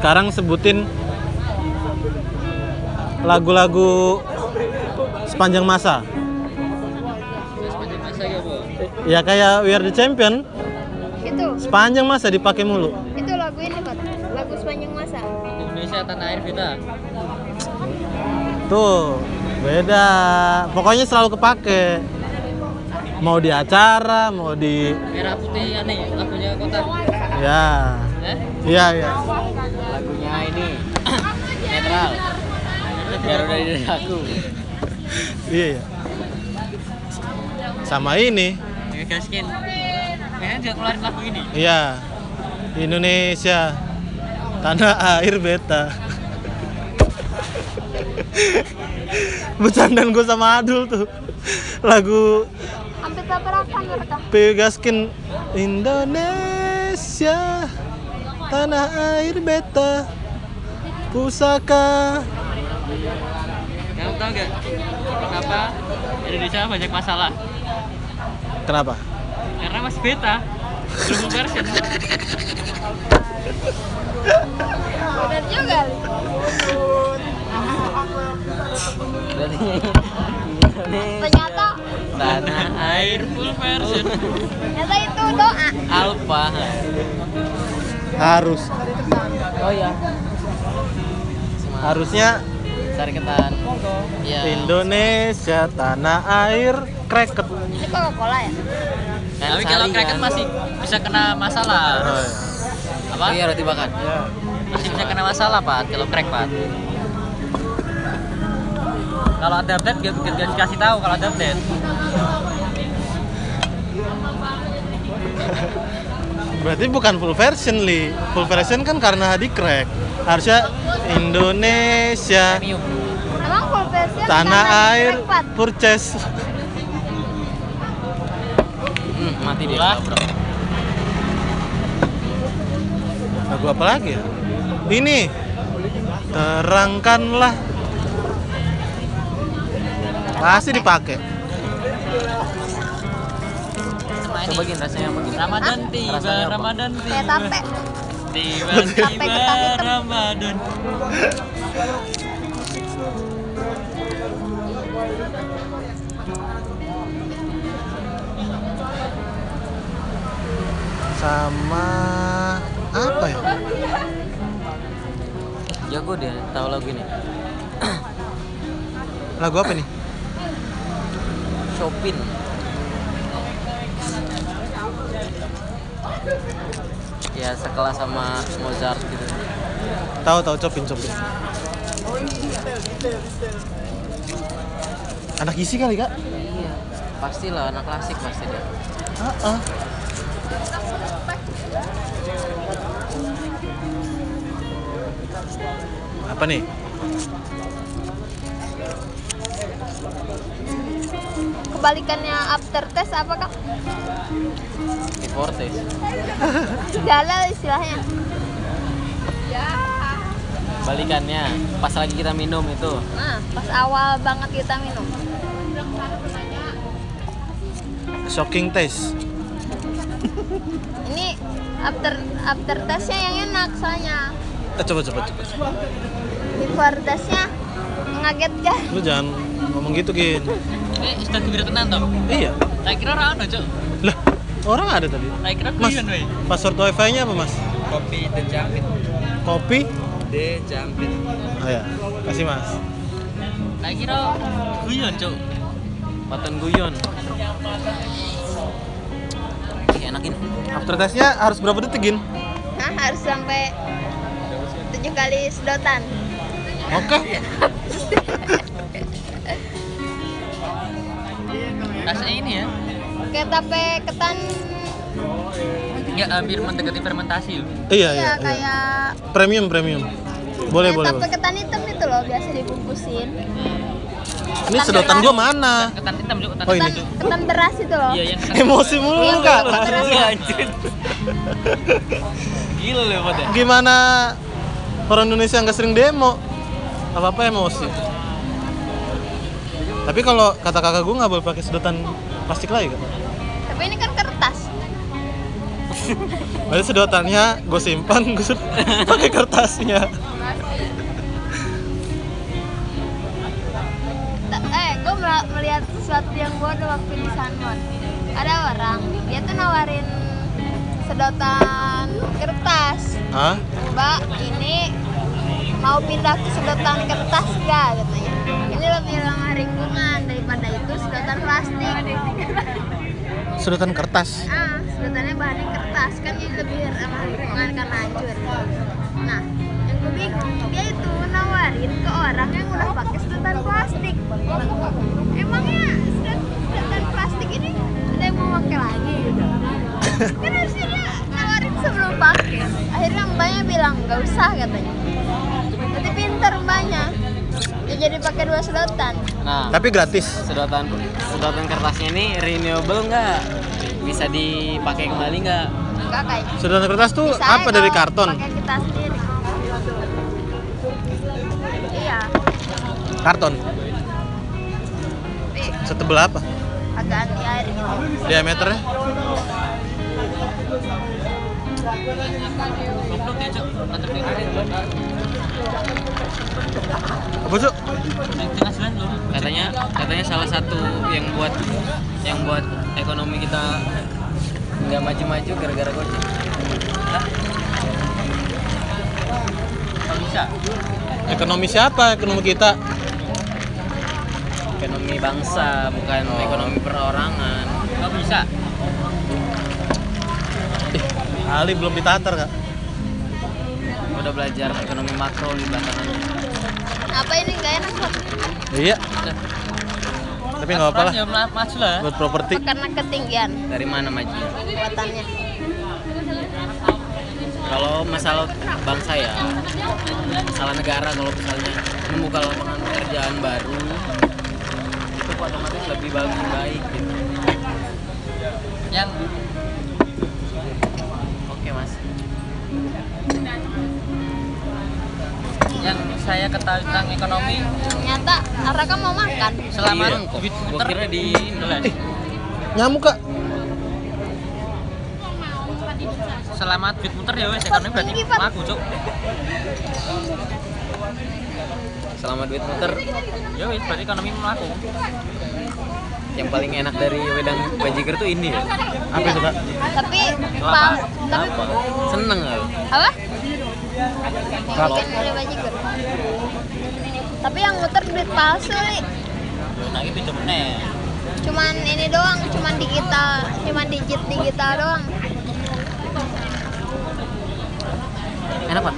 Sekarang sebutin lagu-lagu sepanjang masa. Sepanjang masa ya, Bu. Ya kayak We Are The Champion, Itu, sepanjang masa dipakai mulu. itu lagu ini Pak. Lagu sepanjang masa. Indonesia tanah air kita. Tuh, beda. Pokoknya selalu kepake. Mau di acara, mau di Merah putih ya nih, lagunya kota. ya. Eh? Iya, iya. Ini netral. Biar udah dari aku. Iya, iya. Sama ini. Gaskin. Kayaknya dia keluarin lagu ini. Iya. Indonesia tanah air beta. Bercandaan gue sama Adul tuh. Lagu Hampir tabrakan mereka. Pegaskin Indonesia tanah air beta pusaka Kamu tahu gak kenapa Indonesia banyak masalah? kenapa Karena masih beta. Belum full version. Benar juga. Ternyata, Tanah air full version. ternyata itu doa. Alpha. harus Oh ya. Harusnya Sari ketan. Iya. Indonesia tanah air kreket Ini Coca-Cola ya? Tapi kalau cracker masih bisa kena masalah. Oh, iya. Apa? Iya roti bakar. Ya. Masih bisa kena masalah Pak kalau crack Pak. Kalau ada update gak, gak, gak dikasih tahu kalau ada update. berarti bukan full version li. Full version kan karena di crack. Harusnya Indonesia. Emang full version tanah air purchase. Hmm, mati dia. Lagu apa lagi ya? Ini. Terangkanlah. Pasti dipakai Coba gini rasanya apa gini? Ramadan tiba, Rasanya apa? Ramadan tiba. Kayak tape. Tiba-tiba. Ramadan. sama apa ya Jago dia tahu lagu ini. lagu apa nih Chopin. Ya sekelas sama Mozart gitu. tahu tahu copin copin anak isi kali kak Iya. Pastilah anak klasik pasti dia. Ah, ah. apa nih Kebalikannya after test apa kak? Di Fortes. Galau istilahnya. Balikannya pas lagi kita minum itu. Nah, pas awal banget kita minum. shocking taste Ini after after testnya yang enak soalnya. eh, coba coba coba Before testnya mengagetkan. lu jangan ngomong gitu gin Eh, sudah gembira tenan toh. iya Tak kira orang ada, Cok. lah orang ada tadi Tak kira mas guyon we. password wifi nya apa mas Kopi The Jampit. kopi The Jampit. oh ya kasih mas Tak kira guyon, Cok. Paten guyon. Ih, enak ini. after testnya harus berapa detik gin Hah, harus sampai tujuh kali sedotan. oke Rasanya ini ya. Kayak tape ketan. Ya hampir mendekati fermentasi loh. iya iya, ya, iya. kayak premium premium boleh kayak boleh, tape boleh. ketan hitam itu loh biasa dibungkusin. ini sedotan gua mana Ketan hitam, Cok. Ketan Oh, ini. Ketan, ketan beras itu loh. Iya, yang ketan emosi mulu Iya, kak Iya, anjir. Gila loh, pada. gimana orang Indonesia nggak sering demo apa apa emosi tapi kalau kata kakak gue nggak boleh pakai sedotan plastik lagi kan Tapi ini kan kertas. Berarti sedotannya gue simpan, gue pakai kertasnya. Ta- eh gue melihat sesuatu yang bodoh waktu di Sanmon ada orang dia tuh nawarin sedotan kertas Hah? mbak ini mau pindah ke sedotan kertas gak katanya ini lebih ramah lingkungan daripada itu sedotan plastik. Sedotan kertas. ah sedotannya bahannya kertas. Kan ini lebih ramah lingkungan karena hancur. Nah yang gue bingung dia itu nawarin ke orang yang udah pakai sedotan plastik. Emangnya sedot- sedotan plastik ini ada yang mau pakai lagi? Kan harusnya dia nawarin sebelum pakai. Akhirnya mbaknya bilang gak usah katanya. Berarti pinter mbaknya dia jadi pakai dua sedotan Nah, Tapi gratis. sedotan sedotan kertasnya ini renewable nggak? Bisa dipakai kembali nggak? enggak kayaknya Sedotan kertas tuh Bisa apa aja dari karton? pakai kita sendiri iya Karton. tapi Setebel apa? agak anti air gitu Diameternya? Goblok ya, Cok. Apa cuk? Katanya katanya salah satu yang buat yang buat ekonomi kita nggak maju-maju gara-gara gojek. Kok bisa? Ekonomi siapa? Ekonomi kita. Ekonomi bangsa bukan Oh. ekonomi perorangan. Kok bisa? Ali belum ditatar kak. Udah belajar ekonomi makro di belakangan. apa ini nggak enak Sob? Iya. Tapi nggak apa lah. Ya ma- maju lah. Buat properti. Karena ketinggian Dari mana maju? buatannya Kalau masalah bangsa ya, masalah negara kalau misalnya membuka lapangan pekerjaan baru itu otomatis lebih bagus baik gitu. Yang saya ketahui tentang ekonomi ternyata Araka mau makan selama Iya, Gua muter kira di Belas. Nyamuk kak. selama duit muter ya wes ekonomi berarti laku cuk Selama duit muter, ya wes berarti ekonomi melaku yang paling enak dari wedang bajigur tuh ini ya. Apa itu kak? tapi pam tapi Apa? Seneng gak? apa Bajigur tapi yang muter duit palsu li nah itu cuman ini doang cuman digital cuman digit digital doang enak pak.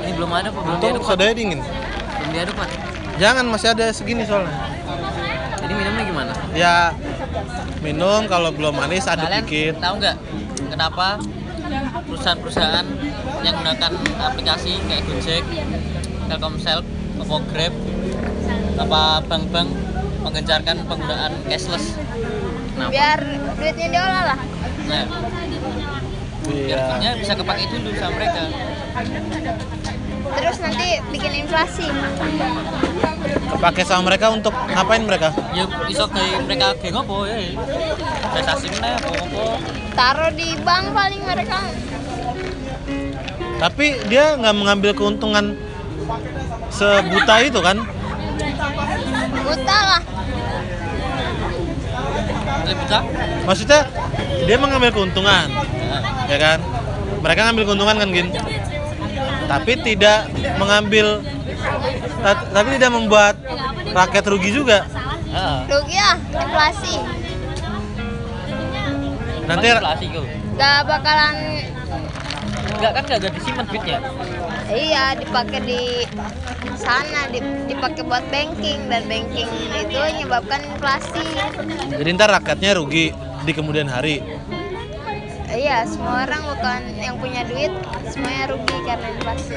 Ini belum ada pak, belum diaduk pak. sodanya dingin. Belum diaduk pak. Jangan masih ada segini soalnya. Jadi minumnya gimana? Ya minum kalau belum manis aduk kalian dikit. tahu nggak kenapa perusahaan-perusahaan yang menggunakan aplikasi kayak Gojek, Telkomsel, Oppo Grab, apa bank-bank menggencarkan penggunaan cashless. Kenapa? biar duitnya diolah lah Nah, biar Iya. duitnya bisa kepake dulu sama mereka. Terus nanti bikin inflasi Pakai sama mereka untuk ngapain mereka? Ya iso kayak mereka kayak ngopo ya. Investasi meneh apa ngopo. taruh di bank paling mereka Tapi dia nggak mengambil keuntungan sebuta itu kan? buta lah bisa? Maksudnya dia mengambil keuntungan, ya kan? Mereka ngambil keuntungan kan gin? Tapi tidak mengambil, ta- tapi tidak membuat rakyat rugi juga. heeh. rugi ya inflasi Nanti inflasi kok. gak bakalan Enggak kan enggak disimpan duitnya. iya dipakai di sana di- dipakai buat banking dan banking itu menyebabkan inflasi jadi ntar rakyatnya rugi di kemudian hari. Iya semua orang bukan yang punya duit semuanya rugi karena inflasi.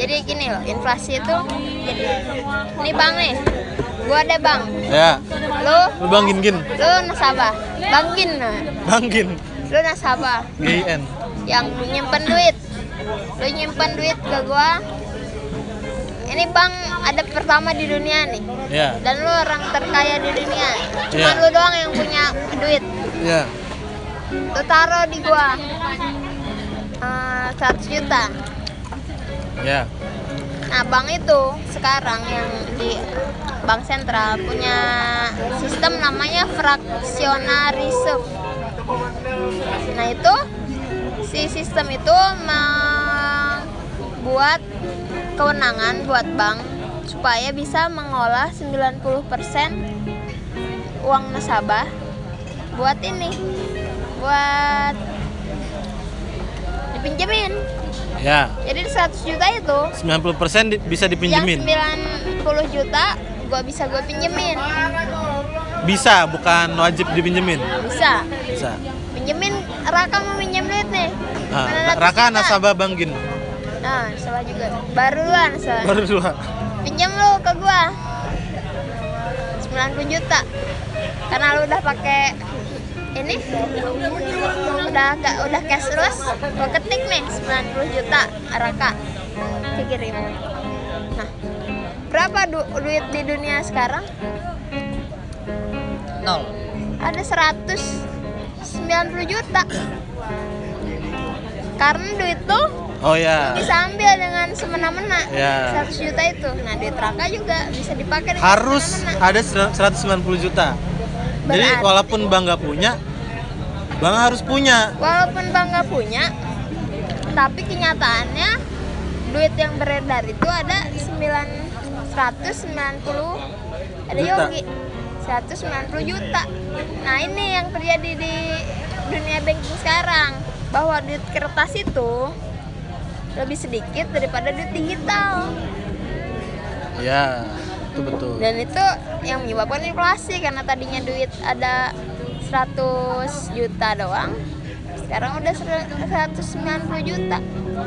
Jadi gini loh inflasi itu jadi ini bank nih. Gua ada bank. Ya, lu? Lu bangin gin, lu nasabah. Bankin nah. bangin, lu nasabah. GIN. yang nyimpen duit. Lu nyimpen duit ke gua ini bank ada pertama di dunia nih Ya. dan lu orang terkaya di dunia cuma Iya. lu doang yang punya duit Ya. lu taruh di gua eh, 100 juta Ya. nah bank itu sekarang yang di bank sentral punya sistem namanya fraksionarisme nah itu si sistem itu membuat kewenangan buat bank supaya bisa mengolah 90% uang nasabah buat ini buat dipinjemin Ya. jadi 100 juta itu 90% di- bisa dipinjemin. yang 90 juta gua bisa gua pinjemin Bisa, bukan wajib dipinjemin. bisa Bisa. pinjemin Raka mau pinjem duit nih Ah, 900 Raka nasabah Bang Gin. Nah nasabah juga. Baru lu nasabah Baru dua. pinjam lu ke gua. 90 juta. Karena lu udah pakai ini udah gak udah cashless gua ketik nih 90 juta Raka kirim nah berapa du- duit di dunia sekarang? Nol. ada 190 juta. Karena duit tuh Oh ya. bisa ambil dengan semena-mena Ya. 100 juta itu nah duit Raka juga bisa dipakai dengan Harus semena-mena. ada ser- 190 juta. Jadi Berarti- walaupun Bang nggak punya, Bang harus punya. walaupun bangga punya tapi kenyataannya duit yang beredar itu ada 9 190 ada Juta. Yogi 190 juta nah ini yang terjadi di dunia banking sekarang bahwa duit kertas itu lebih sedikit daripada duit digital Ya, itu betul. dan itu yang menyebabkan inflasi karena tadinya duit ada 100 juta doang sekarang udah 190 juta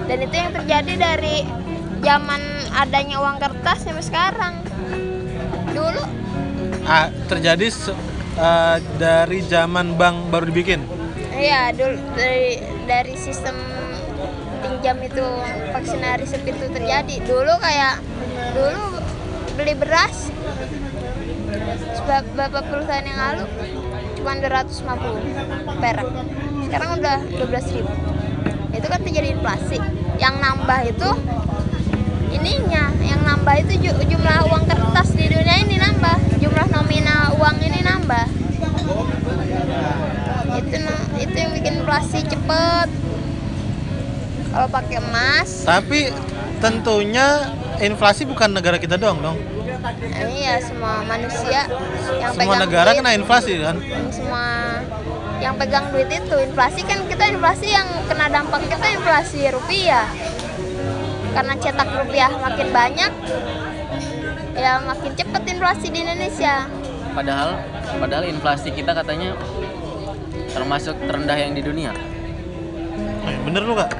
dan itu yang terjadi dari zaman adanya uang kertas sampai sekarang dulu Ah, terjadi eh, dari zaman bank baru dibikin. iya dulu dari dari sistem pinjam itu vaksinarisme itu terjadi. Dulu kayak dulu beli beras beberapa puluh tahun yang lalu cuma 250 perak. Sekarang udah 12 ribu. Itu kan terjadi inflasi. Yang nambah itu ininya yang nambah itu ju- jumlah uang kertas di dunia ini nambah. Jumlah nominal uang ini nambah. Itu itu yang bikin inflasi cepet kalau pakai emas Tapi tentunya inflasi bukan negara kita doang dong. ini ya semua manusia yang Semua pegang negara duit, kena inflasi kan. semua yang pegang duit itu inflasi kan kita inflasi yang kena dampak kita inflasi rupiah karena cetak rupiah makin banyak ya makin cepet inflasi di Indonesia Padahal padahal inflasi kita katanya termasuk terendah yang di dunia. Eh, bener lu gak?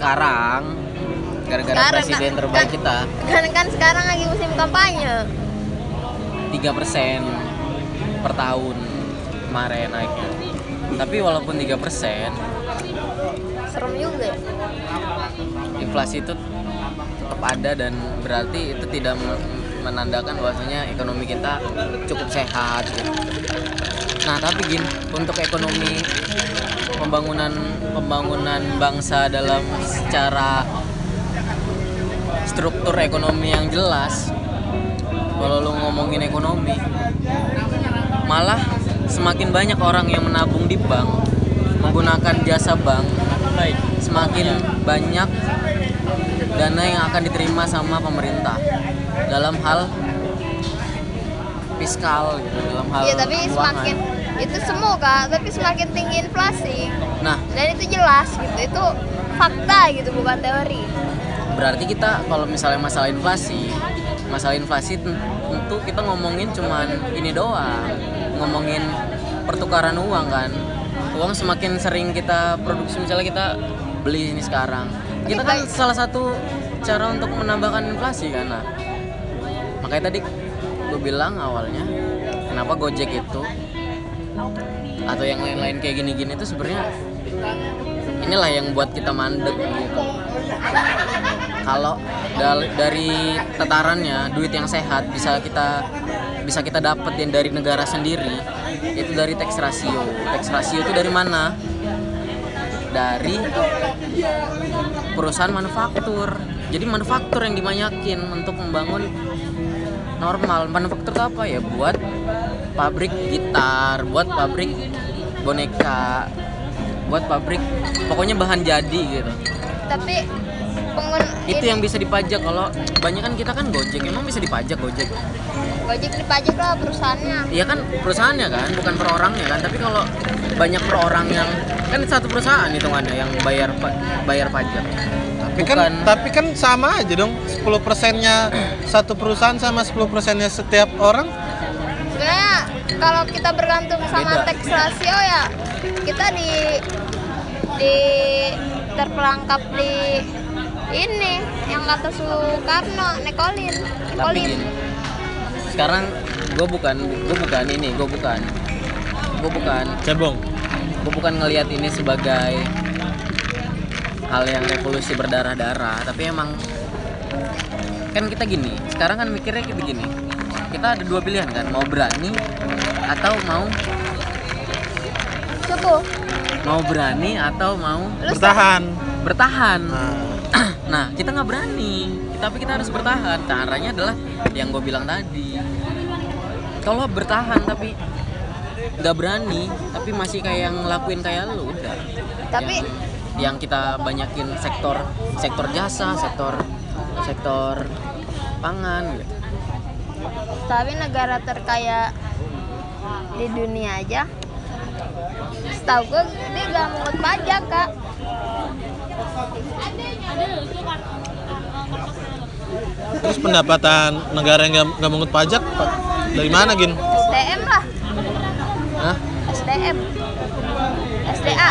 Sekarang gara-gara presiden kan- terbaik kan- kita kan kan sekarang lagi musim kampanye 3% per tahun kemarin naiknya. Tapi walaupun 3% serem juga ya. inflasi itu tetap ada dan berarti itu tidak men- menandakan bahwasanya ekonomi kita cukup sehat gitu. Nah, tapi gin untuk ekonomi pembangunan pembangunan bangsa dalam secara struktur ekonomi yang jelas. Kalau lu ngomongin ekonomi malah semakin banyak orang yang menabung di bank menggunakan jasa bank. Baik. Semakin banyak dana yang akan diterima sama pemerintah dalam hal fiskal gitu dalam hal Iya tapi keuangan. semakin itu semua kak, tapi semakin tinggi inflasi nah. dan itu jelas gitu, itu fakta gitu bukan teori. berarti kita kalau misalnya masalah inflasi masalah inflasi ten- tentu kita ngomongin cuman ini doang. Ngomongin pertukaran uang kan. Uang semakin sering kita produksi misalnya kita beli ini sekarang. Kita kan salah satu cara untuk menambahkan inflasi kan nah. Makanya tadi gue bilang awalnya kenapa Gojek itu atau yang lain-lain kayak gini-gini itu sebenarnya inilah yang buat kita mandek gitu. Kalau dari tatarannya duit yang sehat bisa kita bisa kita dapetin dari negara sendiri itu dari tax ratio. Tax ratio itu dari mana? Dari perusahaan manufaktur. Jadi manufaktur yang dibanyakin untuk membangun normal. Manufaktur apa ya? Buat pabrik gitar buat pabrik boneka buat pabrik pokoknya bahan jadi gitu tapi pengun itu yang bisa dipajak kalau banyak kan kita kan gojek emang bisa dipajak gojek Gojek dipajak lah perusahaannya Iya kan perusahaannya kan bukan per orangnya kan tapi kalau banyak per orang yang kan satu perusahaan hitungannya yang bayar bayar pajak Tapi kan Bukan. tapi kan sama aja dong. 10 persennya satu perusahaan sama 10 persennya setiap orang. Sebenarnya kalau kita bergantung sama tax ratio ya kita di di terperangkap di ini yang kata Soekarno nekolin tapi nekolin gini sekarang gue bukan gue bukan ini gue bukan gue bukan Cebong. gue bukan ngelihat ini sebagai hal yang revolusi berdarah-darah tapi emang kan kita gini sekarang kan mikirnya kita gini kita ada dua pilihan kan mau berani atau mau Cukup. mau berani atau mau Lu Bertahan. bertahan. Nah, nah kita nggak berani tapi kita harus bertahan. Caranya adalah yang gue bilang tadi. Kalau bertahan tapi nggak berani tapi masih kayak yang ngelakuin kayak lu udah. Tapi- yang, yang kita banyakin sektor sektor jasa sektor sektor pangan gitu tapi negara terkaya di dunia aja setahu gue dia gak mungut pajak kak. Terus pendapatan negara yang nggak nggak mengut pajak pa- dari mana gin? SDM lah. Hah? SDM SDA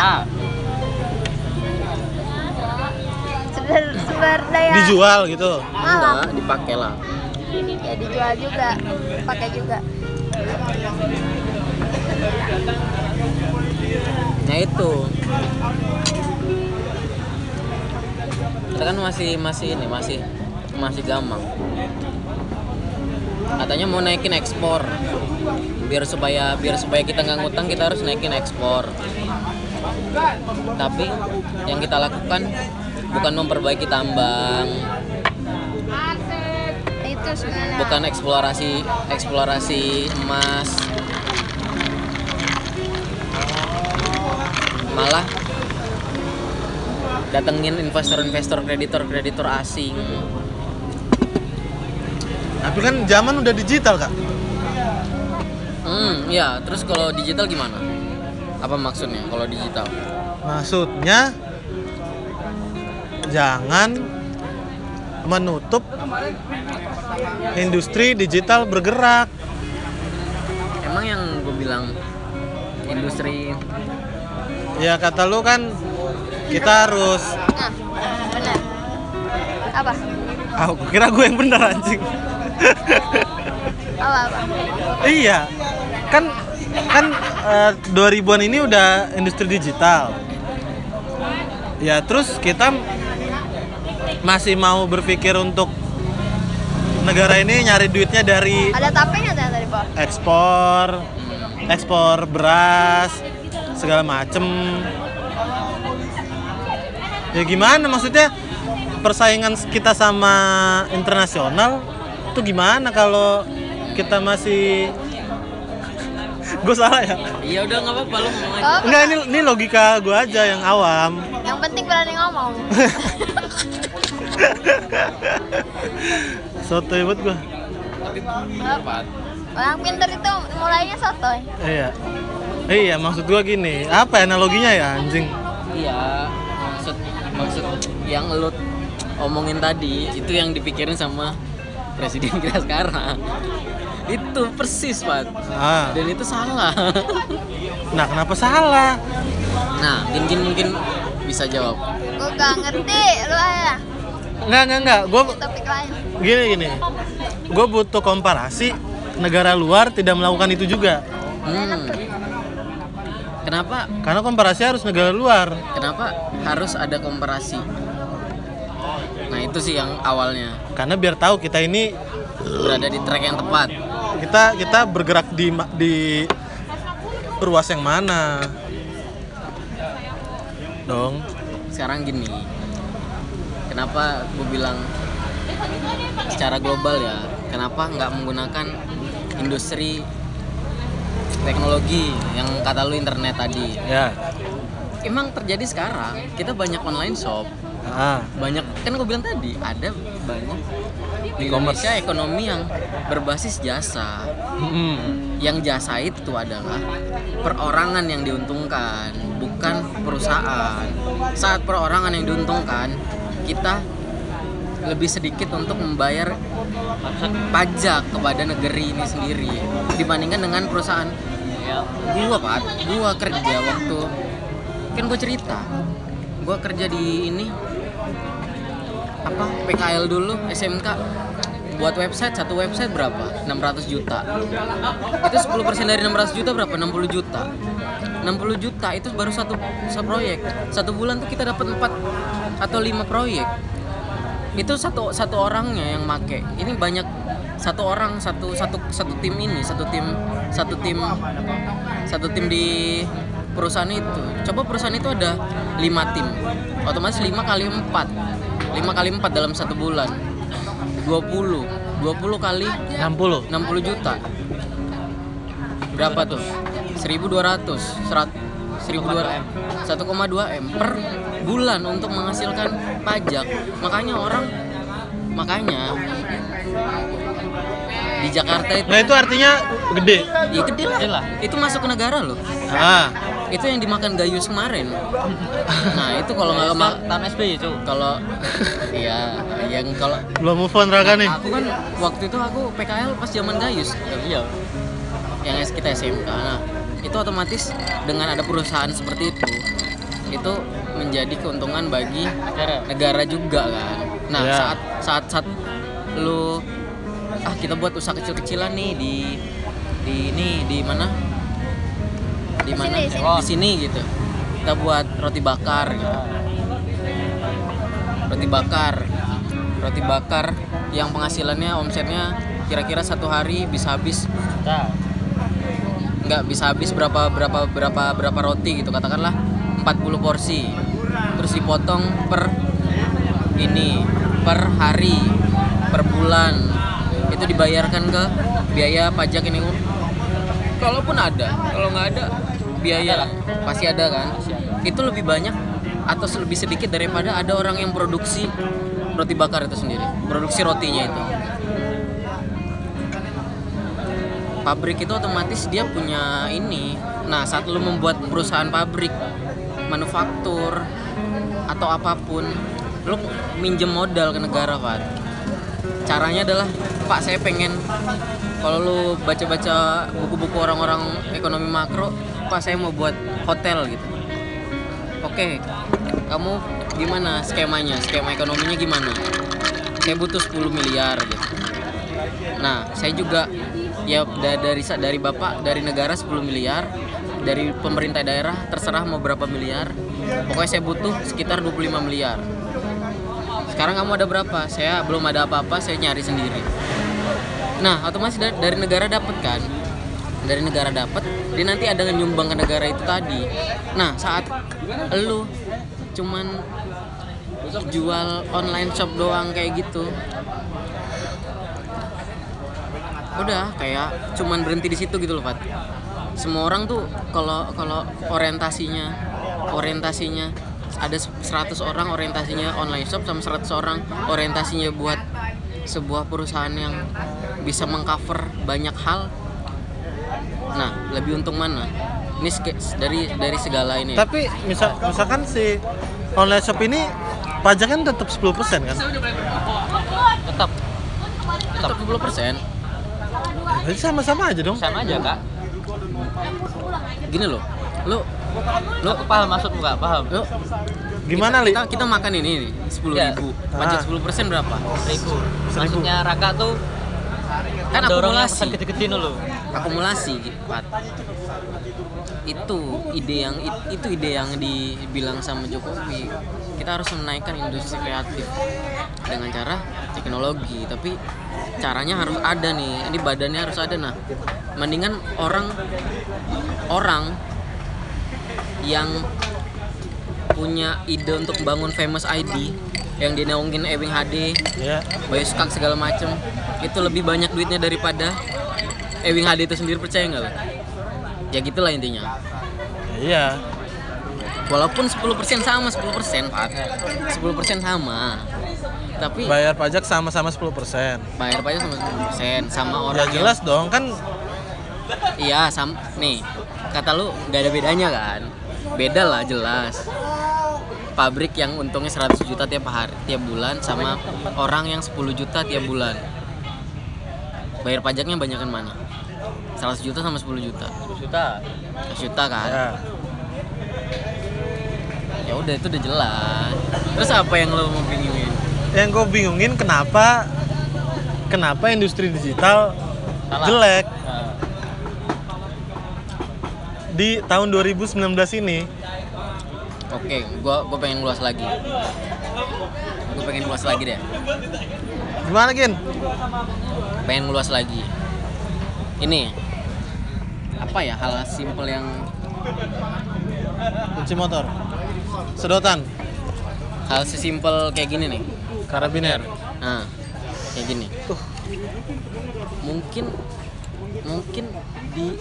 sumber sumber daya. Dijual gitu. enggak dipakai lah ya dijual juga pakai juga Nah itu kita kan masih masih ini masih masih gampang. Katanya mau naikin ekspor biar supaya biar supaya kita nggak ngutang kita harus naikin ekspor. Tapi yang kita lakukan bukan memperbaiki tambang, sebenarnya bukan eksplorasi eksplorasi emas. Malah datengin investor-investor kreditor-kreditor asing. Tapi kan zaman udah digital kak. hmm ya terus kalau digital gimana? Apa maksudnya kalau digital? Maksudnya jangan menutup industri digital bergerak. emang yang gue bilang industri Ya kata lu kan kita harus nah benar apa Ah, gua kira gue yang bener anjing. apa apa iya. Kan kan eh, 2000-an ini udah industri digital. Ya, terus kita masih mau berpikir untuk negara ini nyari duitnya dari ada tapenya di bawah ekspor, ekspor beras, segala macem. Ya gimana maksudnya persaingan kita sama internasional itu gimana kalau kita masih gue salah ya? iya udah nggak apa-apa lu ngomong aja oh, Enggak ini ini logika gue aja yang awam. yang penting berani ngomong Soto buat gue. tapi bermanfaat orang pintar itu mulainya sotoy Iya. Iya maksud gue gini. Apa analoginya ya anjing? iya maksud maksud yang lu omongin tadi itu yang dipikirin sama presiden kita sekarang itu persis pak Ah. dan itu salah Nah kenapa salah? nah mungkin mungkin bisa jawab gue gak ngerti lu aja Enggak enggak enggak. Gue topik lain. Gini gini. Gue butuh komparasi. Negara luar tidak melakukan itu juga. Hmm. kenapa? Karena komparasi harus negara luar. Kenapa harus ada komparasi? Nah itu sih yang awalnya. Karena biar tahu kita ini berada di track yang tepat. kita kita bergerak di di ruas yang mana? Dong. Sekarang gini kenapa gue bilang secara global ya? Kenapa nggak menggunakan industri teknologi yang kata lu internet tadi? Ya. Emang terjadi sekarang kita banyak online shop. Ah banyak kan gue bilang tadi ada banyak di E-commerce. Indonesia ekonomi yang berbasis jasa. Yang jasa itu adalah perorangan yang diuntungkan bukan perusahaan. Saat perorangan yang diuntungkan kita lebih sedikit untuk membayar pajak kepada negeri ini sendiri dibandingkan dengan perusahaan gua pak. Gua kerja waktu kan gua cerita gua kerja di ini apa PKL dulu SMK buat website satu website berapa? 600 juta. Itu 10% dari 600 juta berapa? 60 juta 60 juta itu baru satu satu proyek. Satu bulan tuh kita dapat 4 atau 5 proyek. Itu satu satu orangnya yang make. Ini banyak satu orang satu satu satu tim ini satu tim satu tim satu tim di perusahaan itu. Coba perusahaan itu ada lima tim. Otomatis 5 kali 4 5 kali 4 dalam satu bulan. 20 20 kali 60 60 juta. Berapa tuh 1200 serat 1200 1,2 M. per bulan untuk menghasilkan pajak. Makanya orang makanya di Jakarta itu nah itu artinya gede. Ya gede lah. Gede lah. itu masuk ke negara loh. Ah. Itu yang dimakan Gayus kemarin. Nah itu kalau nggak ma- tahun SBY cuy kalau iya yang kalau belum move on Raka nih. Aku kan waktu itu aku PKL pas zaman Gayus. Iya. Yang kita SMK nah itu otomatis dengan ada perusahaan seperti itu itu menjadi keuntungan bagi negara. negara juga kan. Nah Ya. saat saat saat lu ah kita buat usaha kecil-kecilan nih di di ini di mana? Di mana? Sini, sini. di sini gitu. Kita buat roti bakar. Gitu roti bakar. Roti bakar yang penghasilannya omsetnya kira-kira satu hari bisa habis nggak bisa habis berapa berapa berapa berapa roti gitu. Katakanlah 40 porsi. Terus dipotong per ini per hari per bulan. Itu dibayarkan ke biaya pajak ini kalaupun ada kalau nggak ada biaya pasti ada kan? Itu lebih banyak atau lebih sedikit daripada ada orang yang produksi roti bakar itu sendiri produksi rotinya itu pabrik itu otomatis dia punya ini. Nah saat lu membuat perusahaan pabrik manufaktur atau apa pun lu minjem modal ke negara pak caranya adalah pak saya pengen kalau lu baca-baca buku-buku orang-orang ekonomi makro pak saya mau buat hotel gitu. Oke kamu gimana skemanya? Skema ekonominya gimana? Saya butuh 10 miliar gitu. Nah, saya juga ya da- dari dari Bapak dari negara 10 miliar, dari pemerintah daerah terserah mau berapa miliar. Pokoknya saya butuh sekitar 25 miliar. Sekarang kamu ada berapa? Saya belum ada apa-apa, saya nyari sendiri. Nah, otomatis da- dari negara dapat kan? Dari negara dapat, dia nanti ada nyumbang ke negara itu tadi. Nah, saat lu cuman jual online shop doang kayak gitu, udah kayak cuman berhenti di situ gitu loh Pat semua orang tuh kalau kalau orientasinya orientasinya ada 100 orang orientasinya online shop sama 100 orang orientasinya buat sebuah perusahaan yang bisa mengcover banyak hal. Nah lebih untung mana? Ini dari dari segala ini. Tapi misal misalkan si online shop ini pajaknya tetap 10% kan? Tetap. Tetap 10 Jadi sama-sama aja dong. Sama aja kak. Gini loh lu lu paham maksudmu kak? Paham? Lu gimana li? kita, kita makan ini nih sepuluh Ya. ribu. Pajak Ah. 10 persen berapa? Seribu. Maksudnya Raka tuh kan akumulasi. kecil-kecil dulu. Akumulasi gitu Pat. itu ide yang it- itu ide yang dibilang sama Jokowi kita harus menaikkan industri kreatif dengan cara teknologi tapi caranya harus ada nih ini badannya harus ada nah mendingan orang orang yang punya ide untuk bangun famous ID yang dinaungin Ewing HD ya Bayu Skak segala macem itu lebih banyak duitnya daripada Ewing HD itu sendiri percaya nggak? Ya gitulah intinya. iya Walaupun 10% sama 10% Pak. 10% sama. Tapi bayar pajak sama-sama 10% bayar pajak sama 10% sama ya orang yang- jelas dong kan Iya, sam nih. Kata lu nggak ada bedanya kan? Beda lah jelas. Pabrik yang untungnya 100 juta tiap hari, tiap bulan sama orang yang 10 juta tiap bulan. Bayar pajaknya banyakan mana? 100 juta sama 10 juta. 10 juta 100 juta kan? ya Ya udah itu udah jelas. Terus apa yang lo mau bingungin? yang gue bingungin kenapa kenapa industri digital Salah. jelek Nah, di tahun 2019 ini Oke, gua gua pengen luas lagi. Gua pengen luas lagi deh. gimana Gin? Pengen luas lagi. Ini apa ya hal simpel yang kunci motor sedotan hal sesimpel kayak gini nih. karabiner Nah, kayak gini. Mungkin mungkin di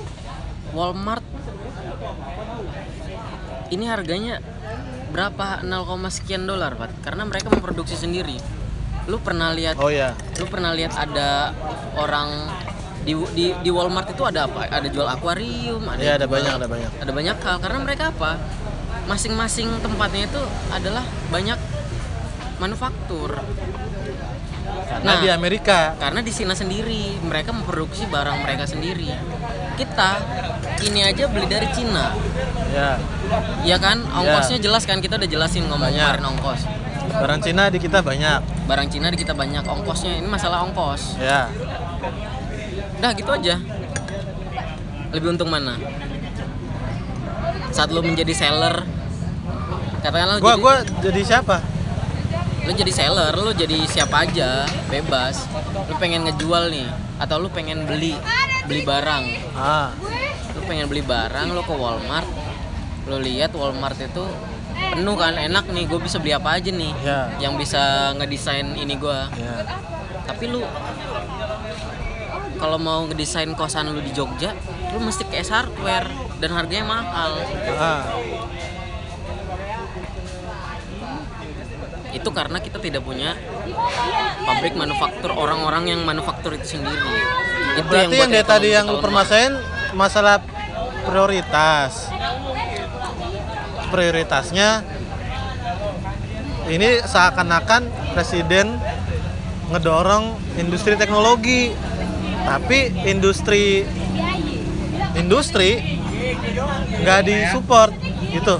Walmart ini harganya berapa 0, sekian dolar, Pak. Karena mereka memproduksi sendiri. Lu pernah lihat oh ya lu pernah lihat ada orang di di di Walmart itu ada apa? Ada jual akuarium, ada Iya, ada jual- banyak, ada banyak. Ada banyak hal karena mereka apa? Masing-masing tempatnya itu adalah banyak manufaktur. karena Nah. di Amerika Karena di Cina sendiri mereka memproduksi barang mereka sendiri. Kita ini aja beli dari Cina. ya Ya kan? Ongkosnya jelas kan kita udah jelasin ngomong Banyak. kemarin ongkos. barang Cina di kita banyak Barang Cina di kita banyak ongkosnya. Ini masalah ongkos. ya Udah gitu aja. Lebih untung mana? Saat lu menjadi seller, katakanlah gua jadi, gua jadi siapa lu jadi seller, lu jadi siapa aja, bebas. Lu pengen ngejual nih, atau lu pengen beli beli barang. ah Lu pengen beli barang, lu ke Walmart, lu lihat Walmart itu penuh kan, enak nih, gue bisa beli apa aja nih, Ya. yang bisa ngedesain ini gua. ya tapi lu kalau mau ngedesain kosan lu di Jogja lu mesti ke S Hardware dan harganya mahal ah itu karena kita tidak punya pabrik manufaktur orang-orang yang manufaktur itu sendiri. Itu berarti yang, buat dari tadi yang lu permasalahin masalah prioritas. Prioritasnya ini seakan-akan presiden ngedorong industri teknologi. Tapi industri industri nggak disupport gitu.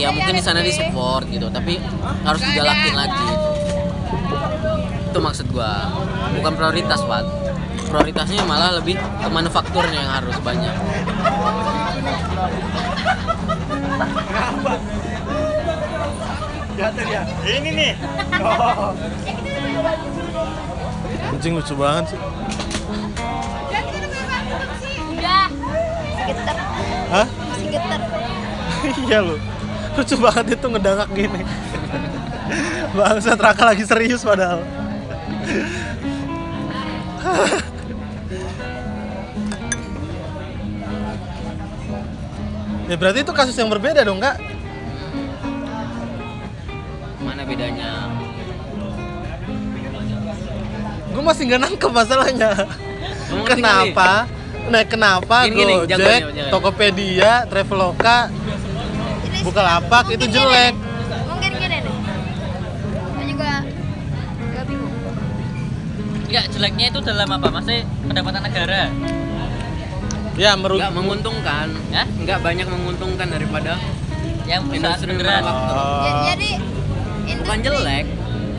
Ya mungkin di sana di support gitu tapi harus digalakin lagi. Itu maksud gua. Bukan prioritas pak. Prioritasnya malah lebih ke manufakturnya yang harus banyak. Ini nih. Anjing lucu banget sih. Hah. iya lu. Lucu banget itu ngedangak gini. Bangsa Raka lagi serius padahal. Ya berarti itu kasus yang berbeda dong kak. Mana bedanya? Gue masih nggak nangkep masalahnya. Kenapa? Nah kenapa Gini, gini, Gojek, jangan, jangan, jangan. Tokopedia, Traveloka, Bukalapak itu mungkin gini jelek. Mungkin gini deh. Gue juga gak bingung. Enggak, jeleknya itu dalam apa? Maksudnya pendapatan negara. ya merugi nggak menguntungkan Hah? nggak banyak menguntungkan daripada Yang industri beneran. Oh. Ja- Jadi bukan industri- jelek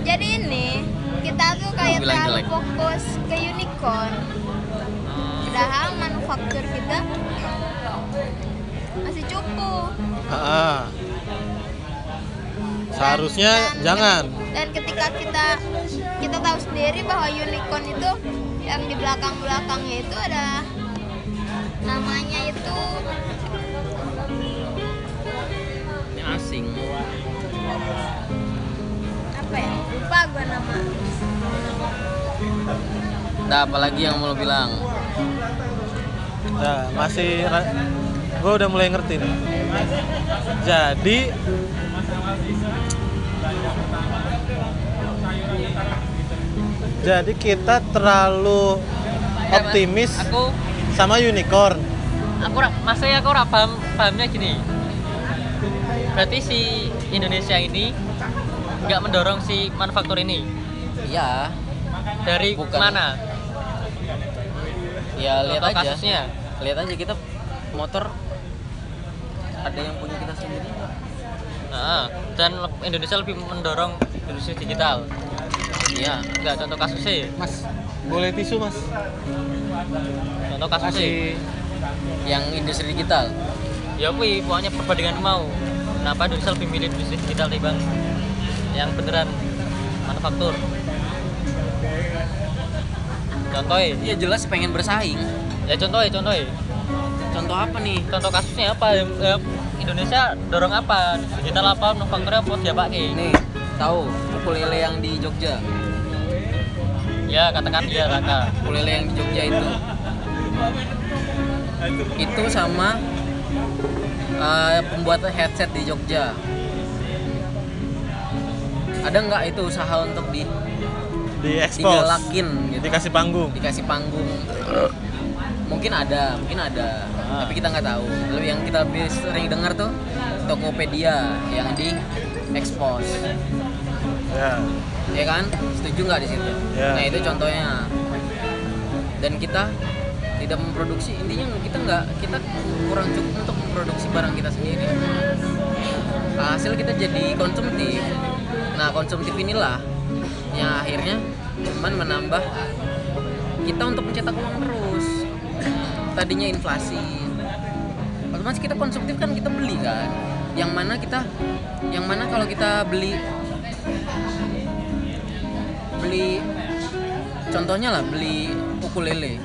Jadi ini kita tuh kayak terlalu jelek. fokus ke unicorn. Padahal manufaktur kita masih cukup. Seharusnya jangan. dan ketika kita kita tahu sendiri bahwa unicorn itu yang di belakang belakangnya itu ada namanya itu Ini asing. apa ya lupa gua nama Nah, apalagi yang mau lo bilang? Nah, masih gue udah mulai ngerti nih. Jadi Jadi kita terlalu optimis Aku sama unicorn. aku maksudnya aku paham pahamnya gini. Berarti si Indonesia ini nggak mendorong si manufaktur ini Iya. dari Bukan. mana? Ya lihat aja. kasusnya. Lihat aja kita motor ada yang punya kita sendiri nggak? Nah, dan Indonesia lebih mendorong industri digital. Iya. Enggak contoh kasusnya. Mas, boleh tisu mas? Contoh kasusnya. Kasih. Yang industri digital. Ya kui, pokoknya perbandingan mau. Kenapa Indonesia lebih milih industri digital dibanding yang beneran manufaktur? Contohnya, Iya jelas pengen bersaing. ya contohnya, contohnya. Contoh apa nih? Contoh kasusnya apa? Ya, Indonesia dorong apa? Digital apa? Manufakturnya apa dia pakai? Nih, tahu ukulele yang di Jogja. Ya katakan dia kata. Ukulele yang di Jogja itu. Itu sama eh, pembuat headset di Jogja. Ada nggak itu usaha untuk di Di expose. digalakin gitu? Dikasih panggung. dikasih panggung mungkin ada mungkin ada. Ah. tapi kita nggak tahu. Lalu yang kita lebih sering dengar tuh Tokopedia yang di expose. Ya. ya kan? Setuju nggak di situ? Ya. nah itu contohnya. Dan kita tidak memproduksi. Intinya kita nggak kita kurang cukup untuk memproduksi barang kita sendiri. Hasil kita jadi konsumtif. Nah konsumtif inilah yang akhirnya cuman menambah kita untuk mencetak uang terus tadinya inflasi otomatis kita konsumtif kan kita beli kan yang mana kita yang mana kalau kita beli beli contohnya lah beli ukulele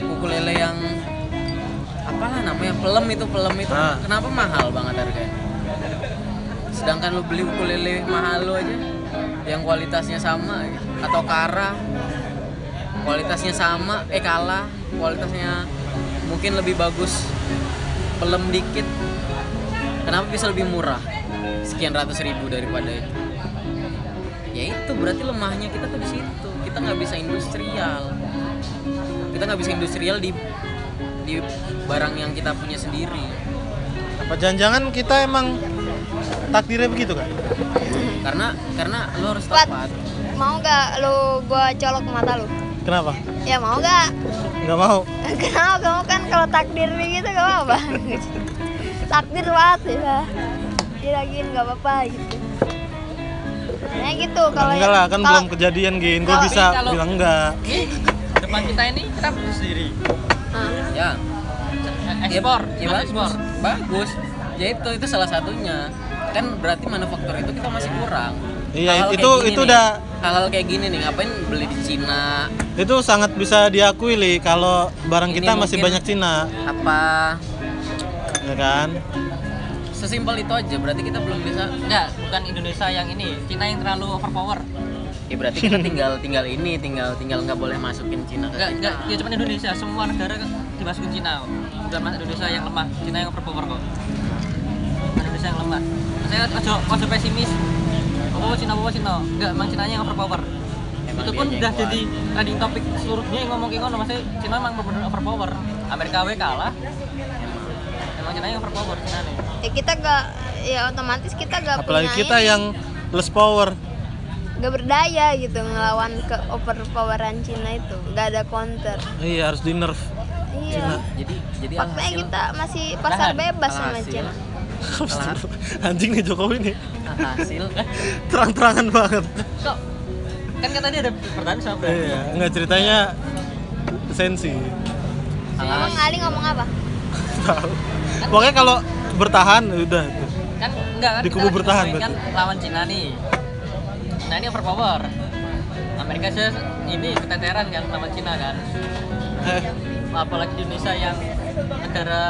ukulele yang apalah namanya pelem itu pelem itu Ah. kenapa mahal banget harganya sedangkan lu beli ukulele mahal lu aja yang kualitasnya sama gitu. atau kara kualitasnya sama eh kalah kualitasnya mungkin lebih bagus pelem dikit. Kenapa bisa lebih murah? Sekian ratus ribu daripada itu. Ya itu berarti lemahnya kita tuh di situ. Kita nggak bisa industrial. Kita nggak bisa industrial di di barang yang kita punya sendiri. Apa jangan-jangan kita emang takdirnya begitu kan? karena karena lo harus tepat. mau gak lu gua colok mata lu Kenapa? ya mau gak Nggak mau. kenapa kamu kan kalau takdir begitu gak apa takdir banget ya diragiin gak apa-apa gitu nah gitu kalau enggak lah, kan belum kejadian gin. Gue bisa kalau- bilang enggak. Ini depan kita ini kita sendiri. Ah, ya Ekspor, ya, ya, bagus ekspor. bagus ya itu itu salah satunya kan berarti manufaktur itu kita masih kurang Iya, itu- itu nih, udah- hal-hal kayak gini nih ngapain beli di Cina Itu sangat bisa diakui li kalau barang Ini kita masih banyak Cina, apa ya kan? sesimpel itu aja berarti kita belum bisa Enggak, bukan Indonesia yang ini. Cina yang terlalu overpower. ya berarti kita tinggal tinggal ini tinggal tinggal nggak boleh masukin Cina Enggak, enggak, ya cuma Indonesia. Semua negara dimasukin Cina. Bukan Indonesia yang lemah, Cina yang overpower kok. Indonesia yang lemah. Saya ojo ojo pesimis. Oh, Cina, oh, Cina. Enggak, emang Cina yang overpower. Emang itu pun udah jadi trending topik seluruh dunia yang ngomong kayak ngono maksudnya Cina emang benar overpower Amerika W kalah emang Cina yang overpower Cina nih ya kita gak ya otomatis kita gak Apalagi punya kita ini, yang plus power. gak berdaya gitu ngelawan ke overpoweran Cina itu gak ada counter Iya, harus di nerf. iya jadi jadi faktanya alhasil kita masih pasar Tahan. bebas sama. Cina Anjing nih Jokowi nih. hasil Terang-terangan banget. kok kan kan tadi ada pertanyaan sama Brand Iya, enggak ceritanya sensi. Emang Ali ngomong apa? Tahu. Pokoknya kalau bertahan udah tuh. kan enggak kan Di kubu bertahan kan lawan Cina nih Cina ini overpower Amerika sih ini keteteran kan lawan Cina kan Eh, apalagi Indonesia yang negara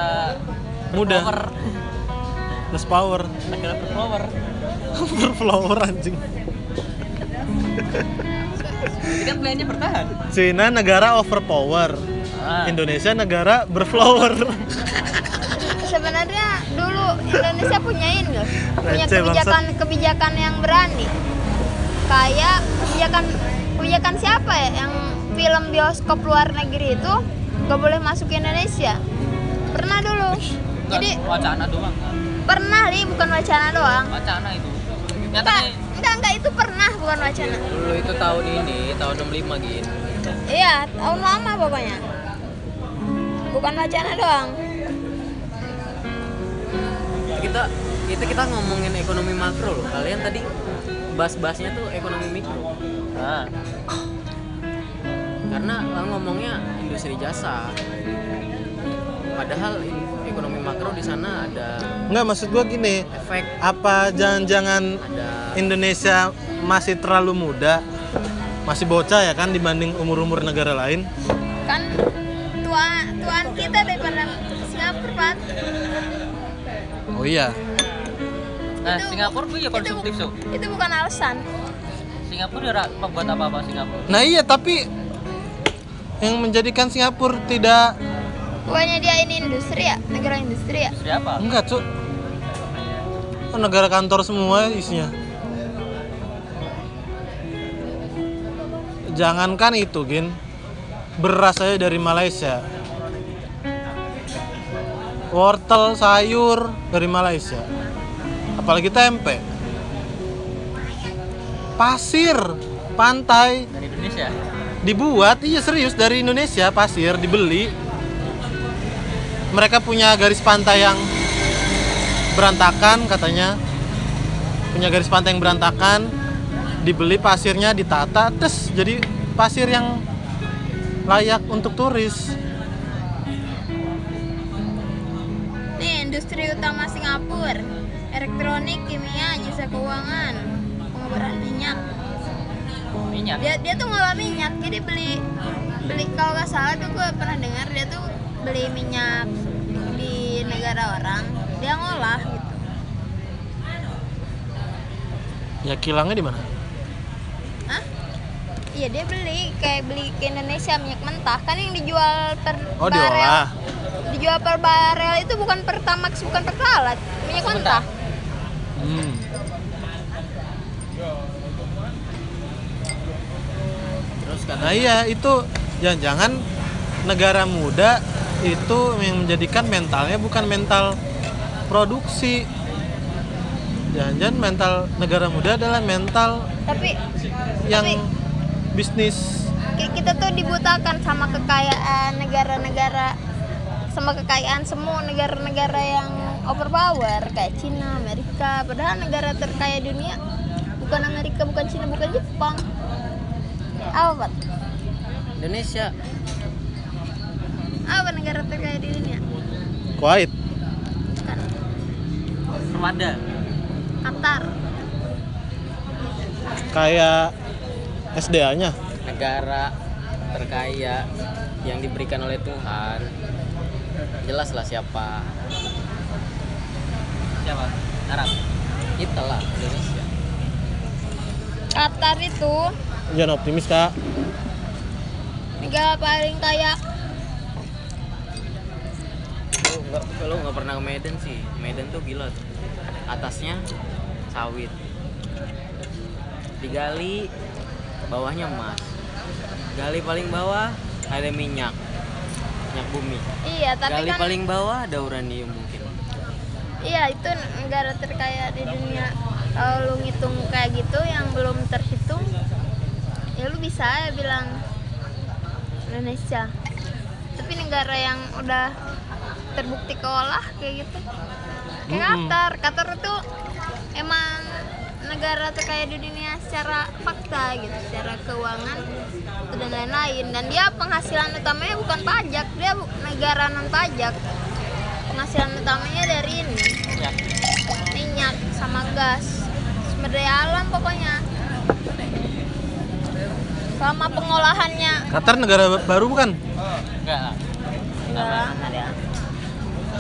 Muda. Plus power. negara berpower Berflower anjing. jadi kan pilihannya bertahan. Cina negara overpower. ah, Indonesia negara berflower. sebenarnya dulu Indonesia punya ini loh punya kebijakan kebijakan yang berani. Kayak kebijakan kebijakan siapa ya? Yang film bioskop luar negeri itu gak boleh masuk ke Indonesia. Pernah dulu. Jadi wacana doang pernah li bukan wacana doang. Wacana itu. Nyatanya enggak enggak itu pernah bukan wacana. Dulu itu tahun ini tahun 65 gin. Iya tahun lama pokoknya. Bukan wacana doang. Kita itu kita ngomongin ekonomi makro loh. Kalian tadi bahas-bahasnya tuh ekonomi mikro. Ah, karena lah ngomongnya industri jasa. Padahal ekonomi makro di sana ada Enggak maksud gua gini, efek apa jangan-jangan ada Indonesia masih terlalu muda, masih bocah ya kan dibanding umur-umur negara lain? kan tuan tuan kita daripada Singapura. Oh iya. nah Itu- Singapura punya itu, konsumtif so itu bukan alasan Singapura dia ra- pembuat apa apa Singapura Nah iya tapi yang menjadikan Singapura tidak bukannya dia ini industri ya negara industri ya. Industri apa? Enggak cuk. Oh, negara kantor semua isinya. Jangankan itu gin. Beras aja dari Malaysia. Wortel sayur dari Malaysia. Apalagi tempe. Pasir pantai. Dari Indonesia? Dibuat iya serius dari Indonesia pasir dibeli mereka punya garis pantai yang berantakan katanya. Punya garis pantai yang berantakan dibeli pasirnya ditata terus jadi pasir yang layak untuk turis. Nih industri utama Singapura elektronik kimia jasa keuangan pengeboran minyak. Minyak. Dia dia tuh ngolah minyak jadi beli beli kalau nggak salah tuh gue pernah dengar dia tuh beli minyak di negara orang dia ngolah gitu. Ya kilangnya di mana? Hah? Iya dia beli kayak beli ke Indonesia minyak mentah. Kan yang dijual per oh barel. Diolah dijual per barel itu bukan per tamax bukan per talat minyak mentah. Hmm. terus kata Nah iya itu. Jangan-jangan negara muda itu yang menjadikan mentalnya bukan mental produksi. Jangan-jangan mental negara muda adalah mental tapi yang Tapi- bisnis. ki- kita tuh dibutakan sama kekayaan negara-negara sama kekayaan semua negara-negara yang overpower kayak Cina, Amerika padahal negara terkaya dunia bukan Amerika, bukan Cina, bukan Jepang apa Pat? Indonesia apa negara terkaya di dunia? Kuwait. bukan Rwanda. Qatar. Kayak SDA-nya. negara terkaya yang diberikan oleh Tuhan. Jelas lah siapa. Siapa? Arab. Kita lah Indonesia. Qatar itu Jangan optimis kak. negara paling kaya lu nggak kalau nggak pernah ke Medan sih. Medan tuh gila. Tuh atasnya sawit. Digali bawahnya emas. Gali paling bawah ada minyak. Minyak bumi. Iya tapi gali kan paling bawah ada uranium mungkin. Iya itu negara terkaya di dunia. Kalau lu ngitung kayak gitu yang belum terhitung ya lu bisa ya bilang Indonesia. Tapi negara yang udah terbukti keolah kayak gitu. Kayak Mm-mm. Qatar. Qatar itu emang negara terkaya di dunia secara fakta gitu secara keuangan dan lain-lain. Dan dia penghasilan utamanya bukan pajak dia bu- negara non pajak penghasilan utamanya dari ini. Minyak minyak sama gas. Sumber daya alam pokoknya. Selama pengolahannya Qatar negara baru bukan? Enggak enggak lama dia Ah,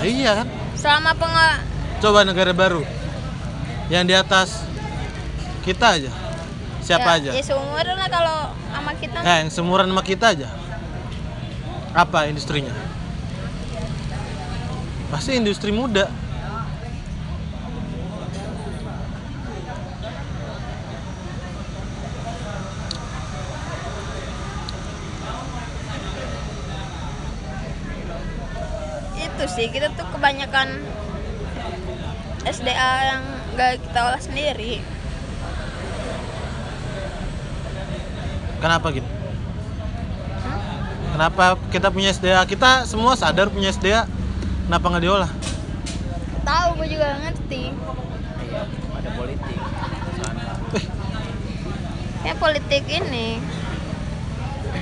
iya kan? Selama pengol coba negara baru. Yang di atas kita aja. Siapa aja? ya, ya seumuran lah kalau sama kita. Eh yang seumuran sama kita aja. Apa industrinya? Pasti industri muda itu sih. Kita tuh kebanyakan SDA yang nggak kita olah sendiri. Kenapa gitu kenapa kita punya SDA kita semua sadar punya SDA kenapa nggak diolah? Tahu gue juga ngerti. Iya ada politik. Sana ya politik ini.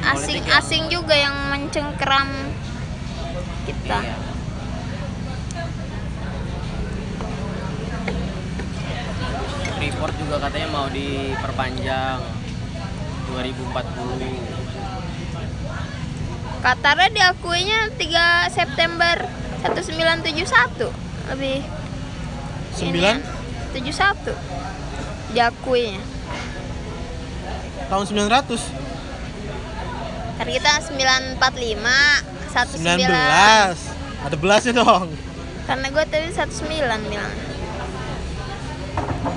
Asing Politik yang- asing juga yang mencengkeram kita. Iya. Freeport juga katanya mau diperpanjang 2040 Qatarnya diakuinya 3 September 1971 lebih. Sembilan? ini, 71 diakuinya. Tahun 900 kan kita 945 19 19 ada belasnya dong. Karena gue tadi 19 bilang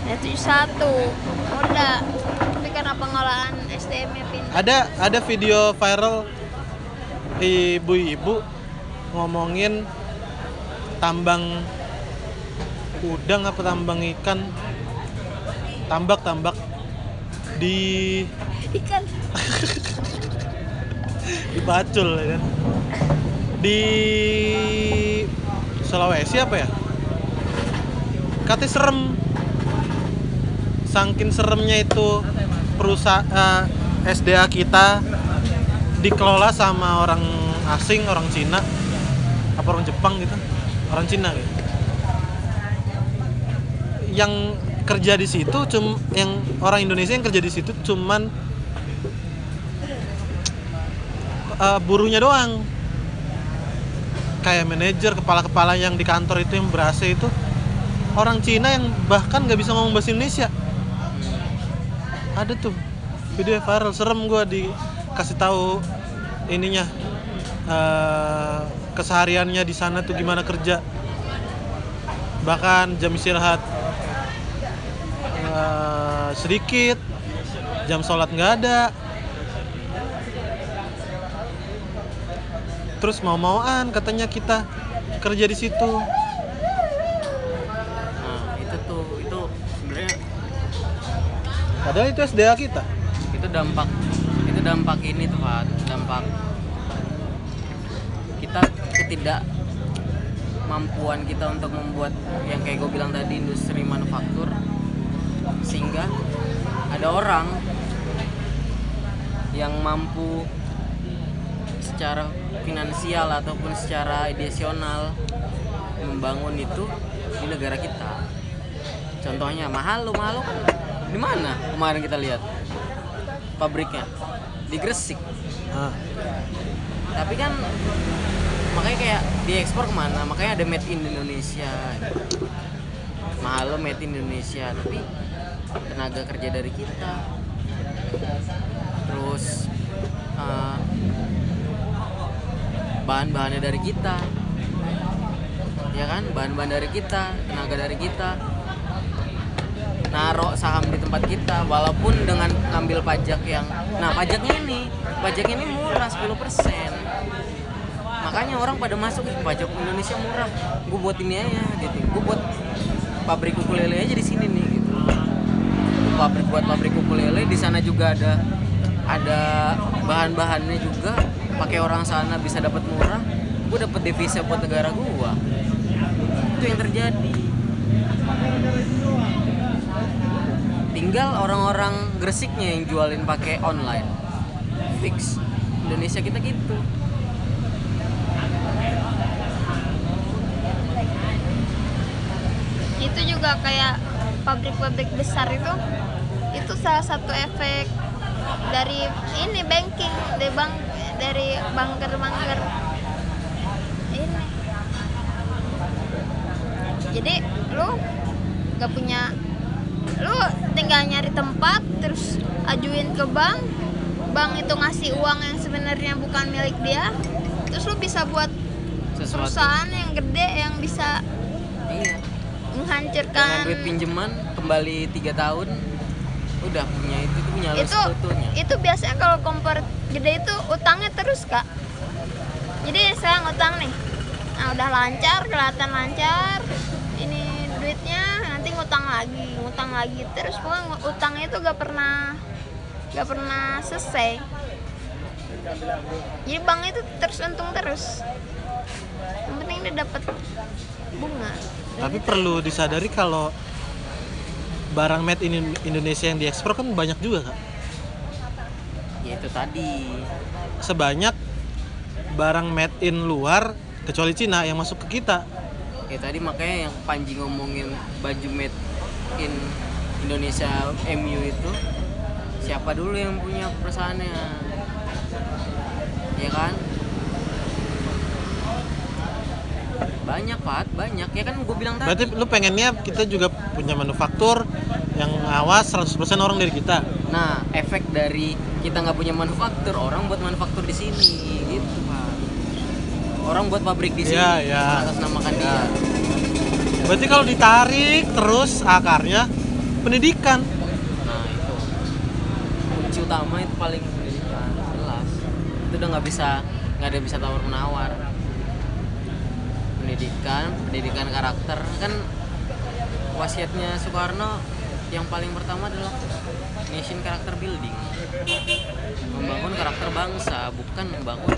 ya 71 udah tapi karena pengolahan SDM nya pindah ada ada video viral ibu-ibu ngomongin tambang udang apa tambang ikan. Tambak tambak di ikan. Di Pacul ya kan? Di Sulawesi apa ya? Katanya serem sangkin seremnya itu perusahaan SDA kita dikelola sama orang asing orang Cina. Apa orang Jepang gitu? Orang Cina gitu. Yang kerja di situ cum yang orang Indonesia yang kerja di situ cuman eh, buruhnya doang. Kayak manajer kepala-kepala yang di kantor itu yang berasa itu. Orang Cina yang bahkan nggak bisa ngomong bahasa Indonesia ada tuh video viral serem gua dikasih tahu ininya eh, kesehariannya di sana tuh gimana kerja. Bahkan jam istirahat eh, sedikit jam sholat nggak ada. Terus mau-mauan katanya kita kerja di situ nah itu tuh itu sebenarnya padahal itu SDA kita. Itu dampak itu dampak ini tuh Pak. Dampak kita ketidak mampuan kita untuk membuat yang kayak gue bilang tadi industri manufaktur sehingga ada orang yang mampu secara finansial ataupun secara ideasional membangun itu di negara kita. Contohnya mahal lo mahal lo di mana kemarin kita lihat? Pabriknya? Di Gresik. Nah, tapi kan makanya kayak diekspor ke mana? Makanya ada made in Indonesia. Mahal lo made in Indonesia tapi tenaga kerja dari kita. Terus eh, bahan-bahannya dari kita. Ya kan? Bahan-bahan dari kita tenaga dari kita narok saham di tempat kita walaupun dengan ngambil pajak yang nah pajaknya ini pajaknya ini murah 10% makanya orang pada masuk "Ih, pajak Indonesia murah gue buat ini aja gitu. Gue buat pabrik ukulele aja di sini nih gitu. Pabrik buat pabrik ukulele di sana juga ada ada bahan-bahannya juga. Pakai orang sana bisa dapat murah. Gue dapat devisa buat negara gua. Itu yang terjadi tinggal orang-orang Gresiknya yang jualin pakai online. Fix. Indonesia kita gitu. Itu juga kayak pabrik-pabrik besar itu itu salah satu efek dari ini banking dari bank dari banker-banker ini. Jadi lu gak punya lu tinggal nyari tempat terus ajuin ke bank. Bank itu ngasih uang yang sebenarnya bukan milik dia. Terus lu bisa buat sesuatu. perusahaan yang gede yang bisa iya. dengan menghancurkan duit pinjaman kembali tiga tahun udah punya itu itu punya itu itu biasanya kalau kompor gede itu utangnya terus kak. Jadi saya ngutang nih. Nah udah lancar kelihatan lancar ngutang lagi ngutang lagi. Terus pokoknya ngu- utangnya itu gak pernah gak pernah selesai. Jadi bank itu terus untung terus. Yang penting dia dapat bunga. Tapi perlu disadari kalau barang made in Indonesia yang diekspor kan banyak juga kak. ya itu tadi. Sebanyak barang made in luar kecuali Cina yang masuk ke kita. Ya tadi makanya yang Panji ngomongin baju made in Indonesia MU itu siapa dulu yang punya perusahaannya? Ya kan? Banyak Pat banyak. Ya kan gue bilang tadi. Berarti lu pengennya kita juga punya manufaktur yang awas 100% orang dari kita. nah efek dari kita nggak punya manufaktur orang buat manufaktur di sini gitu. Pak orang buat pabrik di sini Iya, iya. mengatasnamakan Iya. dia Berarti kalau ditarik terus akarnya pendidikan. Nah itu kunci utama itu paling pendidikan jelas. Itu udah nggak bisa nggak ada bisa tawar menawar. Pendidikan, pendidikan karakter kan wasiatnya Soekarno yang paling pertama adalah nation character building. Membangun karakter bangsa bukan membangun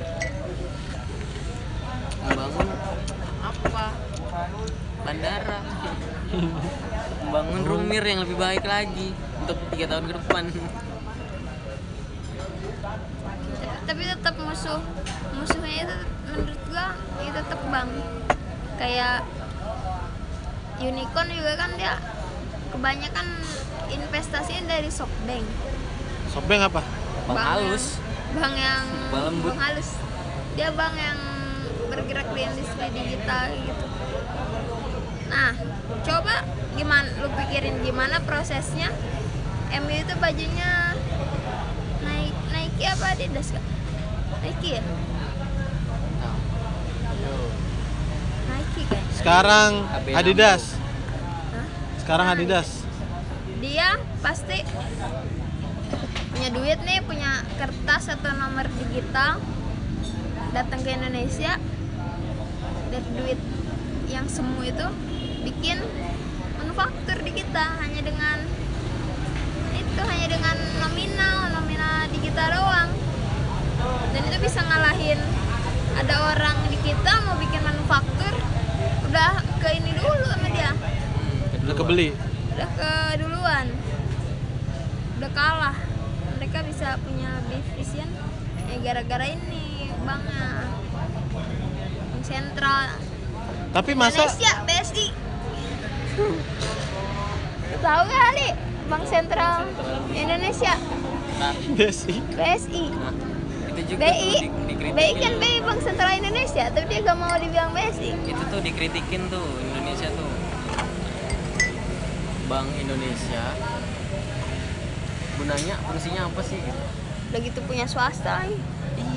membangun apa? Bandara. Membangun rumir yang lebih baik lagi untuk tiga tahun ke depan. Tapi tetap musuh. Musuhnya itu menurut gua itu tetap bank kayak unicorn juga kan dia kebanyakan investasinya dari softbank. Sobeng apa? bang Bank halus yang- bank yang Bank lembut. halus dia bank yang bergerak di industri digital gitu. Nah coba gimana lu pikirin gimana prosesnya? MU itu bajunya naik Nike apa Adidas kak? Nike ya? Nike kan Sekarang Adidas. Hah? Sekarang Nah, Adidas. dia pasti punya duit nih punya kertas atau nomor digital datang ke Indonesia dari duit yang semu itu bikin manufaktur di kita hanya dengan itu hanya dengan nominal nominal di kita doang. Dan itu bisa ngalahin ada orang di kita mau bikin manufaktur udah ke ini dulu sama dia. Udah kebeli. udah ke duluan. Udah kalah. Mereka bisa punya lebih efisien ya gara-gara ini bank sentral. Tapi masa Indonesia BSI tahu gak kali bank sentral Indonesia. BSI BSI nah, itu juga BI BI kan BI Bank Sentral Indonesia. Tapi dia gak mau dibilang BSI itu tuh dikritikin tuh Indonesia tuh. Bank Indonesia. Gunanya fungsinya apa sih? Udah gitu punya swasta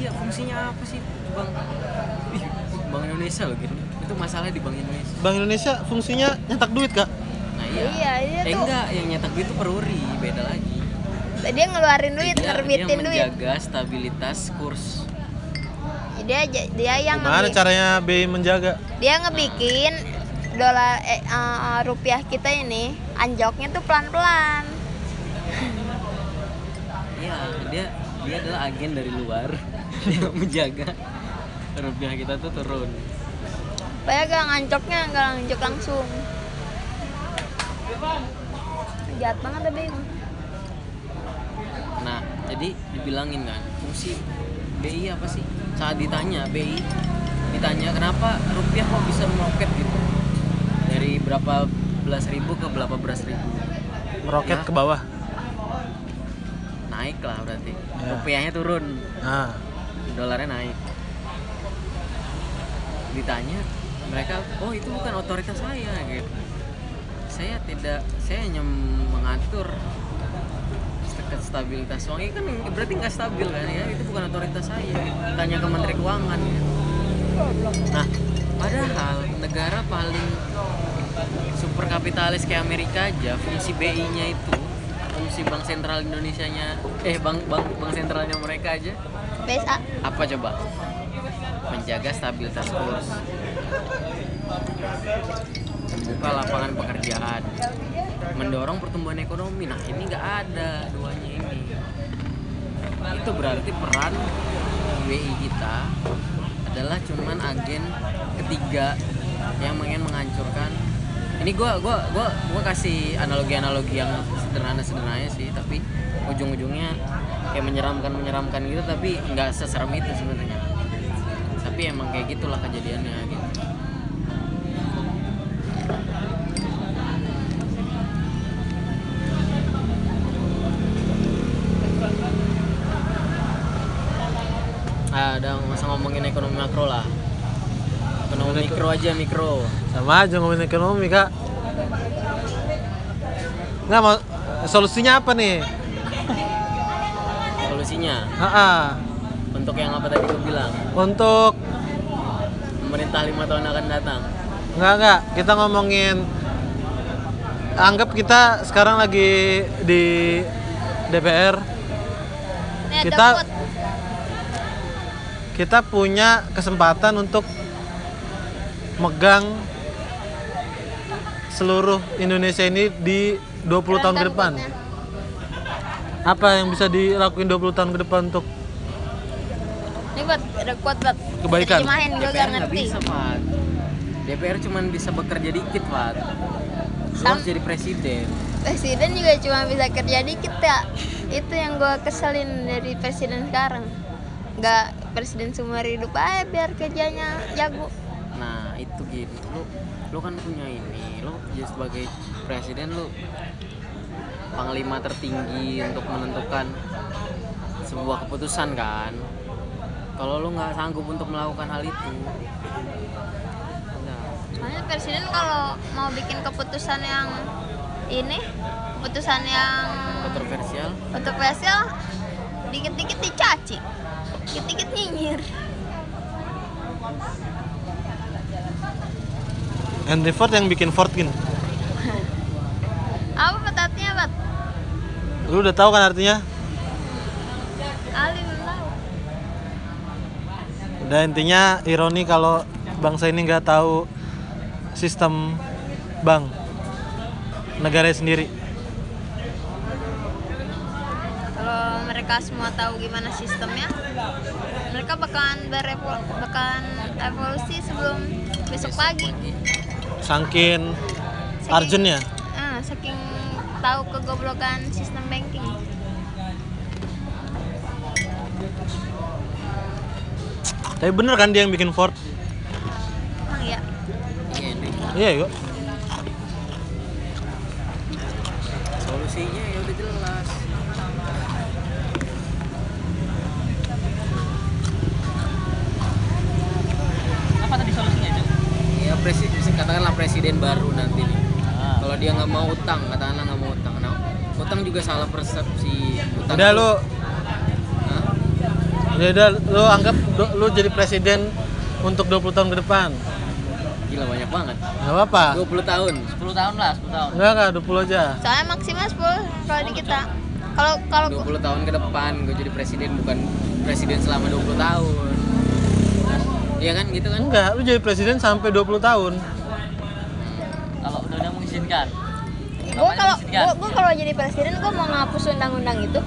iya fungsinya apa sih Bank Ih, Bank Indonesia loh gitu itu masalahnya di Bank Indonesia. Bank Indonesia fungsinya nyetak duit kak. nah iya. Iya, dia eh tuh- enggak yang nyetak duit itu peruri beda lagi. Dia ngeluarin duit dia, nerbitin dia duit. menjaga stabilitas kurs. Dia aja- dia yang Gimana ngebi- caranya BI menjaga? dia ngebikin dolar eh, eh, rupiah kita ini anjoknya tuh pelan-pelan. Iya dia dia adalah agen dari luar. Yang menjaga rupiah kita tuh turun. Supaya gak ngancoknya gak ngancok langsung. Jahat banget tapi. Nah, jadi dibilangin kan, fungsi BI apa sih? Saat ditanya BI, ditanya kenapa rupiah kok bisa meroket gitu? Dari berapa 14.000 ke berapa belas ribu? Meroket Nah. ke bawah? Naik lah berarti. Ya. rupiahnya turun. Nah dolarnya naik ditanya mereka oh itu bukan otoritas saya gitu. Saya tidak saya hanya mengatur st- stabilitas uang. Ini kan berarti nggak stabil kan ya? Itu bukan otoritas saya tanya ke menteri keuangan ya. nah padahal negara paling super kapitalis kayak Amerika aja fungsi BI-nya itu fungsi bank sentral Indonesia nya eh bank bank bank sentralnya mereka aja BSA apa coba menjaga stabilitas kurs. Membuka lapangan pekerjaan. Mendorong pertumbuhan ekonomi. Nah ini nggak ada duanya ini. Itu berarti peran BI kita adalah cuman agen ketiga yang ingin menghancurkan. Ini gua gua gua gua kasih analogi-analogi yang sederhana-sederhana sih tapi ujung-ujungnya kayak menyeramkan menyeramkan gitu tapi nggak seserem itu sebenarnya tapi emang kayak gitulah kejadiannya gitu. Nggak usah ngomongin ekonomi makro lah. Ekonomi mikro aja mikro. Sama aja ngomongin ekonomi kak. Nggak mau solusinya apa nih? Solusinya? Ah, untuk yang apa tadi gue bilang? Untuk pemerintah lima tahun akan datang? Nggak nggak. Kita ngomongin anggap kita sekarang lagi di DPR Kita- kita punya kesempatan untuk megang seluruh Indonesia ini di 20 tahun ke Keren depan. Apa yang bisa dilakuin 20 tahun ke depan untuk ini buat ada quote buat Kebaikan. terjemahin gue gak ngerti. bisa Pak DPR cuman bisa bekerja dikit Pak Lu Sam- harus jadi presiden. Presiden juga cuma bisa kerja dikit ya. Itu yang gue keselin dari presiden sekarang. Nggak presiden seumur hidup aja biar kerjanya jago. Nah itu gini. Lu lu kan punya ini. Lu jadi sebagai presiden lu panglima tertinggi untuk menentukan sebuah keputusan kan kalau lu nggak sanggup untuk melakukan hal itu nah, soalnya presiden kalau mau bikin keputusan yang ini keputusan yang kontroversial. kontroversial dikit-dikit dicaci dikit-dikit nyinyir. Henry Ford yang bikin Ford gini? apa petatnya bat? Lu udah tahu kan artinya? Ali Udah intinya ironi kalau bangsa ini nggak tahu sistem bank negara sendiri. kalau mereka semua tahu gimana sistemnya mereka bakalan berevol bakalan evolusi sebelum besok pagi Sangkin Saking- Arjun ya? ah, saking tahu kegoblokan sistem banking Tapi bener kan dia yang bikin Ford? emang ya iya Iya yuk. solusinya ya udah jelas Apa tadi solusinya, Cuk? ya presiden katakanlah presiden baru nanti nih Ah. kalau dia nggak mau utang katakanlah nggak mau utang nah utang juga salah persepsi utang Udah lu? Udah, udah lu anggap lu, lu jadi presiden untuk 20 tahun ke depan. gila banyak banget Gak apa-apa. 20 tahun 10 tahun lah, 10 tahun. Enggak enggak 20 aja. soalnya maksimal 10 kalau di kita kalau kalau 20 tahun ke depan gue jadi presiden bukan presiden selama 20 tahun Iya kan gitu kan Enggak, lu jadi presiden sampai 20 tahun. Kalau undang-undang mengizinkan. gue kalau mengizinkan? gue kalau jadi presiden gue mau ngapus undang-undang itu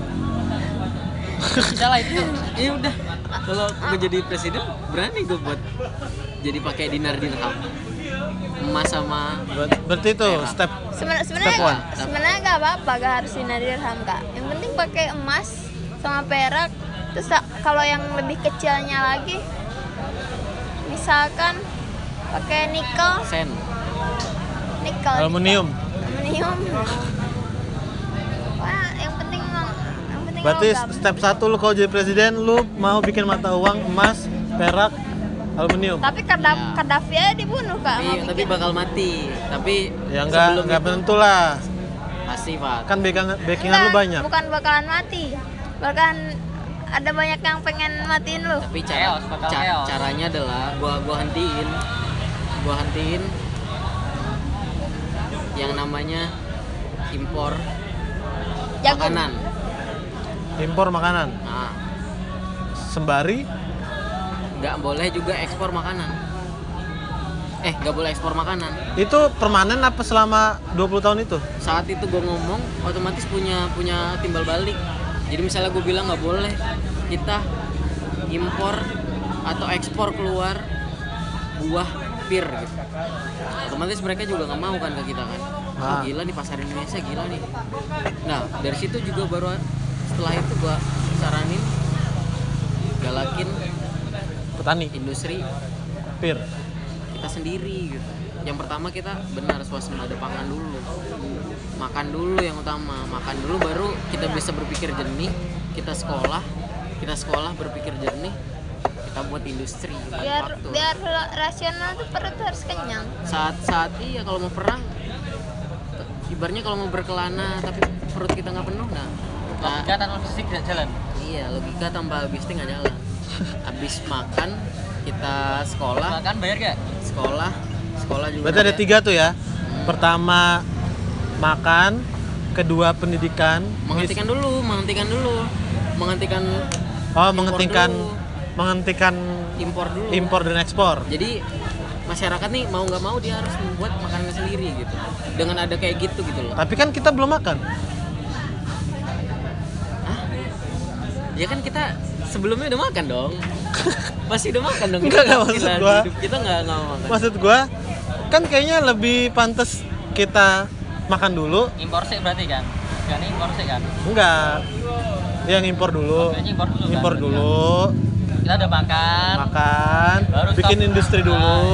Bisa lah itu. ya udah. Kalau gue jadi presiden berani gue buat jadi pakai dinar dirham emas sama Ber- Berarti itu Merah. step Sebenarnya sebenarnya sebenarnya nggak apa-apa gak harus sinar dirham kak. Yang penting pakai emas sama perak. Terus kalau yang lebih kecilnya lagi misalkan pakai nikel. Sen. Kalau aluminium. Aluminium wah yang penting yang penting berarti step satu lu kalau jadi presiden lu mau bikin mata uang emas perak aluminium. Tapi Kadaf Ya. Kaddafi aja dibunuh kak. Tapi, mau tapi bakal mati. Tapi ya enggak enggak tentu lah pasti pak. Kan backing backingan lu banyak. bukan bakalan mati. Bahkan ada banyak yang pengen matiin lu. Tapi cara Chaos, ca- chaos. caranya adalah gua gua hentiin. Gua hentiin yang namanya impor jagung. makanan impor makanan? Nah sembari? Nggak boleh juga ekspor makanan. Eh nggak boleh ekspor makanan. Itu permanen apa selama 20 tahun itu? Saat itu gue ngomong otomatis punya punya timbal balik. Jadi misalnya gue bilang nggak boleh kita impor atau ekspor keluar buah pir gitu. Otomatis mereka juga nggak mau kan ke kita kan. Oh, gila nih pasar Indonesia gila nih. Nah dari situ juga baru setelah itu gue saranin galakin petani? industri. Pir? Kita sendiri gitu. Yang pertama kita benar swasembada pangan dulu. Makan dulu yang utama, makan dulu baru kita bisa berpikir jernih, kita sekolah, kita sekolah berpikir jernih, kita buat industri, biar manufaktur. biar rasional tuh perut harus kenyang. Saat saat iya kalau mau perang ibarnya kalau mau berkelana tapi perut kita nggak penuh nah logika tanpa fisik tidak jalan. Iya logika tanpa bisnis nggak jalan habis makan kita sekolah. Makan bayar gak sekolah sekolah juga berarti ada tiga tuh ya. Pertama makan. Kedua pendidikan. Menghentikan dulu menghentikan dulu. Menghentikan oh menghentikan dulu. menghentikan impor dulu. impor dan ekspor. Jadi masyarakat nih mau nggak mau dia harus membuat makanannya sendiri gitu. Dengan ada kayak gitu gitu loh. Tapi kan kita belum makan ya kan kita sebelumnya udah makan dong. Pasti udah makan dong Enggak, enggak, maksud Gila, gua. hidup kita nggak nggak mau makan. Maksud gua kan kayaknya lebih pantas kita makan dulu. Impor sih berarti kan? Kan impor sih kan? Enggak. Yang impor dulu. Kayaknya impor dulu kan, impor berarti dulu. Kita udah makan. Makan. Baru bikin stop. industri dulu.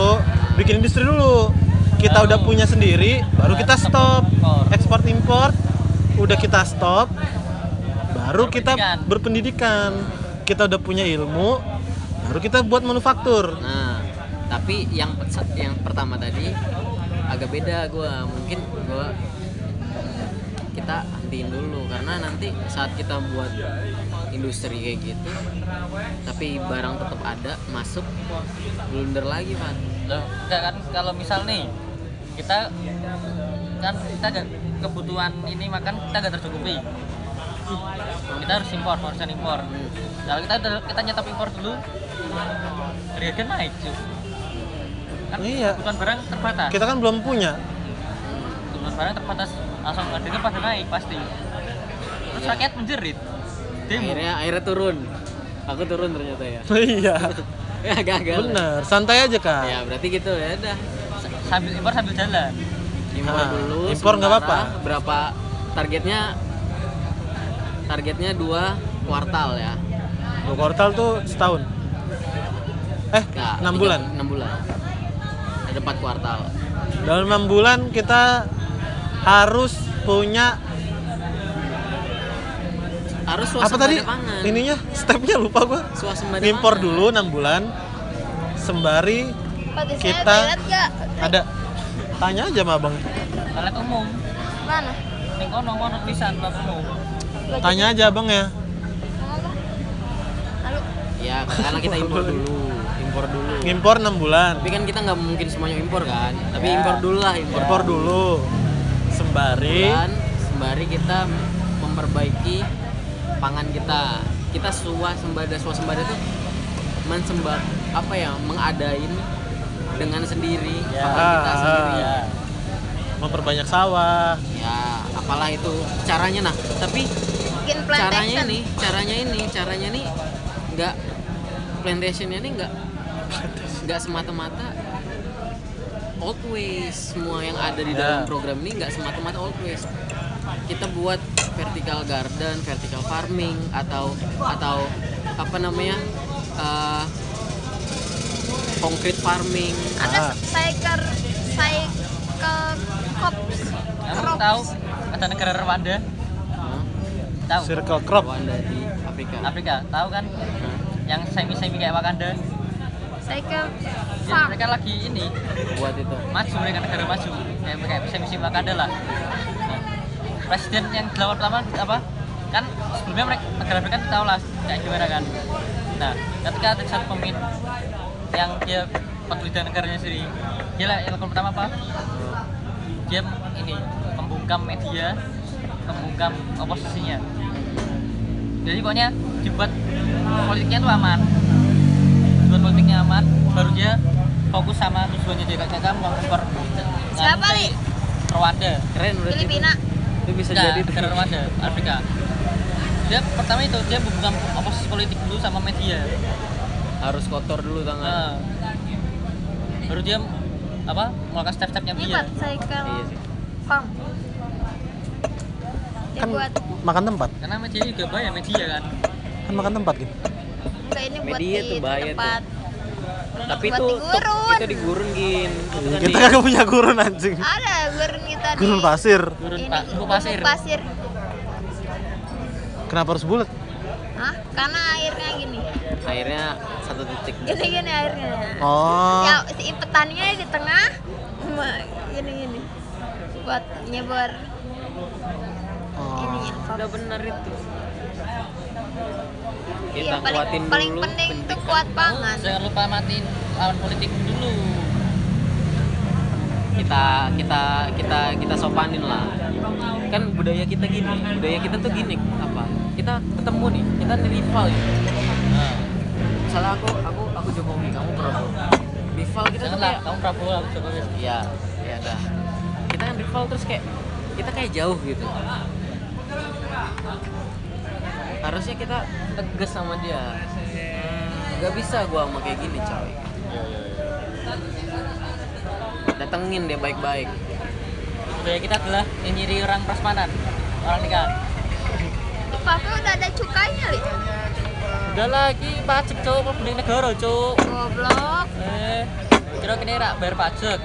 Bikin industri dulu. Kita Baru. udah punya sendiri baru kita stop. ekspor impor udah kita stop baru kita Berpendidikan. kita udah punya ilmu baru kita buat manufaktur. Nah tapi yang yang pertama tadi agak beda gua. Mungkin gua kita hentiin dulu. Karena nanti saat kita buat industri kayak gitu tapi barang tetap ada masuk blunder lagi pak loh enggak kan? Kalau misal nih kita kan kita gak kebutuhan ini makan kita gak tercukupi kita harus impor harusnya impor. Kalau kita udah- kita nyetop impor dulu. Harga naik cuy kan Iya. kebutuhan barang terbatas. Kita kan belum punya. Kebutuhan barang terbatas langsung harganya pada naik pasti. Terus rakyat menjerit. Demo. Akhirnya akhirnya turun. Aku turun ternyata ya. Iya. Ya gagal bener santai aja kak. Ya berarti gitu ya udah. Sambil impor sambil jalan. Impor Ah, dulu impor nggak apa-apa. berapa targetnya targetnya dua kuartal ya. Dua kuartal tuh setahun. Eh Nggak, enam tiga- bulan. enam bulan. Ada empat kuartal. Dalam enam bulan kita harus punya harus apa tadi? pangan. Ininya stepnya lupa gua. Swasembada impor pangan. dulu enam bulan sembari Kita- ada. Tanya aja sama abang. Toilet umum. Mana? ning kono kono pisan toilet umum tanya aja abang ya. Ya karena kita impor dulu. Impor dulu. Ngimpor enam bulan. Tapi kan kita nggak mungkin semuanya impor kan. Tapi Ya. impor dulu lah impor, impor dulu. Sembari. Bulan sembari kita memperbaiki pangan kita. Kita swasembada swasembada tuh mensembah apa ya mengadain dengan sendiri Ya. pangan kita sendiri. Ah. Memperbanyak sawah ya apalah itu caranya nah tapi bikin caranya ini caranya ini caranya ini nggak plantationnya ini nggak nggak semata-mata old ways semua yang ada di Ya. dalam program ini nggak semata-mata old ways kita buat vertical garden vertical farming atau atau apa namanya uh, concrete farming Ada Ah. cycle cycle. Kamu tahu ada negara Rwanda? Hah? Tahu? Circle crop. Rwanda di Afrika Afrika, tahu kan? Hah? Yang semi-semi kayak Wakanda. Saya ke Ya, mereka lagi ini buat itu maju mereka negara maju kayak kayak semi-semi Wakanda lah. Nah, presiden yang dilawan pertama apa? Kan sebelumnya mereka negara Afrika kan tahu lah kayak gimana kan. Nah, ketika ada satu pemimpin yang dia peduli dengan negaranya sendiri, dia lah yang pertama apa? Dia ini membungkam media, membungkam oposisinya. Jadi pokoknya dibuat politiknya tuh aman, dibuat politiknya aman, baru dia fokus sama tujuannya dia kayak kamu mengekor Siapa, Li? Rwanda. Keren berarti Filipina. itu, bisa Enggak, jadi negara Rwanda Afrika. Dia pertama itu dia membungkam oposisi politik dulu sama media. Harus kotor dulu tangan. Nah, baru dia apa melakukan step-stepnya dia. Iya sih. Kan buat makan tempat. karena media juga bahaya media kan Kan makan tempat gitu. enggak ini buat Media di tuh bahaya tuh. tempat. tapi Buat itu di tuh, gurun. itu digurun gin itu kan Kita di- kagak punya gurun anjing. Ada gurun kita di Gurun pasir. turun ini pak gumuk pasir pasir. Kenapa harus bulat? Hah? Karena airnya gini. akhirnya satu titik Gini gini airnya. Oh. Ya si impetannya di tengah. Gini gini. Buat Oh. ininya. udah benar itu. Kita Iya, paling, kuatin paling dulu penting tuh pendidikan. kuat pangan. jangan lupa matiin lawan politik dulu. Kita kita kita kita sopanin lah. Kan budaya kita gini budaya kita tuh gini. Apa? Kita ketemu nih kita nih rival ya. Nah, misalnya aku aku aku Jokowi kamu Prabowo. Rival kita tuh janganlah kayak kamu Prabowo aku Jokowi. Iya ya dah. Kita kan rival terus kayak kita kayak jauh gitu harusnya kita tegas sama dia. Nggak bisa gua sama kayak gini coy. Datengin dia baik-baik. Budaya kita adalah nyiri orang prasmanan orang nikah. Kakak udah ada cukainya, Li. udah lagi pajak cowok mau beli negara cowok Goblok. eh kira kini rak bayar pajak.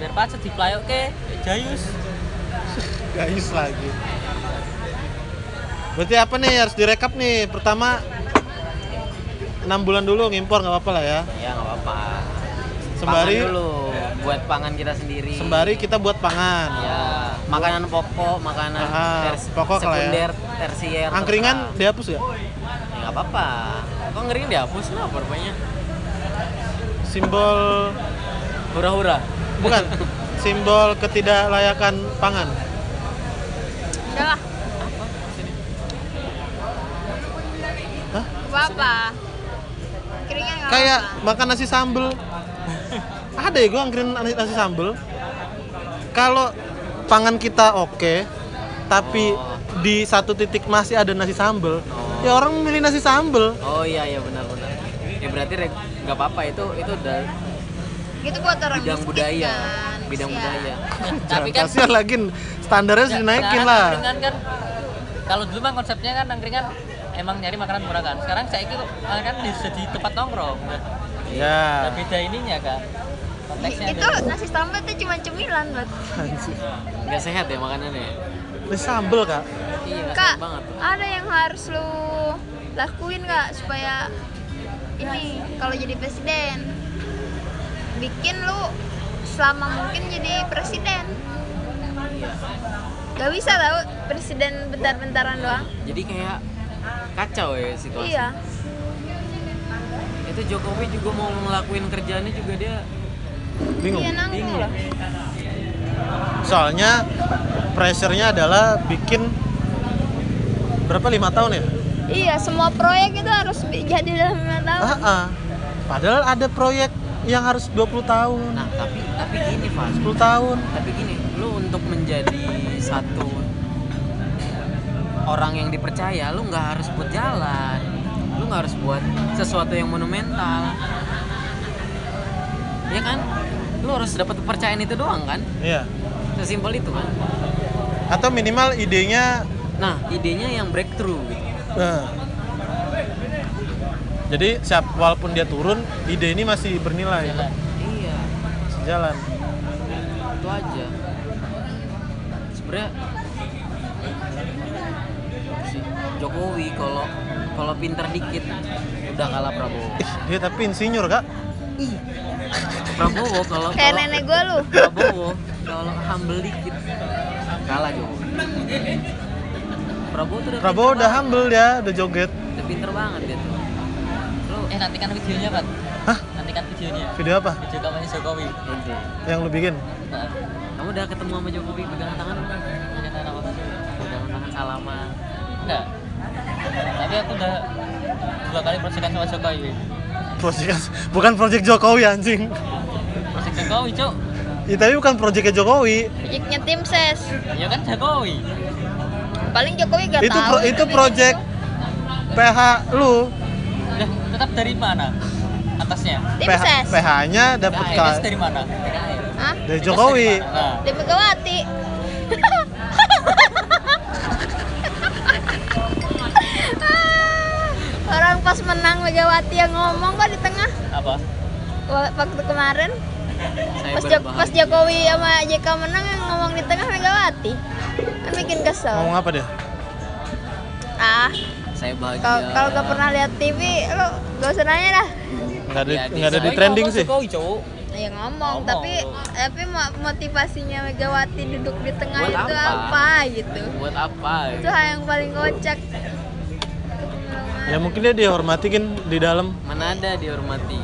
Bayar pajak di playok ke jayus Guys lagi. Berarti apa nih harus direkap nih? Pertama 6 bulan dulu ngimpor nggak apa-apa lah ya. ya nggak apa-apa Sembari Pangan dulu buat pangan kita sendiri sembari kita buat pangan. ya makanan pokok makanan Ah, ters- pokok ya. sekunder tersier Angkringan terserah. dihapus ya? ya nggak apa-apa kok ngering dihapus lah rupanya Simbol hura-hura bukan simbol ketidaklayakan pangan. Udah lah. Hah? Apa? Nggak Kayak apa-apa. makan nasi sambel. Ada ya gue angkrin nasi, nasi sambel. Kalau pangan kita oke, tapi Oh. di satu titik masih ada nasi sambel, Oh. ya orang milih nasi sambel. oh iya iya benar-benar ya berarti nggak apa-apa itu itu udah Gitu buat orang bidang miskin budaya kan. bidang Kasihan. budaya tapi Jangan kan kasihan lagi standarnya Ya, dinaikin sekarang lah. kan kalau dulu mah konsepnya kan angkringan emang nyari makanan murah kan sekarang saya itu kan jadi tempat nongkrong Nah, Ya. beda ininya kan konteksnya Itu beda. nasi sambal tuh cuma cemilan buat. nggak sehat ya makanannya ya? Nasi sambel kak. iya Kak, banget ada yang harus lu lakuin nggak supaya ini kalau jadi presiden bikin lu selama mungkin jadi presiden Gak bisa tau presiden bentar-bentaran doang jadi kayak kacau ya situasi Iya itu Jokowi juga mau ngelakuin kerjaannya juga dia Bingung. Iya nanggung Bingung. loh Soalnya pressure-nya adalah bikin berapa lima tahun ya? Iya semua proyek itu harus jadi dalam lima tahun Ah, ah. Padahal ada proyek yang harus 20 tahun, nah tapi tapi gini Fas 10 tahun. tapi gini lu untuk menjadi satu orang yang dipercaya lu nggak harus buat jalan. Lu nggak harus buat sesuatu yang monumental. Ya kan? Lu harus dapat kepercayaan itu doang kan? Iya. sesimpel itu kan? Atau minimal idenya nah idenya yang breakthrough gitu. Nah. Jadi siap walaupun dia turun, ide ini masih bernilai. Jalan. iya. Jalan. Itu aja sebenarnya si Jokowi kalau kalau pinter dikit udah kalah Prabowo dia tapi insinyur kak Prabowo kalau Kayak nenek gue lu. Prabowo kalau humble dikit kalah Jokowi Prabowo tuh udah Prabowo udah banget. humble ya udah joget udah pinter banget dia tuh lu Eh nantikan videonya kan? Hah? Nantikan videonya. video apa Video kampanye Jokowi. yang lu bikin Nah, kamu udah ketemu sama Jokowi pegangan tangan apa? pegangan tangan salaman Enggak. Tapi aku udah dua kali proyekan sama Jokowi. project bukan project Jokowi anjing Proyek Jokowi, Cuk. ya, tapi bukan projectnya Jokowi Proyeknya tim ses. Ya kan Jokowi. Paling Jokowi gak itu tahu. pro- itu project PH lu Lah, tetap dari mana? Atasnya. Tim PH, ses. PH-nya dapat PKS ka- dari mana? Hah? dari Jokowi. Nah, Tim Megawati. Orang pas menang Megawati yang ngomong kok di tengah. Apa? Wa- waktu kemarin. Saya pas, Jo- pas. Jokowi sama JK menang yang ngomong di tengah Megawati. Kan bikin kesel. Ngomong apa dia? Ah. Saya bahagia. Kalau kalau gak pernah lihat TV lo gak usah nanya dah. Nggak ada Ya, ada di trending sih. Jokowi, Cuk. Ya ngomong, Ngomong. tapi tapi mo- motivasinya Megawati duduk di tengah Buat itu apa? apa? gitu. Buat apa? Itu hal yang paling kocak. Ya mungkin dia dihormati kan di dalam. Mana ada dihormati?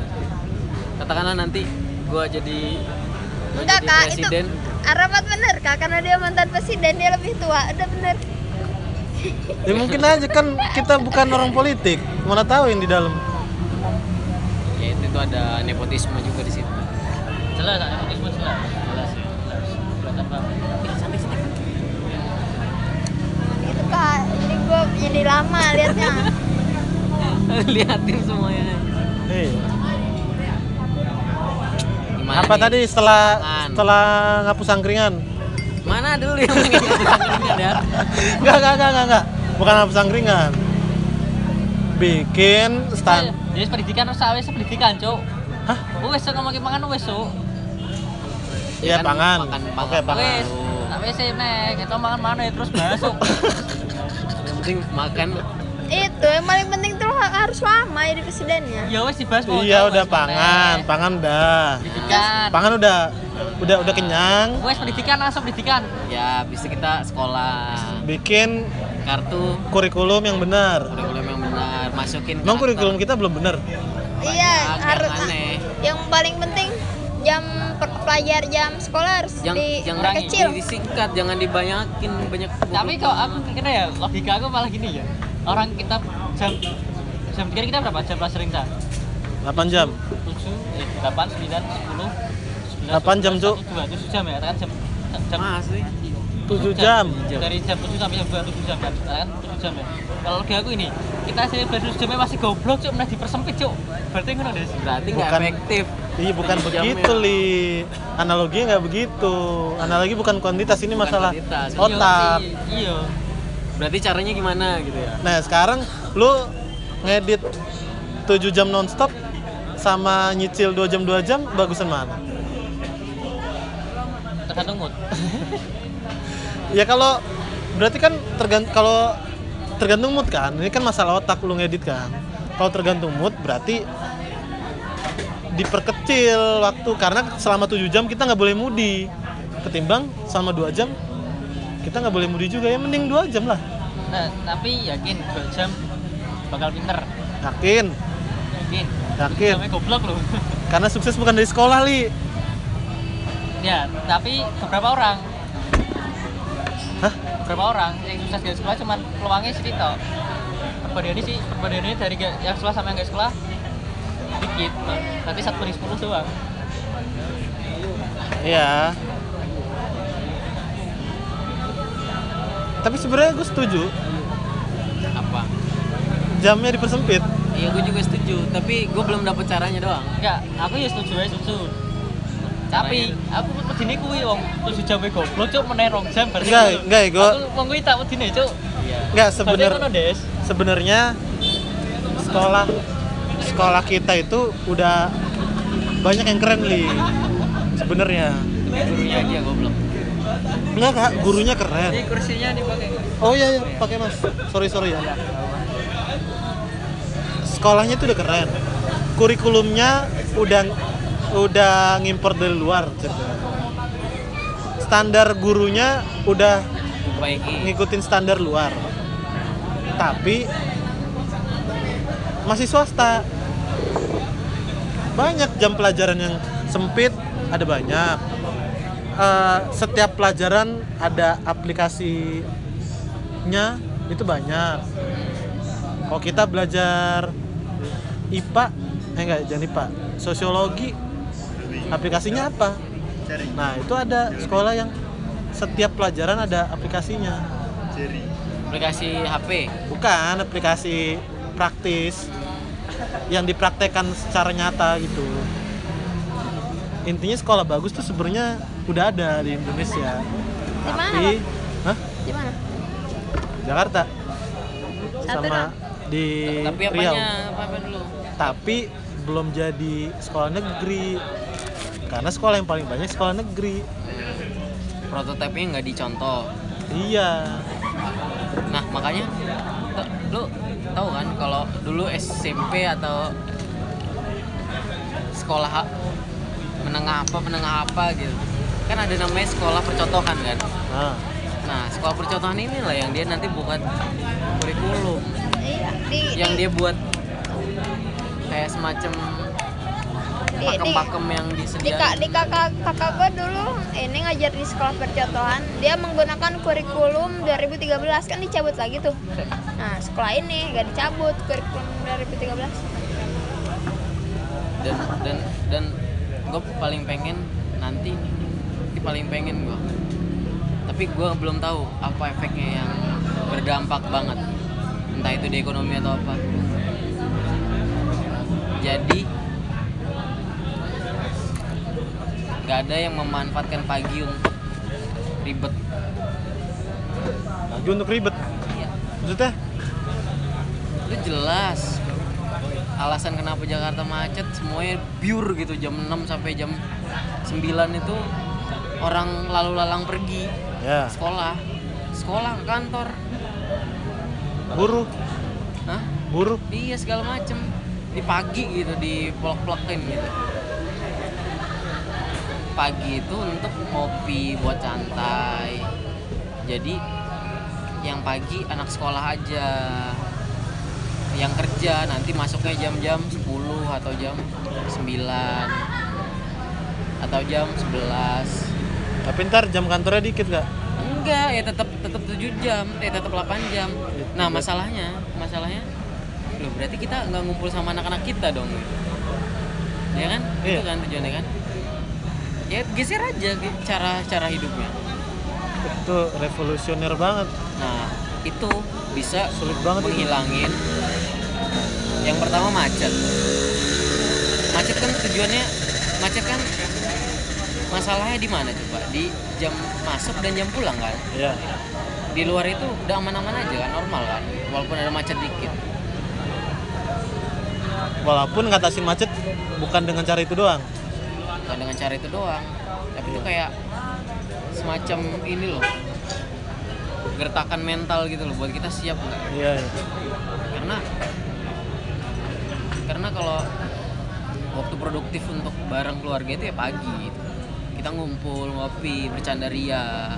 Katakanlah nanti gua jadi gua enggak jadi kak presiden. Itu Arapat bener kak. Karena dia mantan presiden dia lebih tua. Udah bener. Ya mungkin aja kan kita bukan orang politik. Mana tahu yang di dalam. Ya itu tuh ada nepotisme juga di situ Jelas, ada nepotisme jelas. Jelas. Jelas. Buat apa? sampai sini itu kak jadi gue jadi lama liatnya liatin semuanya. Gimana apa nih? tadi setelah Tangan. setelah ngapus angkringan mana dulu yang ngapus ya Enggak, enggak, enggak, enggak. Bukan ngapus angkringan. Bikin stand. Jadi pendidikan harus awes pendidikan, Cuk. Hah? Wes ngomongin mangan wes, Cuk. Iya, kan pangan. makan Oke, pangan. Wes, tak wes nek, kita mangan mana terus masuk. yang penting makan itu yang paling penting tuh harus lama jadi presidennya Ya wes dibahas kok, Iya, udah pangan, pangan udah. Pendidikan. Pangan udah udah udah kenyang. Wes pendidikan langsung pendidikan. ya bisa kita sekolah Bikin kartu kurikulum yang benar. kurikulum yang benar masukin Emang kurikulum kita belum benar. iya harus yang paling penting jam per- pelajar jam sekolah harus yang di yang kecil disingkat jangan dibanyakin banyak Tapi kok aku kira ya logika aku malah gini ya. Orang kita jam jam tiga kita berapa jam sering sa? 8 jam. 7, eh, 8, 9, 10, 11, 8 jam, Cuk. 2, 7 jam ya, kan jam jam masih 7 jam. dari jam 7 sampai jam 2 7 jam kan kan 7 jam ya kalau logika aku ini kita hasil 7 jamnya masih goblok cuk. Malah dipersempit cuk. Berarti ngono deh berarti nggak Bukan- efektif. Iya, bukan begitu, Li. Analoginya nggak begitu. Analogi bukan kuantitas, ini Bukan masalah kuantitas. otak. iya. Berarti caranya gimana gitu ya? Nah, sekarang lu ngedit 7 jam nonstop sama nyicil 2 jam 2 jam bagusan mana? tergantung mood Ya kalau berarti kan tergantung kalau tergantung mood kan. Ini kan masalah otak lu ngedit kan. Kalau tergantung mood berarti diperkecil waktu karena selama 7 jam kita nggak boleh mudi. Ketimbang selama 2 jam kita nggak boleh mudi juga ya mending 2 jam lah. nah tapi yakin 2 jam bakal pinter Yakin, yakin yakin. goblok loh Karena sukses bukan dari sekolah, Li. ya tapi beberapa orang Hah? beberapa orang? Yang sukses dari sekolah cuman peluangnya sedikit perbandingannya sih perbandingannya dari ga- yang sekolah sama yang gak sekolah dikit. Nanti satu banding sepuluh doang. Iya. Tapi sebenarnya gue setuju. Apa? Jamnya dipersempit. iya gue juga setuju. Tapi gue belum dapet caranya doang. Enggak aku ya setuju ya setuju tapi aku wedine kuwi wong. 7 jam wae goblok cuk meneh rong jam berarti Enggak, enggak, gua- aku wong kuwi tak wedine cuk. Iya. Enggak Berarti sebenar ngono, Des. sebenarnya sekolah sekolah kita itu udah banyak yang keren li. Sebenarnya. Gurunya aja goblok. enggak kak. Gurunya keren. Ini kursinya dipakai. oh iya iya. Pakai mas. Sorry sorry ya. Sekolahnya tuh udah keren. Kurikulumnya udah udah ngimpor dari luar ceritanya. standar gurunya udah Baiki. ngikutin standar luar tapi masih swasta banyak jam pelajaran yang sempit ada banyak Eh, setiap pelajaran ada aplikasinya itu banyak kalau kita belajar IPA eh enggak jangan IPA sosiologi aplikasinya apa? Nah itu ada sekolah yang setiap pelajaran ada aplikasinya. Aplikasi HP. bukan aplikasi praktis yang dipraktekkan secara nyata gitu. Intinya sekolah bagus tuh sebenarnya udah ada di Indonesia. Di mana, tapi Hah? Di mana? Jakarta. Satu sama di Tapi Riau. apanya? Apa dulu? tapi belum jadi sekolah negeri karena sekolah yang paling banyak sekolah negeri. Prototipenya nggak dicontoh. iya. Nah makanya lu tahu kan kalau dulu SMP atau sekolah menengah apa menengah apa gitu. Kan ada namanya sekolah percontohan kan? Nah nah sekolah percontohan ini lah yang dia nanti buat kurikulum. Iya. Yang di, dia buat kayak semacam di, di, pakem-pakem yang di, disediain. kak, di kakak kakak gue dulu ini ngajar di sekolah percontohan dia menggunakan kurikulum 2013 kan dicabut lagi tuh. Nah sekolah ini gak dicabut kurikulum 2013 dan dan dan gue paling pengen nanti ini paling pengen gue tapi gue belum tahu apa efeknya yang berdampak banget. Entah itu di ekonomi atau apa. Jadi nggak ada yang memanfaatkan pagi untuk ribet. Lagi untuk ribet? Iya. Maksudnya? Itu jelas. Alasan kenapa Jakarta macet semuanya pure gitu jam 6 sampai jam 9 itu orang lalu lalang pergi. Ya. Sekolah. Sekolah ke kantor. Buruh Hah? buruh iya segala macem. Di pagi gitu di pelok-pelokin gitu pagi itu untuk kopi buat santai. Jadi yang pagi anak sekolah aja. Yang kerja nanti masuknya jam-jam 10 atau jam 9 atau jam 11 tapi ntar jam kantornya dikit gak enggak ya tetap tetap 7 jam eh tetap 8 jam. Nah masalahnya masalahnya loh berarti kita nggak ngumpul sama anak-anak kita dong ya? Kan? Itu Iya. kan tujuannya kan ya geser aja cara cara hidupnya. Itu revolusioner banget. Nah itu bisa sulit banget itu. menghilangin yang pertama macet. Macet kan tujuannya macet kan masalahnya di mana coba? Di jam masuk dan jam pulang kan? Iya. di luar itu udah aman-aman aja kan normal kan? Walaupun ada macet dikit. Walaupun ngatasin macet bukan dengan cara itu doang bukan dengan cara itu doang. Tapi itu kayak semacam ini loh. Gertakan mental gitu loh buat kita siap nggak? Iya iya. karena karena kalau waktu produktif untuk bareng keluarga itu ya pagi. Gitu. kita ngumpul ngopi bercanda ria.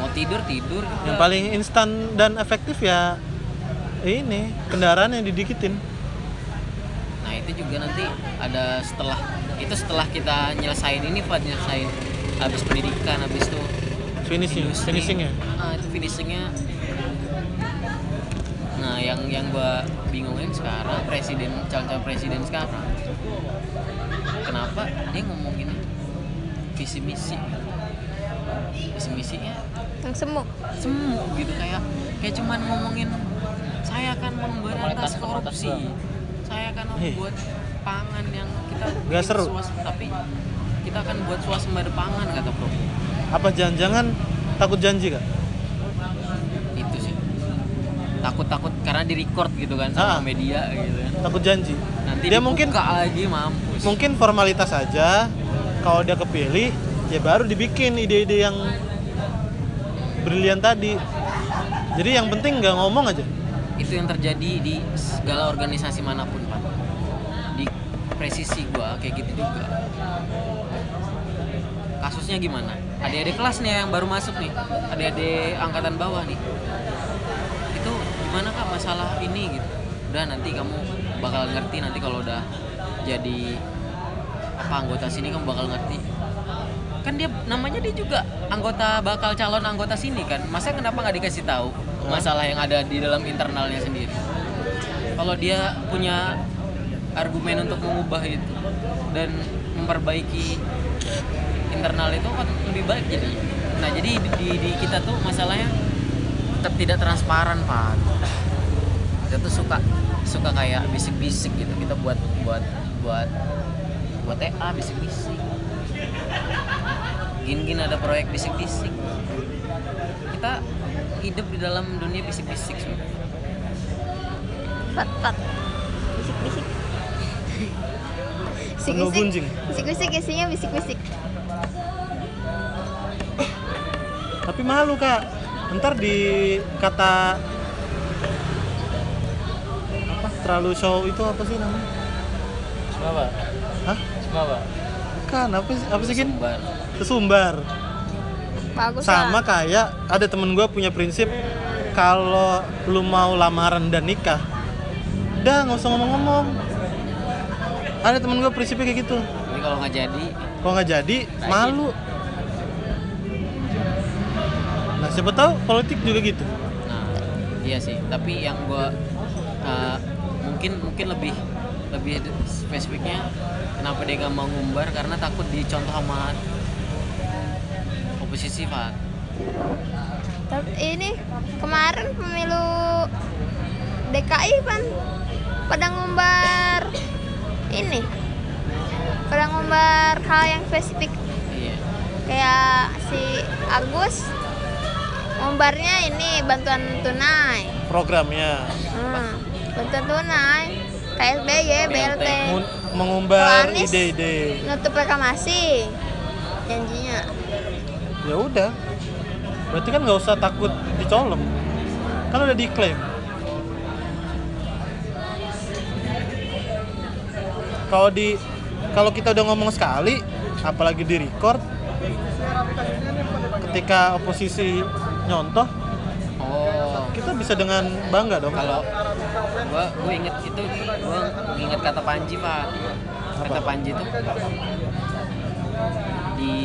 Mau tidur tidur. Yang paling instan dan efektif ya ini kendaraan yang didikitin. nah itu juga nanti ada setelah itu setelah kita nyelesain ini Pak nyelesain habis pendidikan habis itu finishing industri. finishingnya ah itu finishingnya. Nah yang yang gua bingungin sekarang presiden calon presiden sekarang kenapa dia ngomongin visi misi? Visi misinya? Yang semu semu gitu kayak kayak cuman ngomongin saya akan memberantas korupsi saya akan Ih. membuat pangan yang kita Nggak seru. suas- tapi kita akan buat swasembada pangan kata bro. Apa jangan-jangan takut janji kak? Itu sih. Takut takut karena di record gitu kan sama Ah. media gitu kan. Takut janji. Nanti dia dibuka mungkin lagi mampus. mungkin formalitas saja kalau dia kepilih ya baru dibikin ide-ide yang brilian tadi. Jadi yang penting nggak ngomong aja itu yang terjadi di segala organisasi mana pun pak. Di presisi gua kayak gitu juga. Kasusnya gimana? Adik-adik kelas nih yang baru masuk nih. Adik-adik angkatan bawah nih. Itu gimana kak masalah ini gitu? Udah nanti kamu bakal ngerti nanti kalau udah jadi apa anggota sini kamu bakal ngerti. Kan dia namanya dia juga anggota bakal calon anggota sini kan. Masa kenapa nggak dikasih tahu masalah yang ada di dalam internalnya sendiri. Kalau dia punya argumen untuk mengubah itu dan memperbaiki internal itu kan lebih baik jadi. Nah jadi di, di, kita tuh masalahnya tetap tidak transparan pak. Kita tuh suka suka kayak bisik-bisik gitu. Kita buat buat buat buat TA bisik-bisik. Gin-gin ada proyek bisik-bisik. Kita hidup di dalam dunia bisik-bisik Fat fat. Bisik bisik. Bisik Penuh bisik. gunjing. Bisik bisik isinya bisik bisik. tapi malu kak ntar di kata apa terlalu show itu apa sih namanya Semua hah Semua bukan apa sih apa sih Gin? Sumbar. sesumbar Bagus sama lah. kayak ada temen gue punya prinsip kalau lu mau lamaran dan nikah udah nggak usah ngomong-ngomong. Ada temen gue prinsipnya kayak gitu. Tapi kalau nggak jadi, kalau nggak jadi malu. nah siapa tahu politik juga gitu. Nah iya sih. Tapi yang gua uh, mungkin mungkin lebih lebih spesifiknya kenapa dia gak mau ngumbar? Karena takut dicontoh sama oposisi pak. Tapi ini kemarin pemilu DKI kan pada ngumbar ini pada ngumbar hal yang spesifik. Iya. kayak si Agus ngumbarnya ini bantuan tunai. Programnya. Hmm, bantuan tunai. KSBY BLT Mun- mengumbar ide-ide. nutup reklamasi janjinya ya udah berarti kan nggak usah takut dicolong kan udah diklaim kalau di kalau kita udah ngomong sekali apalagi di record ketika oposisi nyontoh Oh. kita bisa dengan bangga dong Kalau gua gua inget itu gua inget kata Panji pak. Kata Apa? Panji itu di di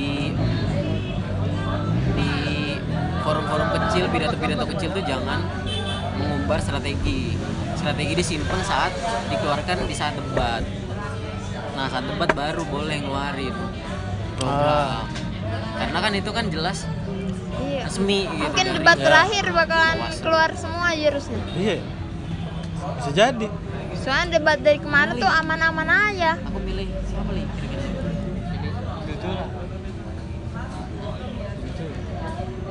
forum-forum kecil pidato-pidato kecil tuh jangan mengumbar strategi. Strategi disimpan saat dikeluarkan di saat debat. Nah saat debat baru boleh ngeluarin program. Karena kan itu kan jelas iya. resmi gitu mungkin dari- debat Ya. terakhir bakalan keluar semua jurusnya iya. Bisa jadi. Soalnya debat dari kemarin tuh aman-aman aja. Aku pilih. Siapa pilih kira-kira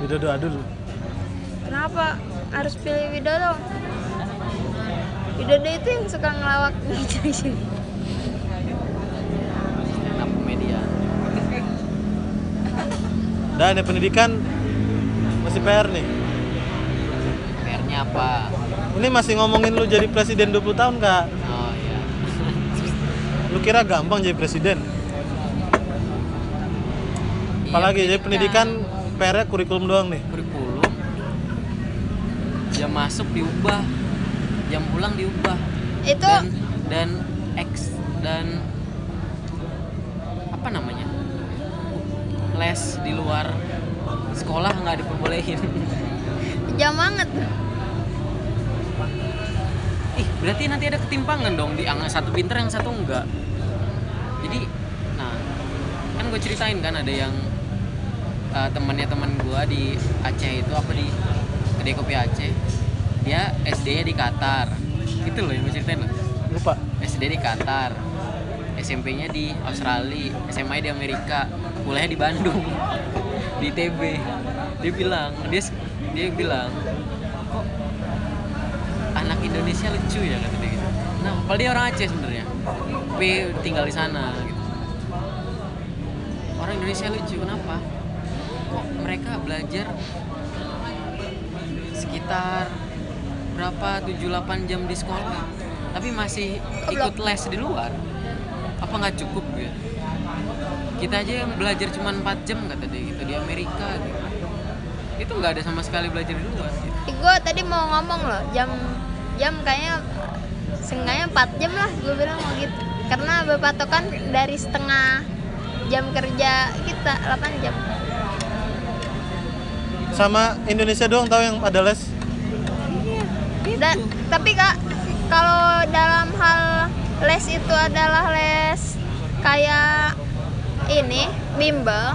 Widodo dulu kenapa harus pilih Widodo? Widodo itu yang suka ngelawak gitu dan ya pendidikan masih PR nih. PR-nya apa? Ini masih ngomongin lu jadi presiden 20 tahun kak. Oh iya. Lu kira gampang jadi presiden? Iya, apalagi jadi pendidikan PR-nya kurikulum doang nih. Kurikulum. Jam masuk diubah. Jam pulang diubah. Itu dan dan X dan apa namanya? Les di luar sekolah nggak diperbolehin. Jam banget. Ih berarti nanti ada ketimpangan dong di satu pinter yang satu enggak jadi nah kan gue ceritain kan ada yang uh, temannya teman gue di Aceh itu apa di kedai kopi Aceh. Dia SD di Qatar. Itu loh yang gue ceritain. Loh lupa SD di Qatar. SMP nya di Australia SMA di Amerika kuliahnya di Bandung. Di TB dia bilang dia dia bilang kok anak Indonesia lucu ya? kata dia gitu. Nah padahal dia orang Aceh sebenarnya tapi tinggal di sana gitu. Indonesia lucu kenapa mereka belajar sekitar berapa 7-8 jam di sekolah tapi masih ikut les di luar. Apa nggak cukup ya? Kita aja yang belajar cuma 4 jam kata dia gitu di Amerika gitu. Itu nggak ada sama sekali belajar di luar gitu. gue tadi mau ngomong loh jam jam kayaknya seenggaknya 4 jam lah gue bilang mau gitu. Karena berpatokan dari setengah jam kerja kita 8 jam sama Indonesia doang tahu yang ada les? Dan, tapi kak kalau dalam hal les itu adalah les kayak ini bimbel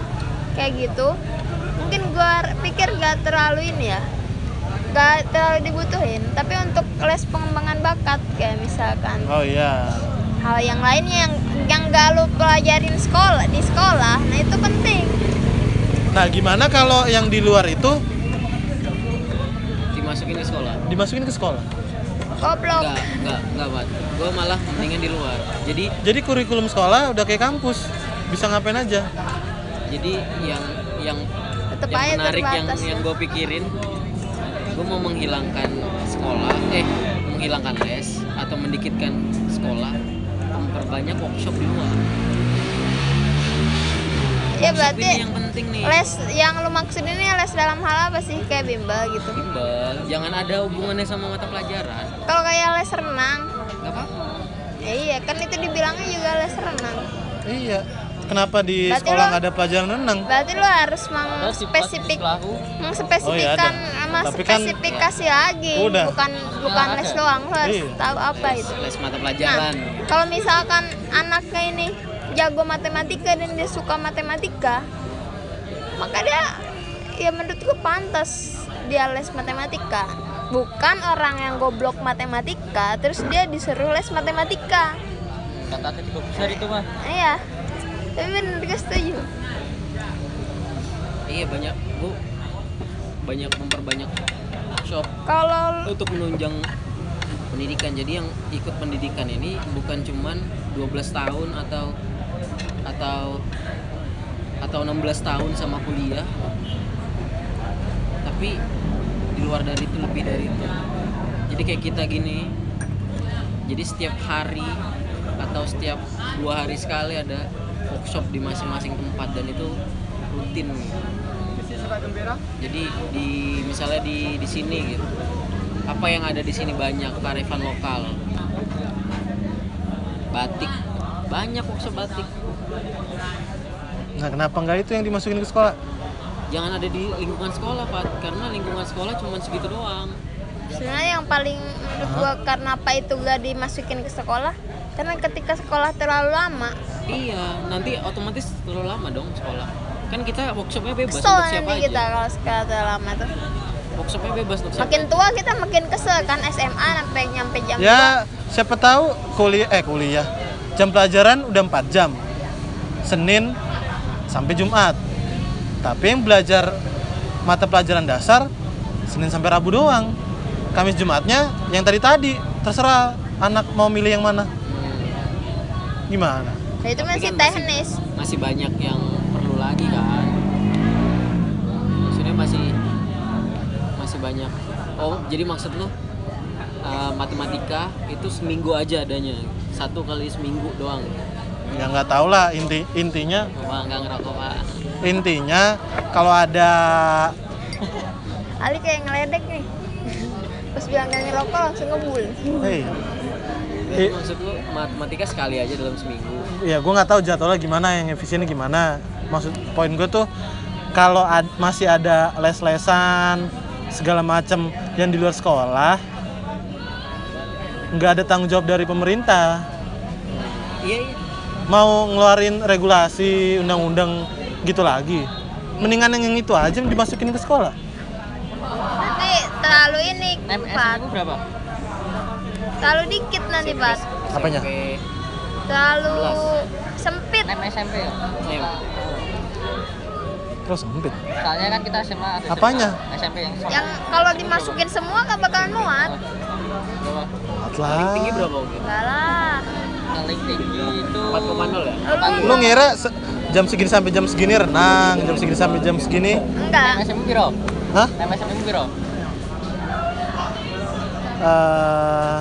kayak gitu mungkin gua pikir gak terlalu ini ya gak terlalu dibutuhin. Tapi untuk les pengembangan bakat kayak misalkan oh iya. hal yang lainnya yang yang gak lu pelajarin sekolah di sekolah nah itu penting nah gimana kalau yang di luar itu? Dimasukin ke sekolah. Dimasukin ke sekolah? Goblok. Nggak nggak nggak bat gue malah mendingan di luar. Jadi jadi kurikulum sekolah udah kayak kampus. Bisa ngapain aja? jadi yang yang tetep yang aja menarik yang terbatas yang ya. gue pikirin gue mau menghilangkan sekolah eh menghilangkan les atau mendikitkan sekolah memperbanyak workshop di luar ya berarti yang penting nih. les yang lu maksud ini les dalam hal apa sih? Kayak bimbel gitu. Bimbel. Jangan ada hubungannya sama mata pelajaran. Kalau kayak les renang. Nggak apa-apa. Ya iya kan itu dibilangnya juga les renang. Iya. Kenapa di Berarti sekolah lo- nggak ada pelajaran renang? Berarti lu harus mengspesifik mengspesifikkan Oh, iya sama Tapi kan- spesifikasi lagi. Udah. bukan bukan Nah, les doang lu harus Iya. tahu apa itu. les mata nah pelajaran. kalau misalkan anaknya ini jago matematika dan dia suka matematika maka dia ya menurut gue pantas dia les matematika. Bukan orang yang goblok matematika terus dia disuruh les matematika. Kata tiga besar itu mah iya tapi bener gue setuju. Iya banyak bu. Banyak memperbanyak workshop kalau untuk menunjang pendidikan. Jadi yang ikut pendidikan ini bukan cuman 12 tahun atau atau atau 16 tahun sama kuliah. Tapi di luar dari itu lebih dari itu. Jadi kayak kita gini jadi setiap hari atau setiap dua hari sekali ada workshop di masing-masing tempat dan itu rutin. Jadi di misalnya di di sini gitu apa yang ada di sini banyak kearifan lokal? Batik. Banyak workshop batik nah kenapa nggak itu yang dimasukin ke sekolah? Jangan ada di lingkungan sekolah pak. Karena lingkungan sekolah cuma segitu doang. Sebenarnya yang paling menurut gua karena apa itu gak dimasukin ke sekolah? Karena ketika sekolah terlalu lama. Iya nanti otomatis terlalu lama dong sekolah. Kan kita workshopnya bebas kesel untuk siapa nanti aja. kita kalau sekolah terlalu lama tuh. Workshopnya bebas untuk siapa makin tua kita makin kesel kan SMA sampai nyampe jam ya siapa tahu kuliah eh kuliah. Jam pelajaran udah 4 jam Senin sampai Jumat. Tapi yang belajar mata pelajaran dasar Senin sampai Rabu doang. Kamis Jumatnya yang tadi tadi. Terserah anak mau milih yang mana. Gimana? 2 nah, itu masih kan masih- teknis. masih banyak yang perlu lagi kan. Maksudnya masih masih banyak. Oh jadi maksud lu uh, matematika itu seminggu aja adanya. Satu kali seminggu doang ya nggak tahu lah inti intinya. Wah, nggak ngerokok pak. Intinya kalau ada Ali kayak ngeledek nih. Pas bilang gak ngerokok langsung ngebul. Hey, Jadi Eh. maksud lu matematika sekali aja dalam seminggu. Ya gue nggak tahu jadwalnya gimana yang efisiennya gimana. Maksud poin gue tuh kalau ad- masih ada les-lesan segala macam yang di luar sekolah nggak ada tanggung jawab dari pemerintah. Iya iya mau ngeluarin regulasi undang-undang gitu lagi. Mendingan yang itu aja yang dimasukin ke sekolah. Nanti terlalu ini SMP berapa? Terlalu dikit nanti Pat Apanya? Terlalu sempit. SMP ya? Nem. terus sempit. Soalnya kan kita SMA ada Apanya? SMP yang sama. Yang kalau dimasukin semua gak bakalan muat. Berapa lah. Tinggi berapa enggak lah paling tinggi itu 4,0 ya lu lu ngira se- jam segini sampai jam segini renang, jam segini sampai jam segini. enggak Nem SMP piro? Hah? Nem SMP piro? Eh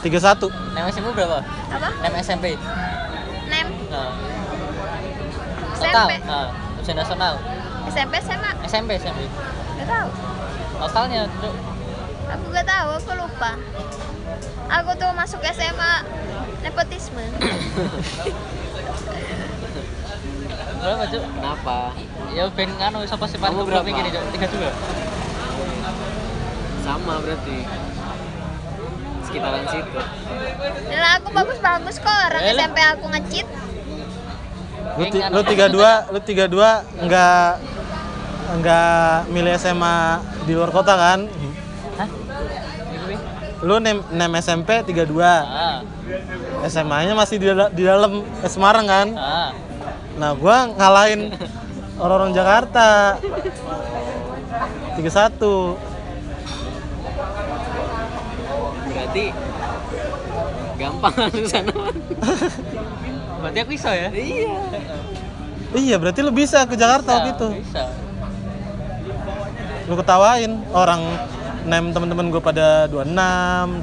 31. Nem SMP berapa? apa Nem SMP. nem Nah. SMP. Total. Nah, ujian nasional. SMP SMA SMP SMP. nggak tahu Totalnya, Cuk. aku nggak tahu aku lupa aku tuh masuk SMA nepotisme Berapa, Cuk? Kenapa? Ya ben anu sapa sih goblok berapa? iki nih, Cuk? 32. Sama berarti. Sekitaran situ. dan aku bagus-bagus kok orang Elah. SMP aku ngecit Lu, ti- lu 32, lu 32 enggak enggak milih SMA di luar kota kan? Lu nem, nem SMP 32. Ah. SMA-nya masih di, di dalam Semarang kan? Ah. Nah, gua ngalahin orang-orang Jakarta. 31. Berarti gampang sana. Berarti aku iso ya? iya. Iya, berarti lu bisa ke Jakarta waktu itu. Bisa. Lu ketawain orang nem teman-teman gue pada 26,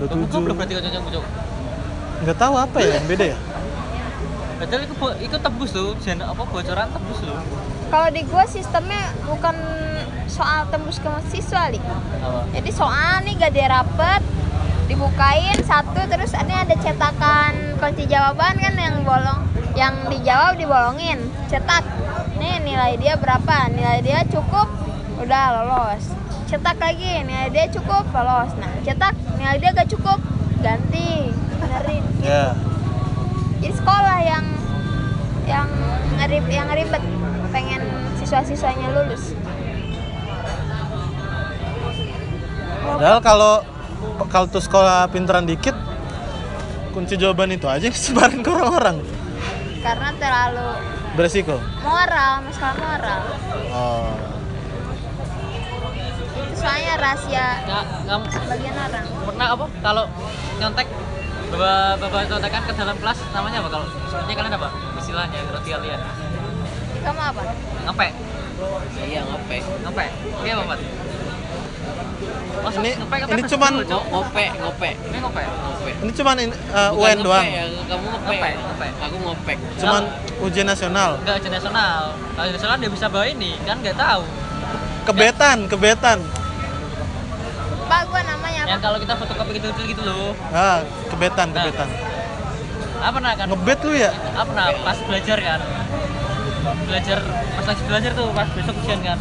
Kamu goblok 27. berarti kanca Cuk. Nggak tahu apa ya yang beda ya? Padahal itu itu tebus loh, jen apa bocoran tebus loh. kalau di gua sistemnya bukan soal tembus ke mahasiswa li Apa? jadi soal nih gak dirapet dibukain satu terus ini ada cetakan kunci jawaban kan yang bolong yang dijawab dibolongin cetak nih nilai dia berapa nilai dia cukup udah lolos cetak lagi nilai dia cukup lolos nah cetak nilai dia gak cukup ganti benerin Ya. jadi sekolah yang yang ngerib yang ribet pengen siswa-siswanya lulus Padahal kalau kalau tuh sekolah pinteran dikit kunci jawaban itu aja sebarin ke orang-orang. karena terlalu Beresiko. moral masalah moral Oh. Soalnya rahasia Nggak, kamu bagian orang pernah apa kalau nyontek bawa bawa contekan ke dalam kelas namanya apa kalau sebenarnya kalian apa istilahnya roti kalian kamu apa ngepek Iya ngopek. ngepek iya apa? Oh, Ini ngepek, ngepek ini cuman. Ngopek, ngopek. ini ngepek Ngopek. ini cuman in- uh, Bukan UN doang. ngopek ya, kamu ngopek. Ngopek, ngopek. Aku ngopek. Cuman ujian nasional. enggak ujian nasional kalau ujian nasional dia bisa bawa ini kan nggak tahu Kebetan, kebetan. Pak gua namanya apa. yang kalau kita fotokopi gitu gitu loh. Ah, kebetan, kebetan. apa nah kan? Ngebet lu ya? apa nah pas belajar kan. Belajar pas lagi belajar tuh pas besok ujian kan.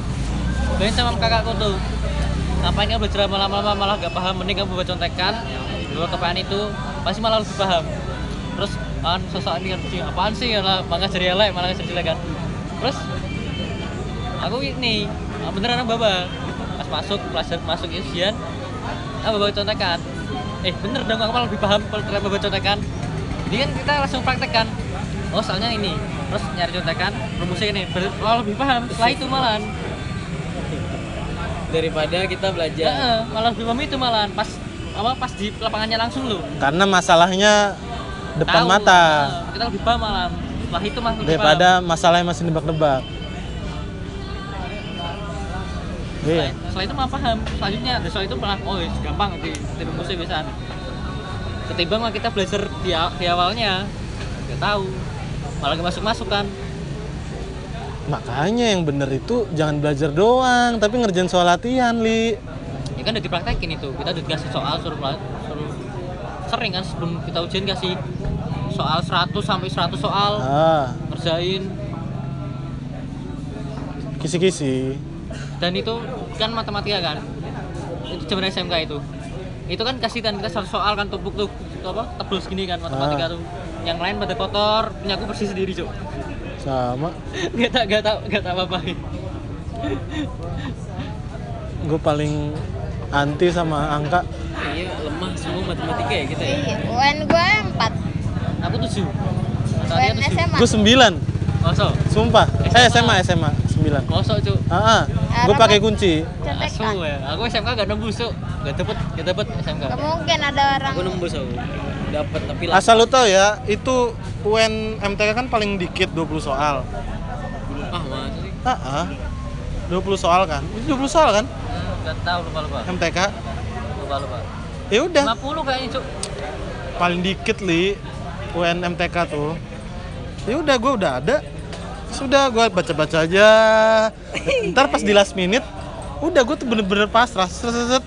Bayangin sama kakakku tuh. Ngapain kamu belajar lama-lama? Malah gak paham. Mending kamu buat contekan. Dua kepan itu pasti malah lebih paham. Terus kan sosok ini kan "Cing, apaan sih? Malah malah jadi elek malah jadi jelek kan. Terus aku ini ah, beneran baba pas masuk pelajar masuk ujian aku bawa contekan. Eh bener dong aku malah lebih paham kalau ternyata bawa contekan. Jadi kan kita langsung praktekkan. Oh soalnya ini. Terus nyari contekan rumusnya ini. Ber- malah lebih paham. Setelah itu malahan. Daripada kita belajar. Heeh, malah lebih paham itu malahan. Pas apa pas di lapangannya langsung loh. Karena masalahnya depan Tahu, mata. Heeh, kita lebih paham malahan. Setelah itu mah lebih daripada masalahnya masih nebak-nebak. Iya. Setelah, setelah itu malah paham. Selanjutnya soal itu malah oh yes, gampang di, di rumusnya bisa. Ketimbang mah kita belajar di, di awalnya nggak tahu. Malah masuk masuk kan Makanya yang bener itu jangan belajar doang, tapi ngerjain soal latihan, Li. ya kan udah dipraktekin itu. Kita udah dikasih soal suruh suruh sering kan sebelum kita ujian kasih soal 100 sampai 100 soal. Ah, ngerjain. Kisi-kisi. Dan itu kan matematika kan? Itu zaman SMK itu. Itu kan kasih kan kita satu soal kan tumpuk tuh. Tuh apa? Tebel segini kan matematika Ah. tuh. Yang lain pada kotor punya aku bersih sendiri cok Sama. nggak tak nggak tak nggak tak apa apain Gue paling anti sama angka. Iya, lemah semua matematika ya kita ya. iya UN gua empat. Aku tujuh. UN SMA Gue sembilan, kosong sumpah. Eh SMA SMA sembilan. kosong cok Ah, ah. gue pakai kunci. asu ya aku SMK gak nembus cok gak dapet gak dapet SMK Gak mungkin ada orang Aku nembus aku. dapat tapi Asal lu tahu ya, itu UN MTK kan paling dikit 20 soal. ah masa sih Ah, ah. 20 soal kan? Itu 20 soal kan Hmm, nggak tahu lupa lupa MTK? lupa lupa Ya udah, 50 kayaknya cuk paling dikit li UN MTK tuh. Ya udah gue udah ada. Sudah gue baca-baca aja. Ntar pas di last minute, udah gue tuh bener-bener pasrah. Set, set, set.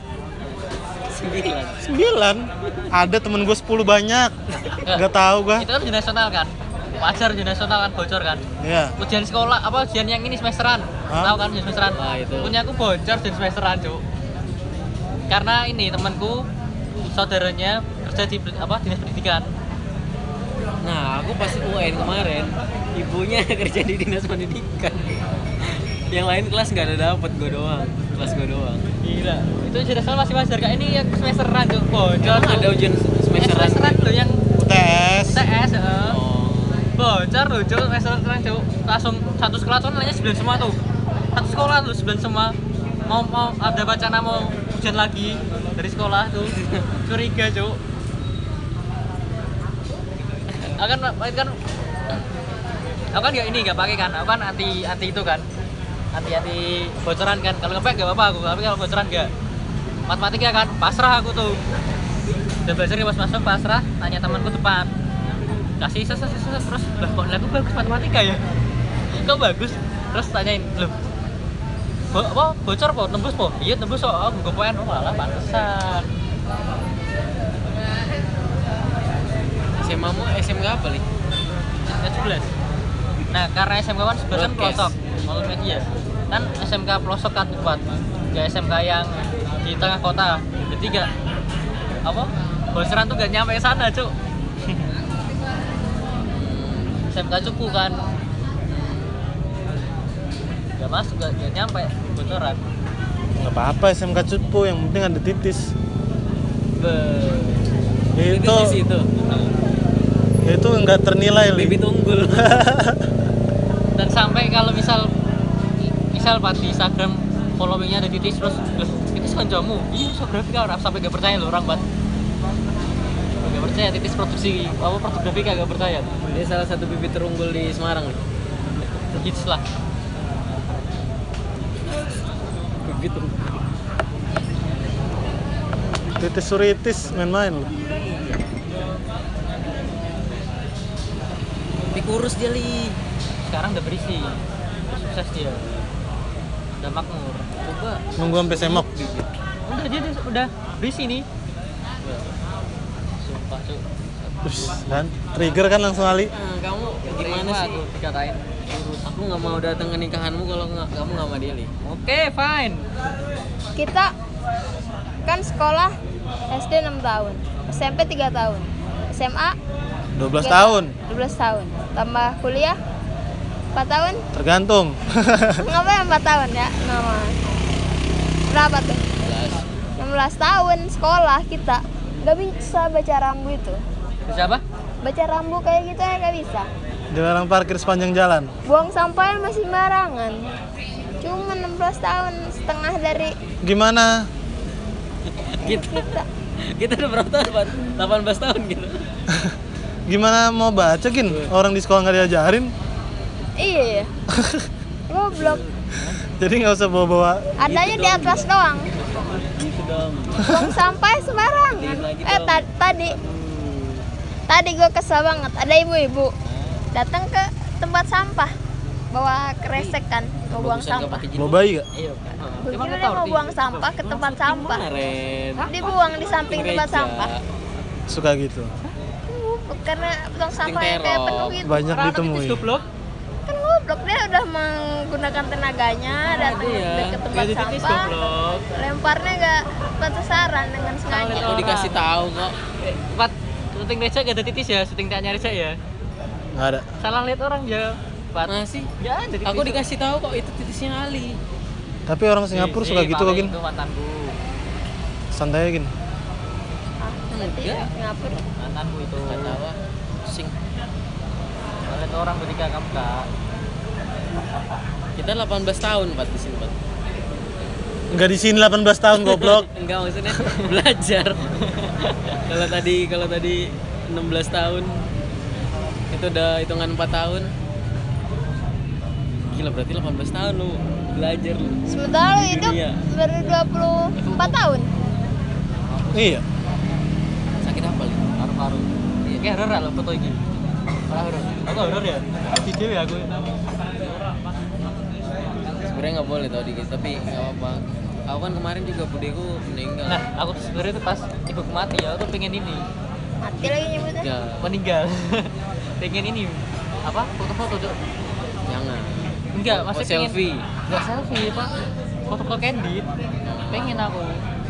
sembilan Sembilan. Ada temen gue 10 banyak. Gak tahu gue. itu kan nasional kan wajar ujian nasional kan bocor kan Ya. ujian sekolah apa ujian yang ini semesteran Hah? tahu kan ujian semesteran Wah, itu. punya aku bocor ujian semesteran cuk karena ini temanku saudaranya kerja di apa dinas pendidikan nah aku pas UN kemarin ibunya kerja di dinas pendidikan. Yang lain kelas nggak ada dapat gue doang. Kelas gue doang. Gila. Itu ujian nasional masih wajar kak ini yang semesteran cuk bocor. Emang ada ujian Eh, semesteran? Semesteran loh yang UTS. TS heeh. oh. Bocor loh cuk semesteran cuk langsung satu sekolah tuh nanya sembilan semua tuh. Satu sekolah tuh sembilan semua. Mau mau ada wacana mau ujian lagi dari sekolah tuh. Curiga cuk akan kan aku kan nggak ini nggak pakai kan. Aku kan anti anti itu kan. Anti anti bocoran kan. Kalau ngepack nggak apa-apa aku. Tapi kalau bocoran nggak. Matematika kan pasrah aku tuh. Udah belajar pas masuk pasrah. Tanya temanku depan kasih ses ses terus lah kok aku bagus matematika ya? Kok bagus? Terus tanyain loh Bo apa bocor po? Nembus po? Iya nembus kok oh gue poin oh malah pantesan SMA mu SMK apa nih SMK 11 nah karena SMK kan sebelas kan Broadcast. pelosok. Multimedia kan SMK pelosok kan tempat gak SMK yang di tengah kota. Jadi gak apa? Bocoran tuh gak nyampe sana cuk. SMK cupu kan. Gak masuk gak, gak nyampe bocoran. Gak apa-apa SMK cupu, yang penting ada titis. Be Itu. sih itu itu nggak ternilai bibit unggul dan sampai kalau misal misal pak di Instagram followingnya ada titis terus "Loh, titis kancamu iya fotografi kan sampai gak percaya loh orang bat gak percaya titis produksi apa fotografi gak percaya. Dia salah satu bibit terunggul di Semarang hits lah. Bibit unggul Titis suritis main-main loh. Kurus dia li. Sekarang udah berisi. Udah sukses dia. Udah makmur. Coba. Nunggu sampai semok. udah dia udah berisi nih. Sumpah cuy Terus kan? Trigger kan langsung Ali. Nah, kamu gimana sih? aku dikatain? Aku nggak mau datang ke nikahanmu kalau nggak kamu nggak sama dia li. Oke fine. Kita kan sekolah SD 6 tahun SMP 3 tahun SMA 12 tiga tahun. 12 tahun. Tambah kuliah 4 tahun? Tergantung. ngapain 4 tahun ya? Nama berapa tuh? 16 tahun sekolah kita. Nggak bisa baca rambu itu. Siapa baca rambu kayak gitu ya nggak bisa. Dilarang parkir sepanjang jalan. buang sampahnya masih sembarangan cuma 16 tahun setengah dari Gimana? kita kita udah berapa tahun Pak? 18 tahun gitu Gimana mau baca gin? Orang di sekolah nggak diajarin. iya. Ya goblok Jadi nggak usah bawa-bawa. adanya di atas doang. Gitu dong. Buang sampah sembarangan eh ta- tadi. Tadi gue kesel banget. Ada ibu-ibu datang ke tempat sampah. Bawa kresek kan mau buang sampah. Bawa jilbab. bayi gak? iya tahu mau buang sampah ke tempat sampah? dibuang di samping tempat sampah. Suka gitu. Karena buang sampah yang kayak terong. penuh gitu Banyak Orang ditemui. goblok kan goblok dia udah menggunakan tenaganya datang iya. ke tempat Gak titis sampah. goblok. Lemparnya gak tepat sasaran dengan sengaja. aku dikasih tahu kok. Eh, Pat, syuting Reja gak ada titis ya, syuting tanya Reja ya? Nggak ada. Salah lihat orang ya. Pat masih? Gak ada titis. Aku dikasih tahu kok itu titisnya Ali. Tapi orang Singapura Si- suka gitu kok gin. Santai aja gin. berarti Enggak. Singapura Mantanku itu nggak tahu ah. pusing Kalau lihat orang ketika kamu kak kita 18 tahun Pak di sini Pak Nggak di sini 18 tahun goblok. enggak maksudnya belajar kalau tadi kalau tadi 16 tahun itu udah hitungan 4 tahun gila berarti 18 tahun lu belajar lu Sementara lu hidup dunia. baru 24 tahun. iya paru-paru iya kayak horor lah foto ini. Ora horor. Aku horor ya. Video ya aku. Sebenarnya nggak boleh tau dikit tapi nggak apa-apa. Aku kan kemarin juga budeku meninggal. Nah aku tuh sebenarnya tuh pas ibuku mati ya aku tuh pengen ini. Mati lagi nyebutnya. ya meninggal. Pengen ini. Apa? Foto-foto Cok. jangan. Enggak Oh, selfie. pengen, enggak selfie pak. Foto-foto candid. Pengen aku.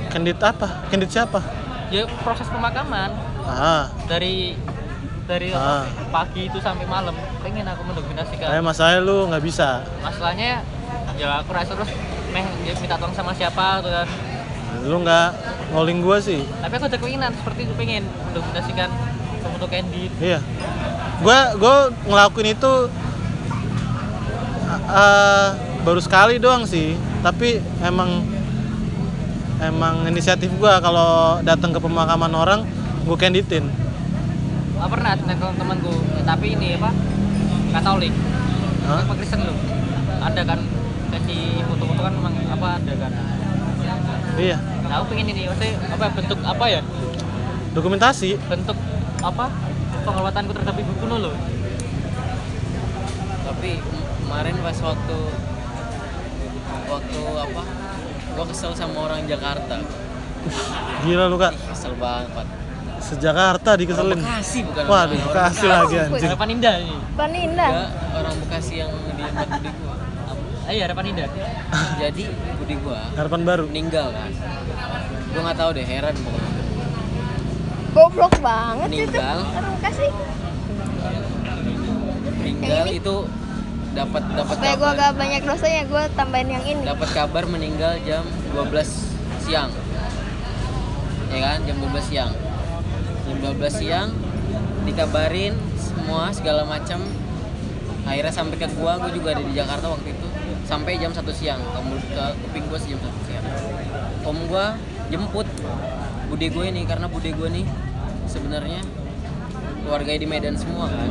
Kendit apa? Kendit siapa? Ya proses pemakaman ah. Dari dari Ah. pagi itu sampai malam pengen aku mendokumentasikan kayak masalahnya lu nggak bisa. Masalahnya ya aku rasa terus meh dia minta tolong sama siapa tuh kan. Lu nggak ngoling gua sih. Tapi aku ada keinginan seperti itu pengen mendokumentasikan foto candid iya. Gua gua ngelakuin itu eh, baru sekali doang sih. Tapi emang emang inisiatif gua kalau datang ke pemakaman orang gua canditin. Ah pernah teman temanku ya, tapi ini apa? Katolik. Apa Kristen loh ada kan? Sesi foto-foto kan memang apa ada kan? Iya. Nah aku pengen ini maksudnya apa bentuk apa ya? Dokumentasi. Bentuk apa? Penghormatanku terhadap ibu kuno loh tapi kemarin pas waktu waktu apa? Gua kesel sama orang Jakarta. Gila lu kak. Kesel banget Sejakarta orang dikeselin Bekasi bukan waduh orang kasih Bekasi. lagi anjing. Harapan indah ini. Paninda. Enggak, orang Bekasi yang di tempat budi gua. Ah, iya harapan indah. Jadi budi gua harapan baru. meninggal kan? Gua nggak tahu deh heran pokoknya. Goblok banget itu. Meninggal. Orang kasih. meninggal itu dapat dapat Supaya kabar. gak banyak dosanya, gua tambahin yang ini. dapat kabar meninggal jam 12 siang. Ya kan? Jam 12 siang 12 siang dikabarin semua segala macam akhirnya sampai ke gua gua juga ada di Jakarta waktu itu. Sampai jam 1 siang kamu ke kuping gua jam 1 siang. Om gua jemput bude gue ini karena bude gue nih sebenarnya keluarga di Medan semua kan.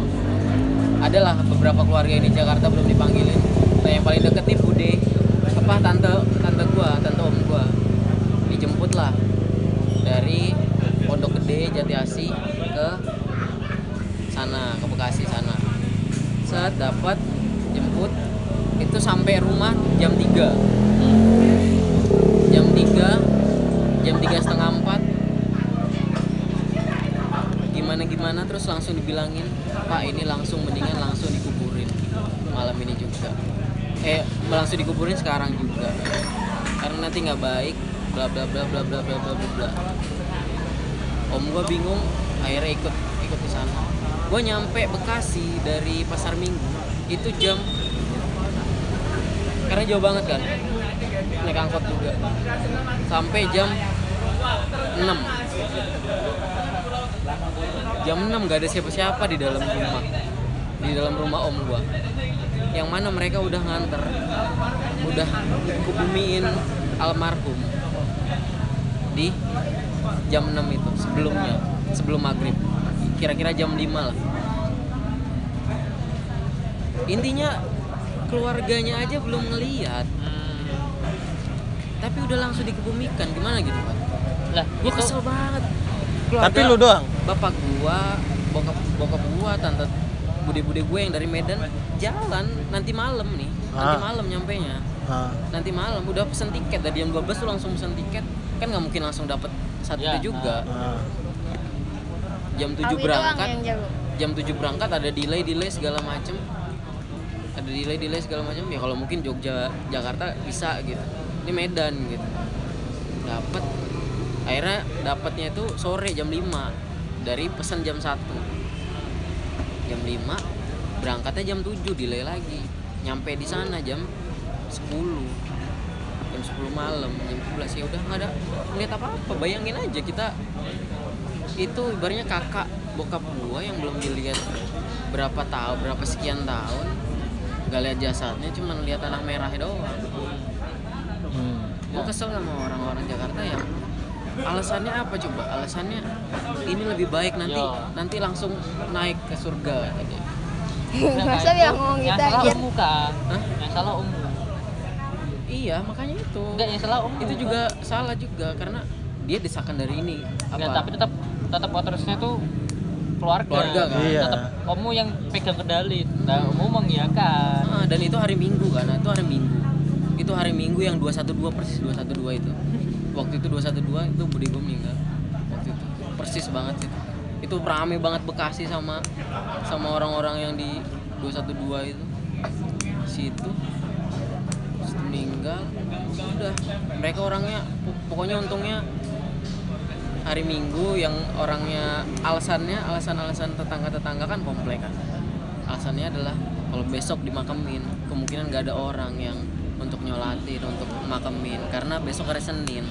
Adalah beberapa keluarga di Jakarta belum dipanggilin. Nah yang paling deket nih bude apa tante tante gua tante om gua. Dijemput lah dari Pondok Gede Jati Asi ke sana ke Bekasi sana. Saat dapat jemput. Itu sampai rumah jam 3 jam 3 jam tiga setengah empat. Gimana gimana terus langsung dibilangin pak ini langsung mendingan langsung dikuburin malam ini juga. Eh langsung dikuburin sekarang juga. Karena nanti nggak baik bla bla bla bla bla bla bla bla om gua bingung akhirnya ikut ikut di sana. Gua nyampe Bekasi dari pasar Minggu itu jam karena jauh banget kan naik angkot juga. Sampai jam 6 jam 6 gak ada siapa-siapa di dalam rumah di dalam rumah om gua. Yang mana mereka udah nganter udah kubumiin almarhum di jam 6 itu sebelumnya sebelum maghrib. Kira-kira jam 5 lah. Intinya keluarganya aja belum ngeliat. Tapi udah langsung dikebumikan gimana gitu pak? Lah gue itu kesel banget. Tapi lu doang? bapak gua bokap bokap gua tante bude-bude gue yang dari Medan jalan nanti malam nih. Nanti Ah. malam nyampe nya Ah, nanti malam udah pesen tiket. Dari jam 12 tuh langsung pesen tiket kan nggak mungkin langsung dapet satu Ya, juga. Ah. jam 7 Awi doang berangkat. jam 7 berangkat ada delay delay segala macem. Ada delay delay segala macem. Ya kalau mungkin Jogja Jakarta bisa gitu. Ini Medan gitu. Dapat akhirnya dapatnya itu sore jam 5 dari pesan jam 1 jam 5 berangkatnya jam 7 delay lagi. Nyampe di sana jam 10 jam 10 malam jam 11 ya udah nggak ada ngeliat apa apa bayangin aja kita itu ibaratnya kakak bokap gua yang belum dilihat berapa tahun berapa sekian tahun nggak lihat jasadnya cuma lihat tanah merah doang Hmm. gue kesel sama orang-orang Jakarta yang alasannya apa coba alasannya ini lebih baik nanti Yo. nanti langsung naik ke surga katanya. masa bilang ngomong gitu yang salah kan Hah? yang salah ummu iya makanya itu. Enggak yang salah ummu itu juga salah juga karena dia desakan dari ini. Apa? Enggak, tapi tetap tetap otorisnya tuh keluarga. Keluarga, kan? Iya. Tetap kamu yang pegang kendali. Nah, kamu mengiyakan. Ah, dan itu hari Minggu kan? Itu hari Minggu. Itu hari Minggu yang 212 persis 212 itu. Waktu itu 212 itu Budi gue meninggal waktu itu. Persis banget itu itu rame banget Bekasi sama sama orang-orang yang di 212 itu. Situ meninggal udah mereka orangnya pok- pokoknya untungnya hari Minggu yang orangnya alasannya alasan-alasan tetangga-tetangga kan komplek kan. Alasannya adalah kalau besok dimakamin kemungkinan nggak ada orang yang untuk nyolatin untuk makamin karena besok hari Senin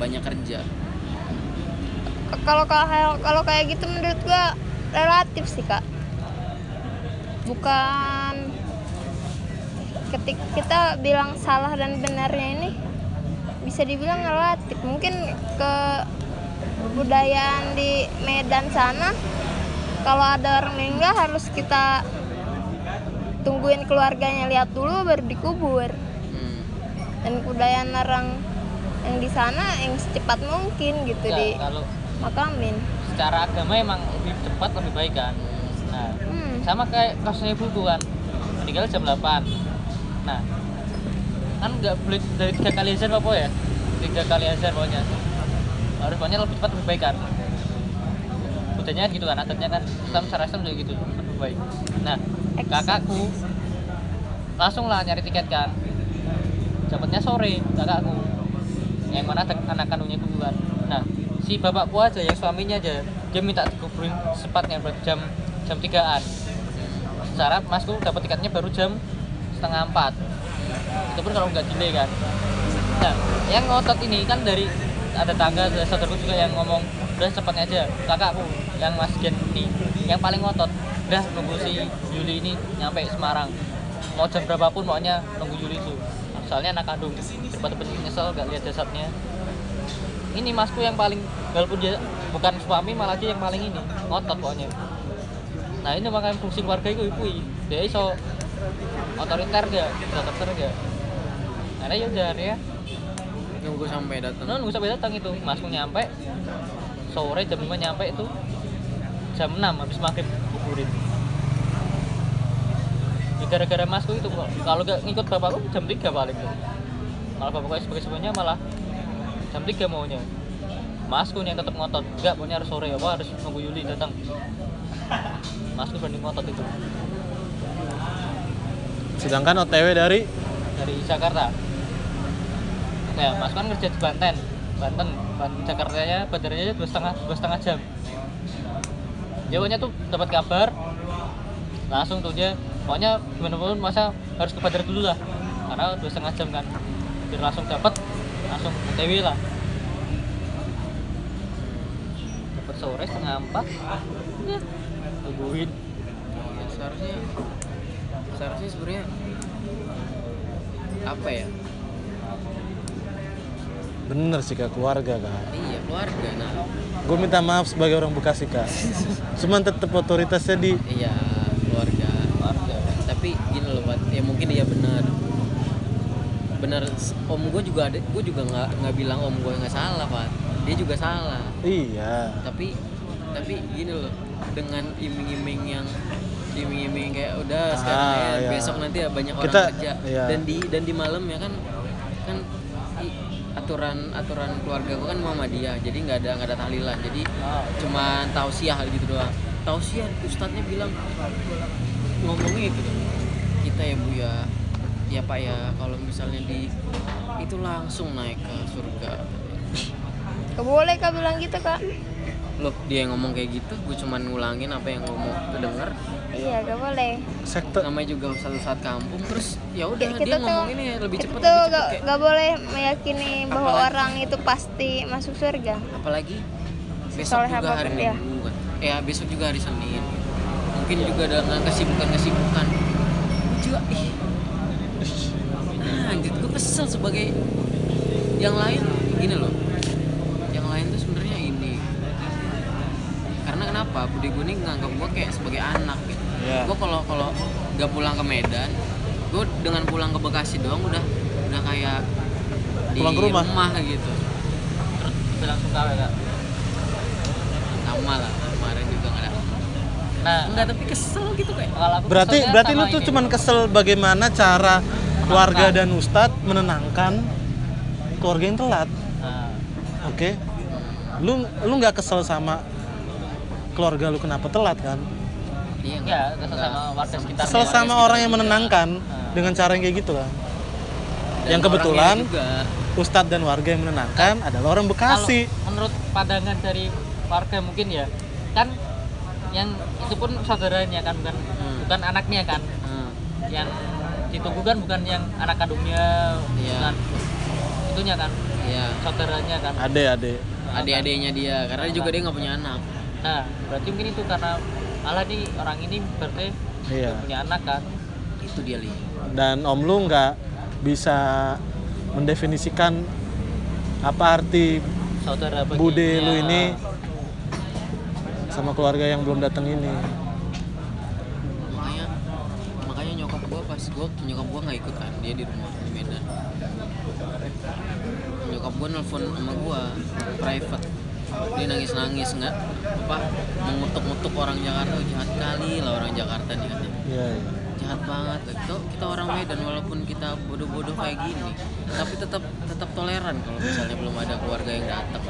banyak kerja. Kalau kalau kalau kayak gitu menurut gua relatif sih kak. Bukan ketik kita bilang salah dan benarnya ini bisa dibilang relatif mungkin ke budayaan di Medan sana kalau ada orang meninggal harus kita tungguin keluarganya lihat dulu baru dikubur hmm. dan budayaan orang yang di sana yang secepat mungkin gitu Enggak, di kalau makamin secara agama emang lebih cepat lebih baik kan. Nah, hmm. sama kayak kasusnya ibuku kan. Meninggal jam 8. Nah, kan nggak boleh dari tiga kali azan apa ya? Tiga kali azan pokoknya. Harus pokoknya lebih cepat lebih baik kan. Budayanya gitu kan, adatnya kan Islam secara Islam juga gitu, lebih baik. Nah, kakakku langsung lah nyari tiket kan. Dapatnya sore kakakku. Yang mana anak kandungnya ku kan. Nah, si bapakku aja yang suaminya aja dia minta dikuburin sepatnya jam jam 3an secara masku dapat tiketnya baru jam setengah empat. Itu pun kalau nggak delay kan. Nah yang ngotot ini kan dari ada tangga ada saudaraku juga yang ngomong udah cepatnya aja. Kakakku yang mas Gen ini yang paling ngotot udah nunggu si Yuli ini nyampe Semarang. Mau jam berapapun maunya nunggu Yuli itu soalnya anak kandung daripada nyesel gak lihat jasadnya. Ini masku yang paling walaupun dia bukan suami malah dia yang paling ini ngotot pokoknya. Nah ini makanya fungsi keluarga itu ibu dia iso otoriter gak otoriter gak karena ya udah ya nunggu sampai datang. Nah, nunggu sampai datang itu masku nyampe sore jam 5 nyampe itu jam 6 habis maghrib kuburin. Ya, gara-gara masku itu kalau gak ngikut bapakku jam 3 paling tuh. Malah bapakku sebagai semuanya malah jam 3 maunya. Masku yang tetap ngotot. Enggak pokoknya harus sore. Apa harus nunggu Yuli datang? Masku berani ngotot itu sedangkan OTW dari? Dari Jakarta. Ya mas? Kan kerja di Banten. Banten. Banten Jakartanya bandaranya dua setengah dua setengah jam. Pokoknya tuh dapat kabar langsung tuh dia pokoknya gimana pun masa harus ke bandara dulu lah. Karena dua setengah jam kan. Biar langsung dapat langsung TW lah. Dapat sore setengah empat. Ya tungguin. Ya, seharusnya seharusnya sebenarnya apa ya? Bener sih kak keluarga kak. Iya keluarga nah. Gue minta maaf sebagai orang Bekasi kak. Cuman tetap otoritasnya di iya keluarga. Keluarga. Tapi gini loh Pat ya mungkin dia benar benar om gue juga ada gue juga nggak nggak bilang om gue nggak salah Pat dia juga salah. Iya. Tapi tapi gini loh dengan iming-iming yang iming-iming kayak udah sekarang Ah, ya iya. besok nanti ya banyak orang Kita- kerja. iya. dan di dan di malam ya kan kan i- aturan aturan keluarga gue kan Muhammadiyah jadi nggak ada nggak ada tahlilan jadi oh, cuman tausiah gitu doang. Tausiah ustadznya bilang ngomongnya gitu kita ya bu ya ya pak ya kalau misalnya di itu langsung naik ke surga. Gak boleh kak bilang gitu kak loh dia yang ngomong kayak gitu gue cuman ngulangin apa yang ngomong tuh denger. Iya gak boleh. Sektor namanya juga satu saat kampung terus ya udah dia tuh- ngomong ini lebih Kita cepat tuh lebih cepat gak, kayak gak boleh meyakini bahwa Apalagi- orang itu pasti masuk surga. Apalagi besok Soleh juga hari ya. minggu kan. Ya besok juga hari senin. Mungkin juga dengan kesibukan kesibukan juga ih. Nah, anjir gue kesel sebagai yang lain. Gini loh yang adik gue nih nganggap gue kayak sebagai anak gitu. Iya. gue kalau kalau nggak pulang ke Medan gue dengan pulang ke Bekasi doang udah udah kayak di Pulang ke rumah. gitu. Terus bilang suka ya kak? Sama lah kemarin juga nggak ada. Nah. Enggak tapi kesel gitu kayak kalau aku Berarti berarti lu tuh cuman kesel bagaimana cara keluarga dan ustadz menenangkan keluarga yang telat. Nah, Oke. Lu lu nggak kesel sama keluarga lu kenapa telat kan? iya ya kesel sama warga sekitar Kesel sama orang yang menenangkan Ah. dengan cara yang kayak gitu kan. Dan yang kebetulan juga ustadz dan warga yang menenangkan adalah orang Bekasi. Kalau menurut pandangan dari warga mungkin ya kan yang itu pun saudaranya kan bukan Hmm. bukan anaknya kan Hmm. yang ditunggu kan bukan yang anak kandungnya Iya. bukan itunya kan iya saudaranya kan Ade ade. adik-adiknya dia karena juga dia nggak punya anak nah berarti mungkin itu karena Allah nih orang ini berarti Iya. punya anak kan? Itu dia li. Dan om lu nggak bisa mendefinisikan apa arti saudara bagi bude ya, lu ini sama keluarga yang belum datang ini. makanya makanya nyokap gua pas gua nyokap gua nggak ikut kan dia di rumah di Medan. Nyokap gua nelfon sama gua private dia nangis nangis nggak apa mengutuk-ngutuk orang Jakarta "Oh, jahat kali lah orang Jakarta nih katanya Iya. iya. jahat banget lah kita, orang Medan walaupun kita bodoh-bodoh kayak gini tapi tetap tetap toleran kalau misalnya belum ada keluarga yang datang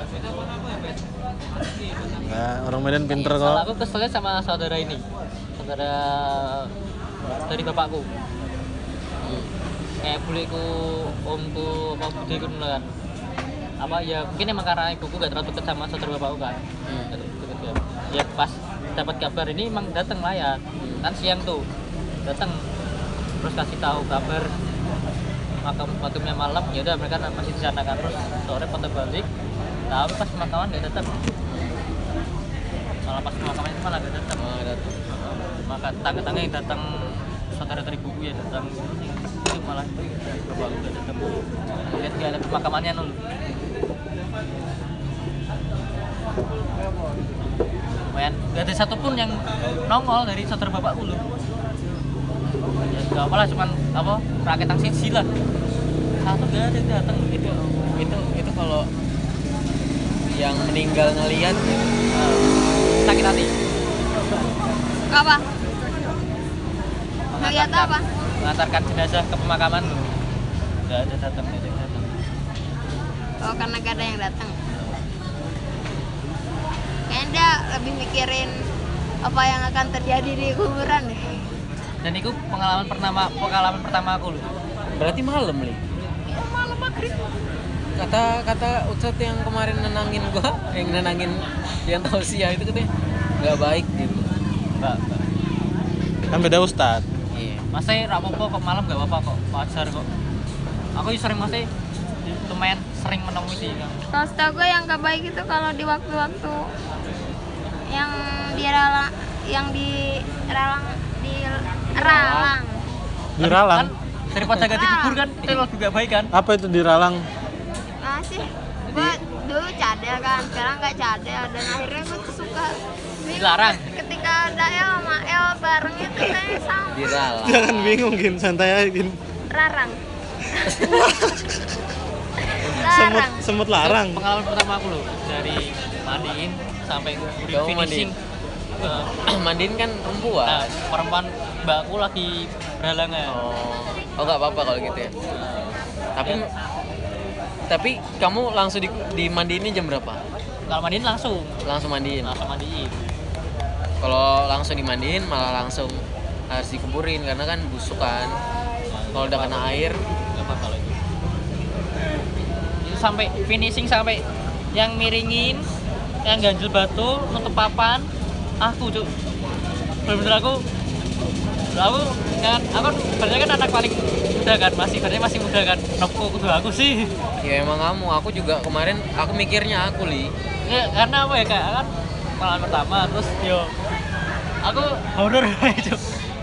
Nggak, orang Medan pinter kalau kok. aku keselnya sama saudara ini saudara dari bapakku Hmm. kayak buleku omku apa budeku dulu kan apa ya mungkin emang karena ibuku gak terlalu dekat sama saudara bapakku kan. Hmm. Gak ya. ya pas dapat kabar ini emang datang layar kan siang tuh datang terus kasih tahu kabar makam makamnya malam. Ya udah mereka masih di sana kan. Terus sore foto balik tapi pas pemakaman gak datang malah pas pemakaman itu malah gak datang Ah, datang. maka tangga-tangga yang datang saudara dari buku ya datang itu malah bapak udah datang lihat gak ada pemakamannya nul lumayan. Gak ada satupun yang nongol dari saudara bapakku loh ya gak apalah cuman apa rakyat yang siji lah. Satu gak ada yang datang itu itu itu kalau yang meninggal ngelihat sakit hati. Apa? Ngeliat apa? mengantarkan jenazah ke pemakaman gak ada datang gak ada yang datang Oh karena gak ada yang datang. Dia lebih mikirin apa yang akan terjadi di kuburan deh. dan itu pengalaman pertama pengalaman pertama aku loh. Berarti malam li? Ya malam maghrib. kata kata Ucot yang kemarin nenangin gua yang nenangin yang tausiah itu katanya nggak baik gitu mbak mbak. Kan beda ustadz. iya. Masih rapopo kok malam gak apa-apa kok wajar kok. Aku sering masih lumayan sering menemui di gang Kalau setahu gue yang gak baik itu kalau di waktu-waktu yang di ralang, yang di ralang, di ralang. Di Ralang. kan daripada gak dikubur kan itu lebih gak baik kan Apa itu di Ralang? Masih, gue dulu cadel kan, sekarang gak cadel dan akhirnya gue tuh suka Dilarang. Ketika ada El sama El bareng itu kayaknya sama di Rala Jangan bingung gin, santai aja gin. Rarang. Semut Larang. semut larang. Itu pengalaman pertama aku loh dari mandiin sampai gue Kamu finishing mandiin kan perempuan nah perempuan mbakku lagi berhalangan. Oh. Oh nggak apa-apa kalau gitu ya? Tapi tapi kamu langsung di, dimandiinnya jam berapa? Kalau mandiin langsung. Langsung mandiin? Langsung mandiin. Kalau langsung dimandiin malah langsung harus dikuburin karena kan busuk kan. Kalau udah kena air. Nggak apa kalau itu sampai finishing sampai yang miringin yang ganjel batu nutup papan. Aku cuk bener-bener aku aku kan aku sebenarnya kan anak paling muda kan masih sebenarnya masih muda kan. Nopo kudu aku sih. Ya emang kamu. Aku juga kemarin aku mikirnya aku li. Ya, karena apa ya kak kan pengalaman pertama terus yo. Aku horor cuk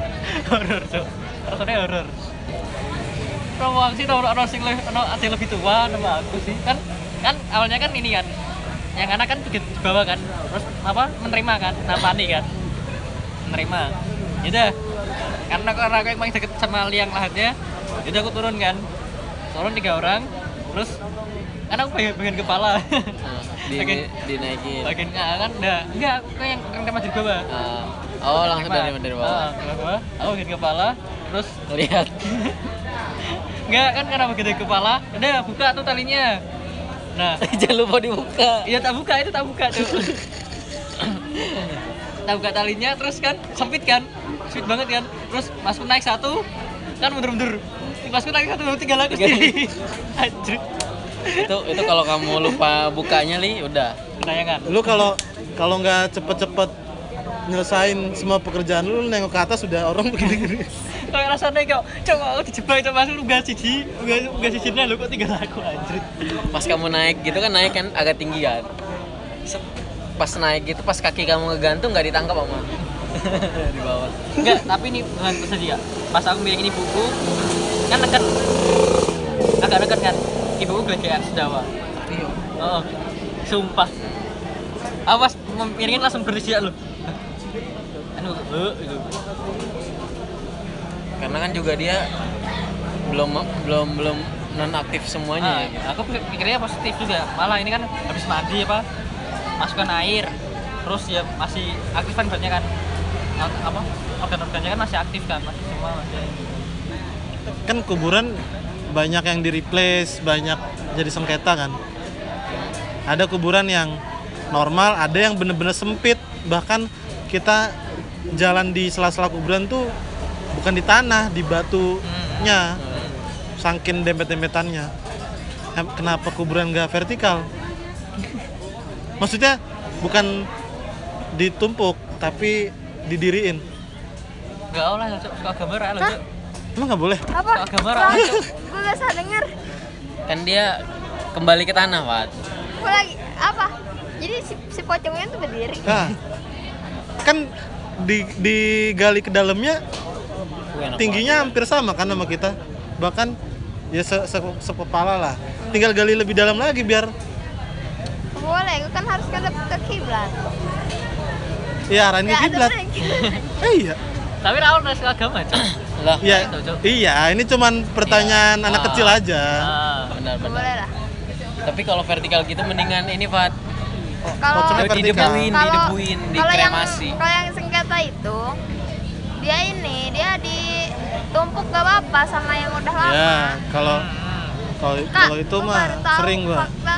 horor cuk. Rasanya horor sih tau orang sing lebih lebih tua nama aku sih. Kan kan awalnya kan ini kan yang anak kan di bawah kan terus apa menerima kan napani kan menerima. Yaudah karena karena aku yang paling deket sama liang lahatnya yaudah aku turun kan. Turun tiga orang terus kan aku bagian, bagian kepala. Nah, di, Bagian- dinaikin. bagian ah, kan enggak enggak aku yang yang tempat di bawah. Ah, oh langsung dari dari bawah. Ah, bawah. Aku bagian kepala terus lihat. Enggak kan karena bagian dari kepala udah buka tuh talinya nah jangan lupa dibuka Iya tak buka itu tak buka tuh. tak buka talinya terus kan sempit kan, sempit banget kan. Terus masku naik satu kan mundur-mundur. Masku naik satu tiga lagi. Anjir. itu itu kalau kamu lupa bukanya li udah Kenayangan. lu kalau kalau nggak cepet-cepet nyelesain semua pekerjaan lu, lu nengok ke atas sudah orang begini-gini Kayak rasanya kok coba aku dijebak coba masuk lu gak siji, gak gak sijinya lu kok tinggal aku anjir. pas kamu naik gitu kan naik kan agak tinggi kan pas naik gitu pas kaki kamu ngegantung nggak ditangkap sama di bawah Enggak, tapi ini bukan sedih ya. Pas aku bilang ini buku kan neken agak neken kan. Ibuku gelegean sedawa. Oh, sumpah. Awas memiringin langsung berisi lu. Anu, eh, itu. karena kan juga dia belum belum belum non aktif semuanya Ah, ya gitu. aku pikir- pikirnya positif juga. Malah ini kan habis mandi apa? Masukkan air. Terus ya masih aktif kan badannya kan. Ap- Apa? Organ-organnya kan masih aktif kan, masih semua masih. kan kuburan banyak yang di replace banyak jadi sengketa kan ada kuburan yang normal ada yang bener-bener sempit bahkan kita jalan di sela-sela kuburan tuh bukan di tanah di batunya sangkin dempet-dempetannya Em- kenapa kuburan nggak vertikal maksudnya bukan ditumpuk tapi didiriin Enggak lah, Cok. suka gambar Hah? Cok. emang nggak boleh Apa? Soal gambar? Gue gak salah denger. kan dia kembali ke tanah Pak Gue lagi apa? Jadi si, si pocongnya tuh berdiri. Nah, kan di digali ke dalamnya tingginya hampir sama kan sama kita. Bahkan ya se, se- sekepala lah. Tinggal gali lebih dalam lagi biar Boleh, gue kan harus ngadep ke kiblat. ya arahin ke kiblat. Eh, iya. Tapi Raul udah suka agama, Cok. lah Iya. Itu, Cok. Iya, ini cuman pertanyaan Iya. anak Ah. kecil aja. Ah. benar benar Boleh lah. tapi kalau vertikal gitu mendingan ini Fat Kalau Pocongnya vertikal. didebuin kalau didebuin kalau yang dikremasi kalau yang sengketa itu dia ini dia ditumpuk gak apa sama yang udah lama. Ya, kalau Hmm. kalau kalau itu gua mah sering gua. fakta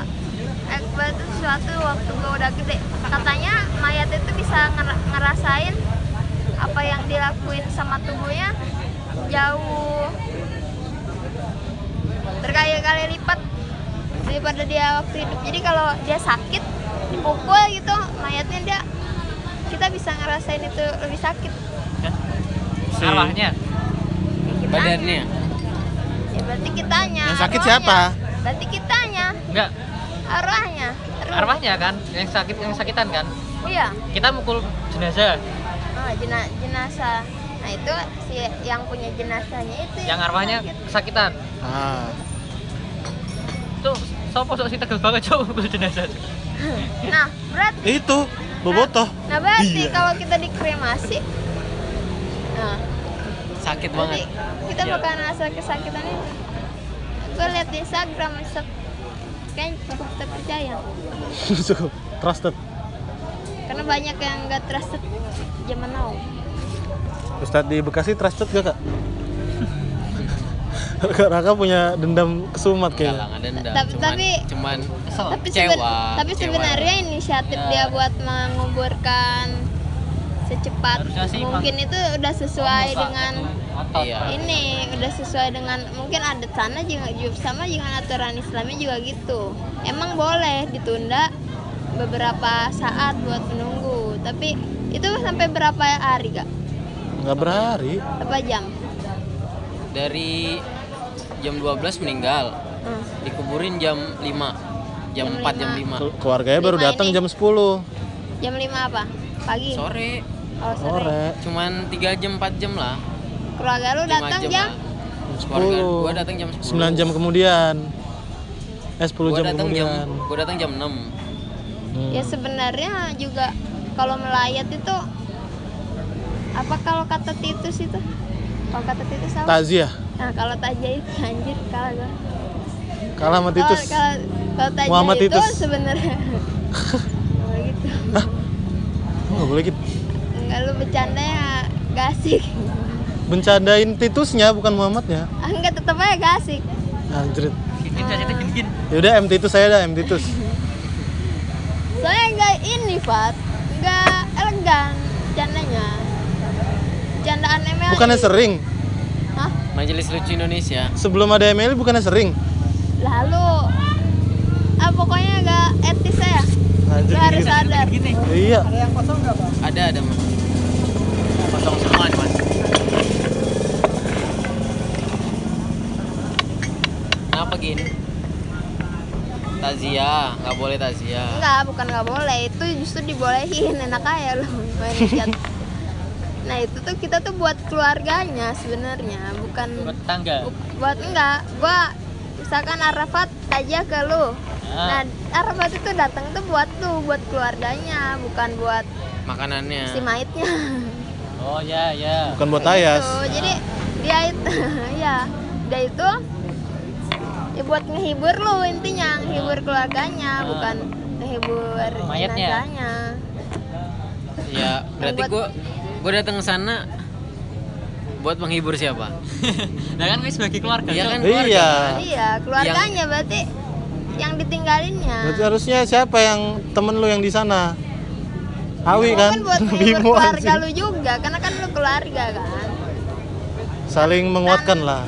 Ekbal itu sesuatu waktu gue udah gede katanya mayat itu bisa nger- ngerasain apa yang dilakuin sama tubuhnya jauh berkali-kali lipat daripada dia waktu hidup jadi kalau dia sakit dipukul gitu mayatnya dia kita bisa ngerasain itu lebih sakit Si- Arwahnya. Kitanya. badannya ya berarti kitanya Yang sakit arwahnya. siapa? berarti kitanya Enggak, arwahnya Arwah. arwahnya kan yang sakit yang sakitan kan. iya Kita mukul jenazah, oh, jena- jenazah nah itu si yang punya jenazahnya itu yang arwahnya sakit. kesakitan. Ah, Cok, sopo sok si tegel banget, Cok, mukul jenazah. Nah berarti itu bobotoh. nah berarti Iya. kalau kita dikremasi nah sakit banget kita Iya. bakal ngerasa kesakitan itu gue liat di Instagram set kayaknya cukup terpercaya Cukup trusted. karena banyak yang nggak trusted zaman now Ustadz di Bekasi trusted gak kak? Kak Raka punya dendam kesumat Enggak kayaknya. lah, nggak dendam. Tapi- cuman, tapi- cuman Kesel. tapi Kecewa, seben- tapi kecewa. sebenarnya inisiatif dia buat menguburkan secepat sih mungkin itu udah sesuai Masa dengan. Iya. ini udah sesuai dengan mungkin adat sana juga juga sama dengan aturan Islamnya juga gitu emang boleh ditunda beberapa saat buat menunggu tapi itu sampai berapa hari kak Nggak berhari. berapa jam dari jam 12 meninggal. Hmm. dikuburin jam 5 jam, Jam 4 jam lima. 5 Kel- Keluarganya baru datang jam 10 jam 5 apa? Pagi? Sore. Oh sore. Sore. cuman 3 jam 4 jam lah. Keluarga lu 5 datang jam, jam? keluarga 10. gua datang jam 10 9 jam kemudian. Eh 10 gua jam datang jam kemudian. gua datang jam 6 Hmm. ya sebenarnya juga kalau melayat itu apa kalau kata Titus itu kalau kata Titus apa Takziah. nah kalau tajah itu anjir kalah gua Kalah sama kalau Titus. kalau kalau tajah Muhammad itu sebenarnya Nggak gitu Enggak boleh gitu. enggak lu bercanda ya gak asik Bencandain Titusnya bukan Muhammadnya. Ah, enggak tetap aja gak asik. Kita cerita gini. Yaudah M Titus saya dah M Titus. soalnya enggak ini Fat enggak elegan bercandanya bercandaan ML Bukannya sering. Hah? Majelis Lucu Indonesia. Sebelum ada ML bukannya sering. lalu ah pokoknya agak etis ya Anjir lu harus sadar Gini. Iya. Ada ada mas. Kosong semua nih mas. Kenapa gini? Tazia, nggak boleh tazia. enggak bukan nggak boleh itu justru dibolehin enak aja lu main chat nah itu tuh kita tuh buat keluarganya sebenarnya bukan Buat tangga. bu- buat enggak gua misalkan Arafat aja ke lu nah Ah. Arafat itu datang tuh buat lu buat keluarganya bukan buat Makanannya. si maitnya Oh ya ya. Bukan buat Kayak Ayas. gitu. jadi dia itu ya dia itu ya buat ngehibur lu intinya ngehibur keluarganya bukan ngehibur Mayatnya. jenazahnya Ya, berarti Buat- gua datang ke sana buat menghibur siapa? Nah kan ini sebagai keluarga. Iya kan? Iya. iya keluarganya berarti yang ditinggalinnya Berarti harusnya siapa yang temen lu yang di sana? Awi Lu kan? buat ngehibur Bimo keluarga anjing. lu juga karena kan lu keluarga kan Saling menguatkan lah.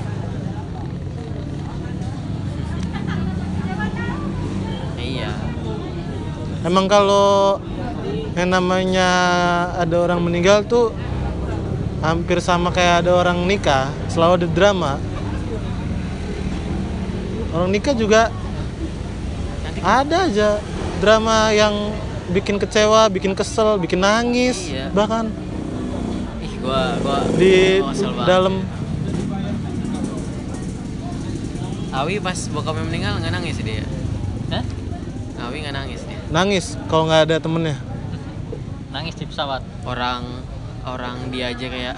Iya. Emang kalau yang namanya ada orang meninggal tuh hampir sama kayak ada orang nikah, selalu ada drama. Orang nikah juga Nanti ada aja drama yang bikin kecewa, bikin kesel, bikin nangis, Iya. bahkan ih gua gua di gua dalam Awi pas bokapnya meninggal nggak nangis dia. Hah? Awi nggak nangis dia. nangis kalau nggak ada temennya. Nangis di pesawat. Orang orang dia aja kayak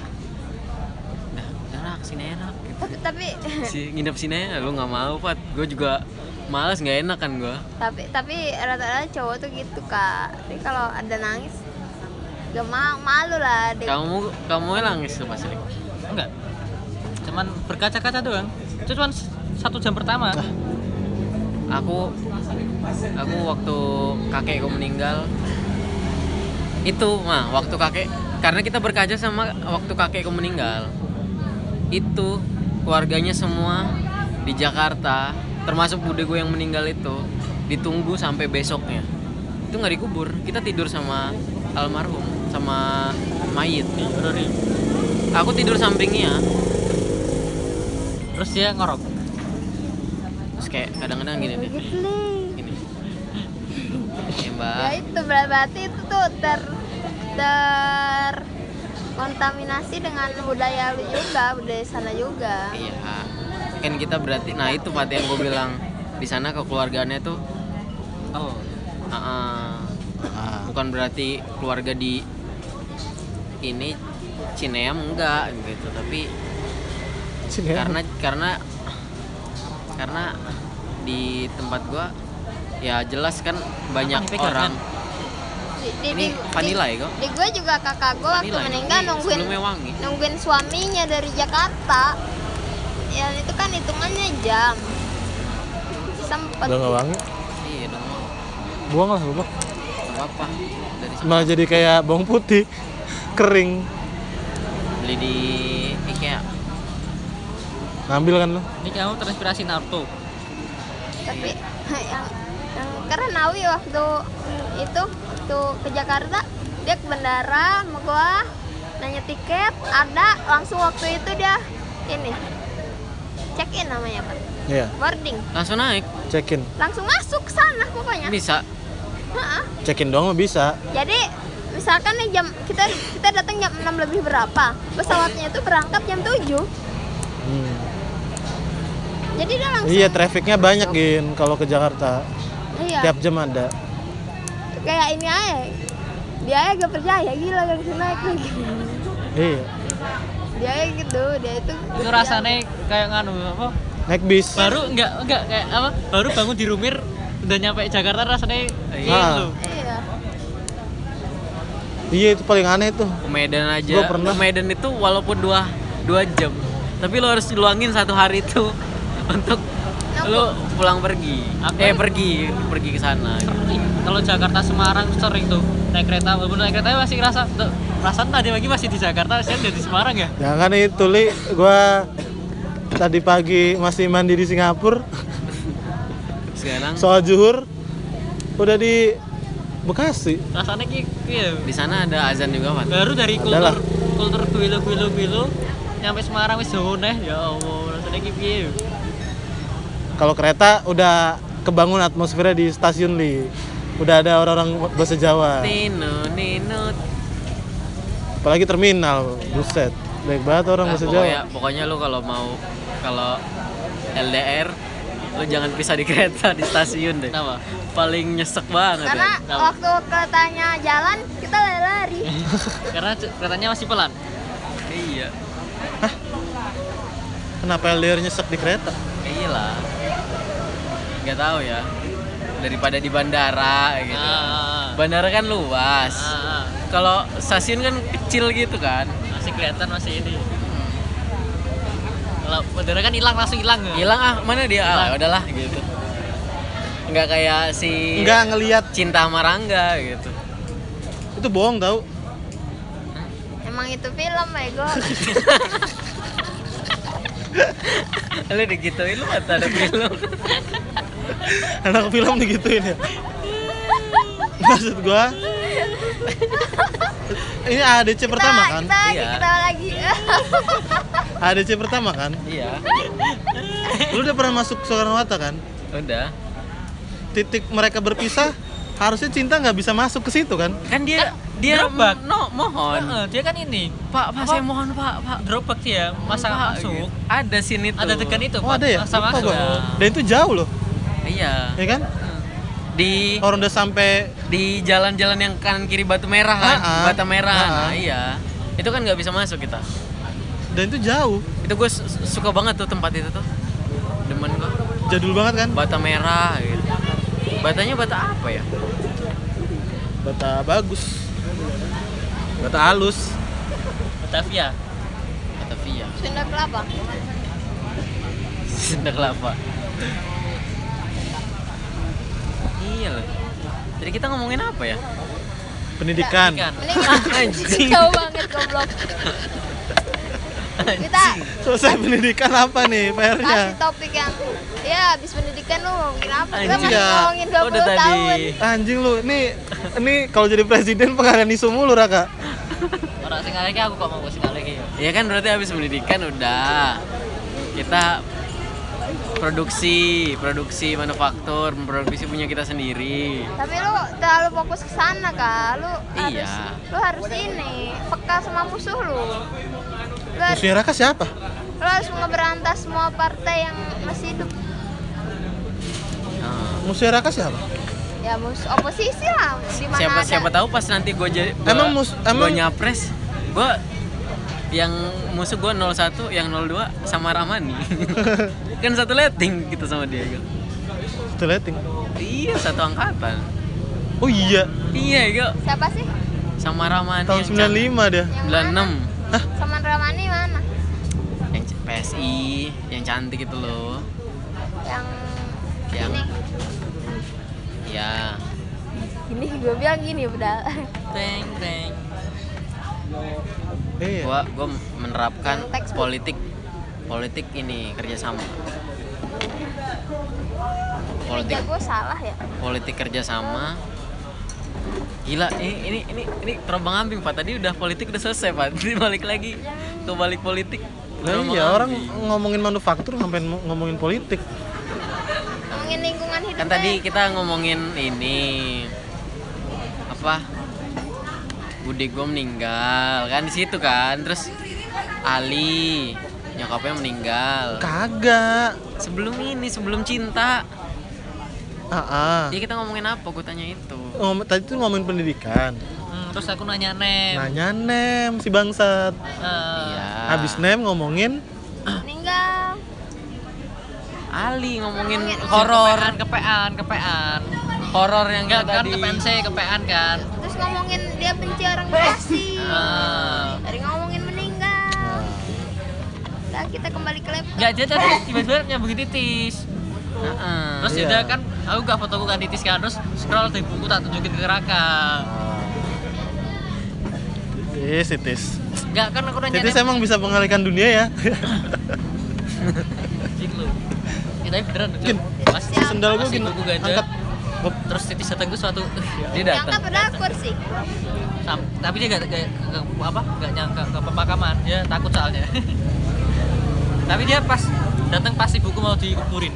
dah enak sini enak gitu. tapi tapi si nginep sini aja lu nggak mau Pat gue juga males nggak enak kan gue tapi tapi rata-rata cowok tuh gitu kak jadi kalau ada nangis gak mau malu lah dia kamu kamu nangis tuh pas ini Enggak. Cuman berkaca-kaca doang. Itu cuman satu jam pertama. aku aku waktu kakekku meninggal itu mah waktu kakek karena kita berkaca sama waktu kakekku meninggal. Itu keluarganya semua di Jakarta termasuk bude gue yang meninggal itu ditunggu sampai besoknya. Itu nggak dikubur. Kita tidur sama almarhum sama mayit. Aku tidur sampingnya. Terus dia ngorok. terus kayak kadang-kadang gini nih begitu nih gini ya ya mbak itu berarti itu tuh ter ter kontaminasi dengan budaya lu juga budaya sana juga. Iya. Kan kita berarti nah itu Pat yang gue bilang. Di sana kekeluargaannya tuh Oh. ah, ah, Ah, bukan berarti keluarga di ini Cineam enggak gitu. Tapi ya. karena karena karena di tempat gua ya jelas kan banyak orang. di, di, ini di- vanilla di- ya kok? di gue juga kakak gue waktu Vanilla, meninggal nungguin wangi. nungguin suaminya dari Jakarta. Ya itu kan hitungannya jam. Sempet. Udah nggak wangi, iya dong. Buang lah lupa. apa dari Malah jadi kayak bawang putih. Kering. beli di IKEA. Ngambil kan lo? Ini kamu terinspirasi Naruto. tapi yang, keren Nawi waktu itu tuh ke Jakarta dia ke bandara sama gua nanya tiket ada langsung waktu itu dia ini check in namanya pak Iya, boarding langsung naik check in. langsung masuk ke sana pokoknya bisa Ha-ha. Check in doang bisa. jadi misalkan nih jam kita kita datang jam 6 lebih berapa pesawatnya itu berangkat jam 7 Hmm. jadi dia langsung Iya, trafficnya banyak gin kalau ke Jakarta. Iya. Tiap jam ada. kayak ini aja. Dia aja gak percaya gila gak bisa naik lagi. Iya. Dia aja gitu dia itu itu rasanya kayak nganu apa? Naik bis. Baru enggak enggak kayak apa? Baru bangun di Rumir udah nyampe Jakarta rasanya iya iya. Iya itu paling aneh tuh. Ke Medan aja. Gua pernah. ke Medan itu walaupun dua dua jam tapi lo harus luangin satu hari itu untuk lo pulang pergi? Aku- eh pergi. Pergi ke sana. Gitu. Kalau Jakarta Semarang sering tuh. Naik kereta walaupun naik kereta masih ngerasa tuh perasaan tadi pagi masih di Jakarta saya udah di Semarang ya? Jangan itu li. Gua tadi pagi masih mandi di Singapura. Sekarang? Soal juhur udah di Bekasi. Rasanya ki iya. di sana ada azan juga pak baru dari Adalah. kultur kultur kuilo kuilo kuilo nyampe Semarang wis jauh neh. Ya Allah rasanya ki piye kalau kereta udah kebangun atmosfernya di stasiun li udah ada orang-orang bahasa Jawa. Nino Nino. Apalagi terminal buset. Baik banget orang Nah, bahasa pokoknya Jawa. pokoknya lu kalau mau kalau LDR lu jangan pisah di kereta di stasiun deh. Kenapa? Paling nyesek banget karena ya. Kenapa? waktu keretanya jalan kita lari-lari. Karena keretanya masih pelan. Iya. Kenapa LDR nyesek di kereta? Iya lah nggak tahu ya. Daripada di bandara gitu. Ah, bandara kan luas. Ah, ah. kalau stasiun kan kecil gitu kan. Masih kelihatan masih ini. Kalau bendera kan hilang langsung hilang ya? hilang ah mana dia? Ah Hilang. udahlah gitu. Nggak kayak si nggak ngelihat cinta marangga gitu. Itu bohong tau. Emang itu film bego lu digituin lu mata ada film anak film digituin ya? Maksud gua ini ADC pertama Kita- kan? Kita lagi Iya. kita lagi. ADC pertama kan? Iya. Lu udah pernah masuk Soekarno Hatta kan? Udah. Titik mereka berpisah harusnya cinta nggak bisa masuk ke situ kan? Kan dia dia gerobak. no mohon. Heeh, dia kan ini. Pak pak Apa? saya mohon pak pak. Gerobak dia masa Pak, masuk. gitu. ada sini tuh ada tekan itu oh ada ya? Masa Lupa masuk. Gua. dan itu jauh loh iya. Ya kan? Di orang udah sampai di jalan-jalan yang kanan kiri batu merah kan? Ah. bata merah. Ah, ah. nah iya. Itu kan nggak bisa masuk kita. Dan itu jauh. Itu gue suka banget tuh tempat itu tuh. Demen gue jadul banget kan? Bata merah gitu. Batanya bata apa ya? Bata bagus. Bata halus. Batavia Batavia Sunda Kelapa. Sunda Kelapa iya loh. Jadi kita ngomongin apa ya? Pendidikan. Anjing. jauh banget goblok. Kita selesai pendidikan apa nih PR-nya kasih topik yang ya habis pendidikan lu ngomongin apa? Kita Anjing. masih Ya. ngomongin 20 udah tadi. tahun. Anjing lu ini ini kalau jadi presiden pengalian isu mulu raka. Orang sing lagi aku kok mau sing lagi ya kan berarti habis pendidikan udah. Kita produksi produksi manufaktur memproduksi punya kita sendiri. Tapi lu terlalu fokus ke sana kak. Lu harus Iya. lu harus ini peka sama musuh lu. Lu harus, musuhnya raka siapa? lu harus ngeberantas semua partai yang masih hidup. Nah, musuhnya raka siapa? Ya mus oposisi lah siapa ada. siapa tahu pas nanti gue jadi Emang mus- gua emang- nyapres gue yang musuh gue 01 yang 02 sama Ramani. Kan satu letting kita sama dia gitu. Teleting. iya satu angkatan. Oh iya. Iya gitu siapa sih? Sama Ramani tahun yang 95 dia. Yang mana? 96 sama Ramani mana? Yang PSI yang cantik itu loh. Yang Yang- ini. Ya ini gue bilang gini udah. Teng teng iya. Gua gua menerapkan politik politik ini kerjasama. Politik. Kerja gue salah ya. Politik kerjasama. Gila ini ini ini ini terbang ambing pak. Tadi udah politik udah selesai pak. Ini balik lagi ke balik politik. Terbang iya orang ngomongin manufaktur ngapain mo- ngomongin politik? Ngomongin lingkungan hidup kan tadi kita ngomongin ini apa bude gue meninggal kan di situ kan terus Ali nyokapnya meninggal kagak sebelum ini sebelum cinta Ah, ah. Jadi kita ngomongin apa? Gue tanya itu. Ngom- tadi tuh ngomongin pendidikan. Hmm, terus aku nanya nem Nanya nem si bangsat. Eh, Iya. Habis nem ngomongin meninggal Ali ngomongin Ngomongin horor, kepean kepean kepean horor yang enggak kan tadi. kepean sih kepean kan terus ngomongin dia benci orang Bekasi Ah. dari ngomongin meninggal nah kita kembali ke laptop Enggak dia tadi tiba-tiba nyambungin titis Heeh. terus Iya. udah kan aku gak fotoku kan titis kan terus scroll di buku tak tunjukin ke Raka Titis, titis. enggak kan aku nanya Titis emang bisa mengalihkan dunia ya. Cik lu. Ya, tapi beneran lucu. Gin, Pas Sendal gue gini. Angkat. Hop. terus titis datang tuh suatu Dia yang datang. apa berdakur sih? Sam- tapi dia gak, gak, gak- apa gak nyangka ke pemakaman. Dia takut soalnya. Tapi dia pas datang pasti buku mau dikuburin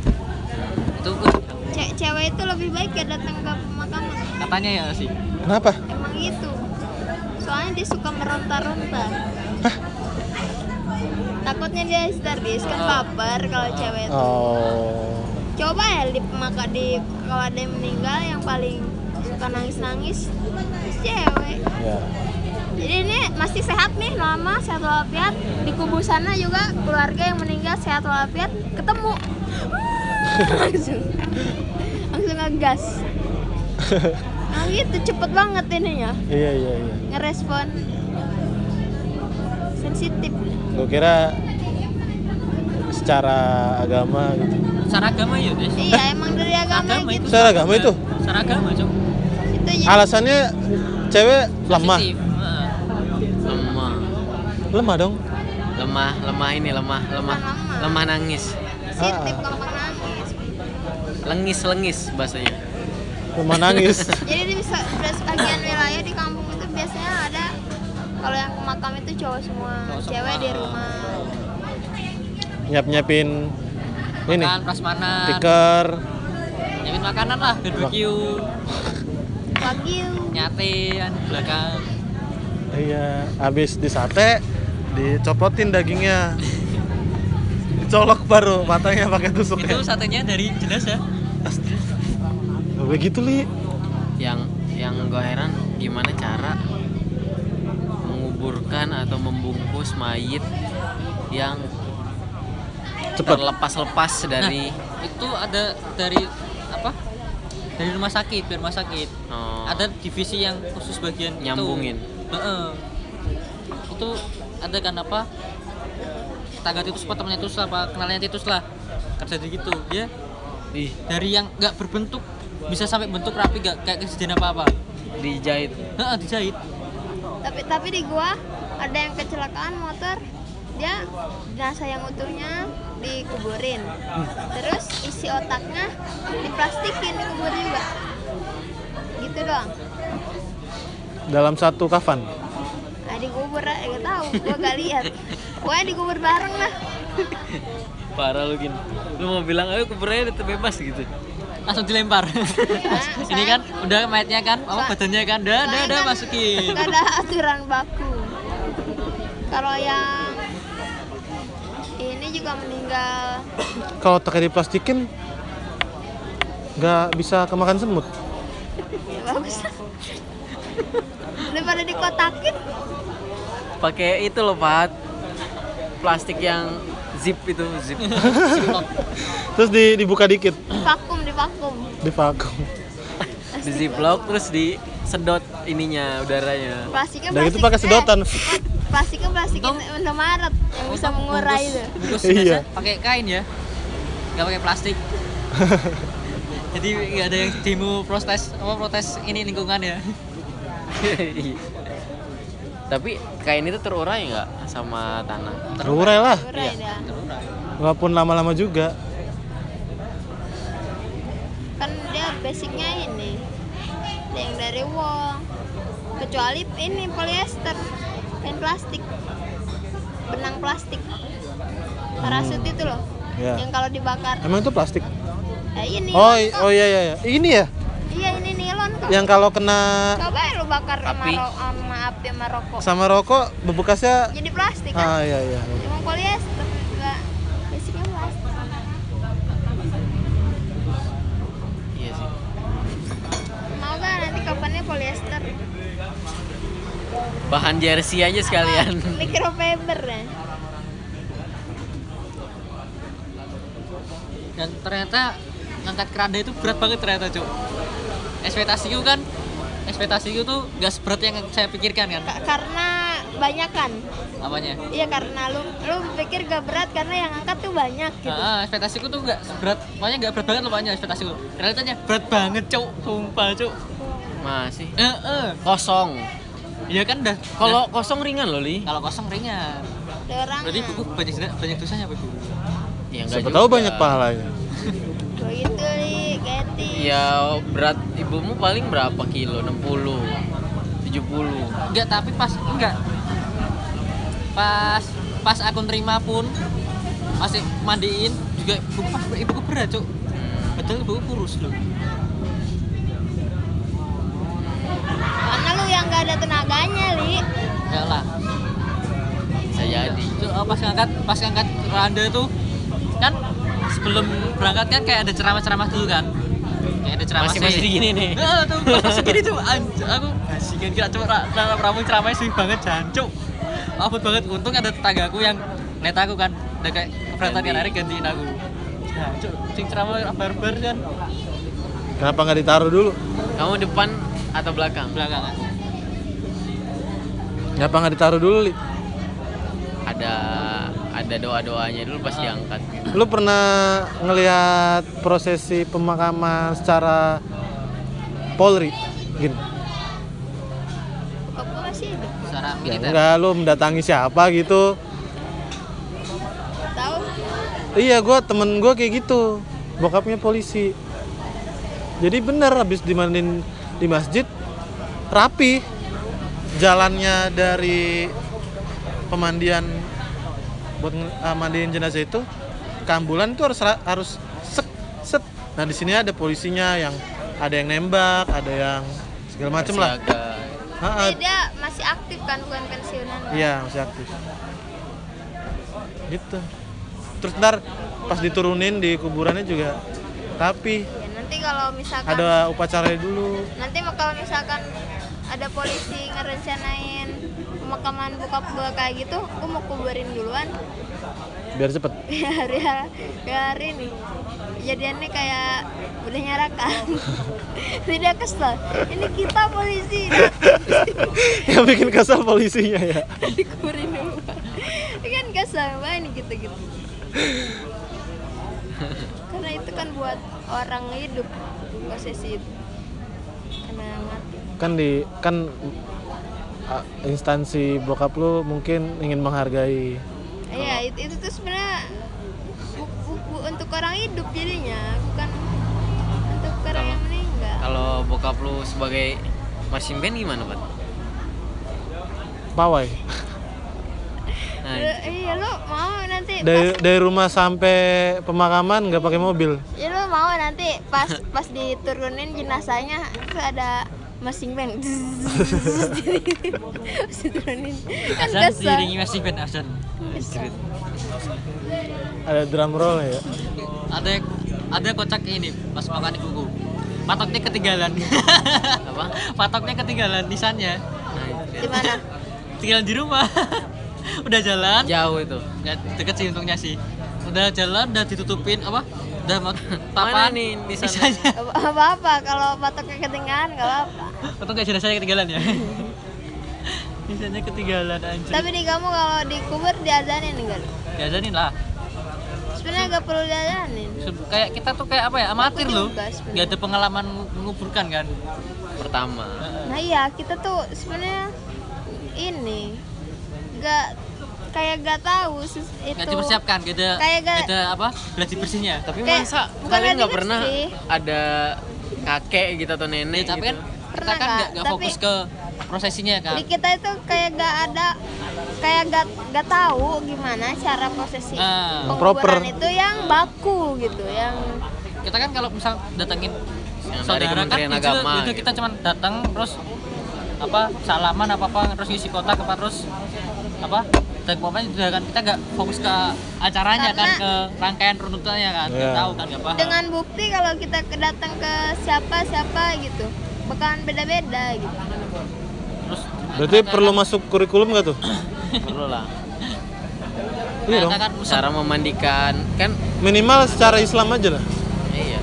itu uh, Ce- cewek itu lebih baik ya datang ke pemakaman. Katanya ya sih. Kenapa? emang gitu soalnya dia suka meronta-ronta. Takutnya dia histeris kan baper kalau cewek itu. Oh. Coba ya di pemaka di kalau ada yang meninggal yang paling suka nangis-nangis terus cewek. Ya. jadi ini masih sehat nih lama sehat walafiat. Di kubu sana juga keluarga yang meninggal sehat walafiat ketemu. Langsung. Langsung ngegas. Nah gitu cepet banget ininya. Iya, iya, iya. ngerespon. Sensitif. Gue kira secara agama gitu. secara agama ya des iya emang dari agama agama gitu itu Secara agama itu? secara agama cok itu Alasannya cewek lemah. Lemah. Lemah dong. Lemah, lemah ini lemah, lemah. Lemah. Lemah nangis. sensitif gampang nangis Lengis, lengis bahasanya. Lemah nangis. jadi di sebagian wilayah di kampung itu biasanya ada kalau yang ke makam itu cowok semua Cowok semua. cewek di rumah Nyiap-nyiapin ini makan prasmanan tikar. nyiapin makanan lah barbecue wagyu nyate kan belakang Iya, habis di sate dicopotin dagingnya. Dicolok baru matanya pakai tusuk itu ya. satenya dari jenazah Gak begitu li. Yang yang gue heran gimana cara menguburkan atau membungkus mayit yang Cepet. terlepas-lepas dari itu ada dari apa? Dari rumah sakit dari rumah sakit. Oh, ada divisi yang khusus bagian itu. Nyambungin. Heeh. itu ada kan apa? Tangga Titus apa temannya Titus apa kenalnya Titus lah. Kerja di gitu dia Ih, dari yang nggak berbentuk bisa sampai bentuk rapi nggak kayak kejadian apa apa dijahit. Heeh, dijahit. Tapi tapi di gua ada yang kecelakaan motor. Dia jenazah yang utuhnya dikuburin. Terus isi otaknya diplastikin dikubur juga gitu doang. Dalam satu kafan. nah dikubur gak tahu. Gua gak lihat. Pokoknya dikubur bareng lah. Parah lu gini. Lu mau bilang ayo kuburnya udah bebas gitu. langsung dilempar. Ini kan? udah mayatnya kan? Apa badannya kan? Dah dah dah kan masukin. gak ada aturan baku. Kalau yang juga meninggal Kalau otaknya diplastikin nggak bisa kemakan semut. ya bagus daripada dikotakin Pakai itu loh, Pat. Plastik yang zip itu, zip. Ziplock. Terus di, dibuka dikit, vakum di vakum di vakum. di ziplock terus disedot ininya udaranya. plastiknya gitu plastik. pakai sedotan. eh, plastiknya plastik Indomaret yang bisa mengurai bungkus- itu. Bungkus Iya. jenazah pakai kain ya. Nggak pakai plastik. Jadi nggak ada yang demo protes apa protes ini lingkungan ya. Tapi kain itu terurai nggak sama tanah? Terurai. Lah, Mengurai dah walaupun lama-lama juga. kan dia basicnya ini ada yang dari wool kecuali ini polyester kain plastik. Benang plastik. Parasut itu loh Ya. yang kalau dibakar. Emang itu plastik? eh ini Oh, i- oh iya iya. Iya. Ini ya, iya ini nilon kok. Yang kalau kena coba ya lu bakar sama, Api. ro- sama api sama rokok. Sama rokok bebekasnya jadi plastik kan? Ah iya iya. emang polyester kapannya polyester? Bahan jersey aja sekalian. Microfiber ya? Dan ternyata ngangkat keranda itu berat banget ternyata cuk. Gue kan ekspektasiku tuh gak seberat yang saya pikirkan kan? Karena banyak kan? Apanya? Iya karena lu lu pikir gak berat karena yang angkat tuh banyak gitu. Ah, ekspektasiku tuh gak seberat makanya gak berat banget lo banyak ekspektasiku. Ternyata berat banget cuk. Sumpah cuk masih Eh, eh. kosong Iya kan udah. kalau kosong ringan loh li kalau kosong ringan. Berarti buku banyak banyak dosanya apa ibu? ya enggak Siapa juga. tahu banyak pahalanya. begitu li ya berat ibumu paling berapa kilo 60 70 Enggak, tapi pas enggak. Pas pas aku terima pun masih mandiin juga ibuku pas ibuku berat, cuk. Padahal ibuku kurus loh. Karena lu yang gak ada tenaganya li Enggak lah. bisa jadi oh, pas ngangkat pas ngangkat randa tuh kan sebelum berangkat kan kayak ada ceramah-ceramah dulu kan. Kayak ada ceramah masih sih. masih gini nih Heeh, tuh pas masih gini tuh anj- aku basikan kira cuma ra- ramu ceramahnya sih banget jancuk. Abot banget untung ada tetanggaku yang net aku kan. Udah kayak keberatan kan hari gantiin aku. Jancuk, sing ceramah barbar kan Kenapa nggak ditaruh dulu? kamu depan atau belakang belakangan. Kenapa nggak ditaruh dulu, Li? ada ada doa doanya dulu pas diangkat Lu pernah ngelihat prosesi pemakaman secara Polri? Gini. kok masih Secara Ya enggak, lu mendatangi siapa gitu. tahu Iya, gua temen gua kayak gitu. Bokapnya polisi. Jadi bener habis dimandiin di masjid rapi. Jalannya dari pemandian buat ah, mandiin jenazah itu ke ambulan itu harus harus set set. Nah, di sini ada polisinya yang ada yang nembak, ada yang segala macem lah. Ah, ah, Tapi dia masih aktif kan bukan pensiunan Iya masih aktif. Gitu. Terus ntar pas diturunin di kuburannya juga rapi. Nanti kalau misalkan Ada upacaranya dulu. nanti kalau misalkan ada polisi ngerencanain pemakaman bokap gua kayak gitu gua mau kuburin duluan Biar cepet. biar ya biar ini kejadiannya kayak udah nyarakan tidak kesel ini kita polisi Yang bikin kesel polisinya ya. dikuburin dulu ini kan kesel banget gitu gitu karena itu kan buat orang hidup posisi itu karena mati Kan di kan instansi bokap lu mungkin ingin menghargai. Iya, itu, itu tuh sebenarnya bu- bu- bu- untuk orang hidup jadinya, bukan untuk orang yang meninggal. kalau bokap lu sebagai marching band gimana Pat? Pawai. Nah, Lu- iya, lu mau nanti Dari pas dari rumah sampai pemakaman nggak pakai mobil. ya lu mau nanti pas pas diturunin jenazahnya terus ada masing band diturunin kan kesel diiringi masih band. Kesel. Ada drum roll ya. Ada ada kocak ini pas makan ibuku. Patoknya ketinggalan. apa? Patoknya ketinggalan nisannya. Nah, di mana Tinggal di rumah. udah jalan. jauh itu. Ya, deket sih untungnya sih. Udah jalan, udah ditutupin apa? Udah mak papan nih di sana? Apa apa kalau patoknya ketinggalan nggak apa Untung gak jenazahnya ketinggalan ya. Nisannya ketinggalan anjir. tapi di kamu kalau dikubur diazanin enggak? Diazanin lah. sebenarnya nggak perlu diazanin Kayak kita tuh kayak apa ya? Amatir loh. juga sebenarnya. Gak ada pengalaman menguburkan kan. Pertama. Nah iya kita tuh sebenarnya ini nggak kayak nggak tahu sus- itu Gak dipersiapkan, gak ada, Kayak gak gak- ada apa? Gladi bersihnya. Tapi Kayak- masa bukan kalian nggak pernah bersih. ada kakek gitu atau Ya, nenek tapi kan gitu? kita Pernah, kan Kak. gak, gak fokus ke prosesinya kan. di kita itu kayak nggak ada kayak nggak nggak tahu gimana cara prosesi Nah. Penguburan proper. itu yang baku gitu yang Kita kan kalau misal datengin Yang dari saudara kan itu, Agama, itu gitu. kita cuma datang terus apa salaman apa apa terus ngisi kotak apa terus apa dan pokoknya udah kan kita gak fokus ke acaranya kan Karena- ke rangkaian runtutannya kan nggak Iya. tahu kan nggak paham dengan bukti kalau kita ke- datang ke siapa siapa gitu bakalan beda-beda gitu terus Berarti perlu masuk kurikulum nggak tuh? perlu lah Iya dong. Kan cara memandikan kan Minimal secara Islam aja lah. iya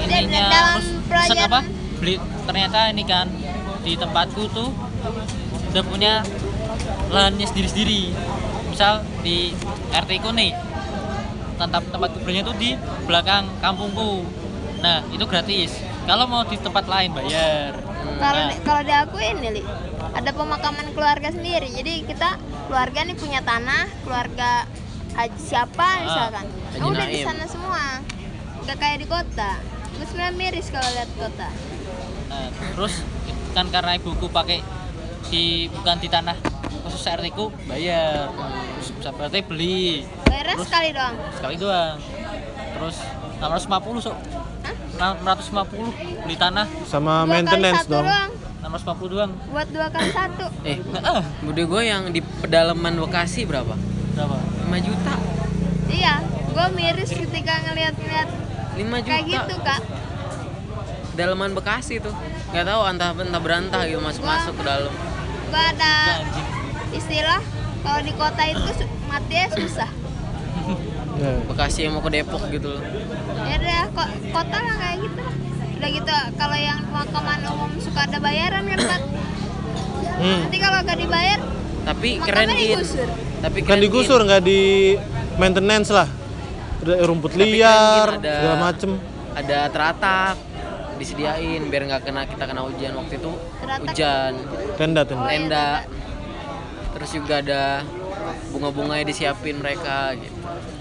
ininya dalam terus pelajaran- apa beli ternyata ini kan di tempatku tuh udah punya lahannya sendiri-sendiri misal di RT ku nih tempat tempat kuburnya tuh di belakang kampungku nah itu gratis kalau mau di tempat lain bayar Kalau Nah. kalau di aku ini li ada pemakaman keluarga sendiri. Jadi kita keluarga nih punya tanah, keluarga haji siapa misalkan. Haji udah di sana semua. Gak kayak di kota. Gue sebenarnya miris kalau lihat kota. Nah, terus kan karena ibuku pakai di bukan di tanah khusus RT ku bayar terus berarti beli Bayarnya Terus? sekali doang. sekali doang terus 650 sok Hah? 650 beli tanah Sama Dua maintenance dong. doang. 650 doang Buat dua kali satu. eh Heeh. bude gue yang di pedalaman Bekasi berapa berapa 5 juta Iya, gue miris ketika ngeliat-ngeliat 5 juta kayak gitu kak. pedalaman Bekasi tuh nggak tahu entah entah berantah gitu masuk masuk ke dalam Gue ada istilah kalau di kota itu su- matinya susah. Ya. Bekasi yang mau ke Depok gitu loh Ya udah kok kota lah kayak gitu lah. Udah gitu kalau yang pemakaman umum suka ada bayaran kan Pat. Hmm. Nanti kalau gak dibayar tapi keren digusur. tapi Kan keren digusur In. nggak di maintenance lah. Ada rumput liar, ada- segala macem. ada teratak disediain biar nggak kena kita kena hujan waktu itu Teratak. hujan Tenda Oh, tenda. iya, tenda terus juga ada bunga-bunga yang disiapin mereka gitu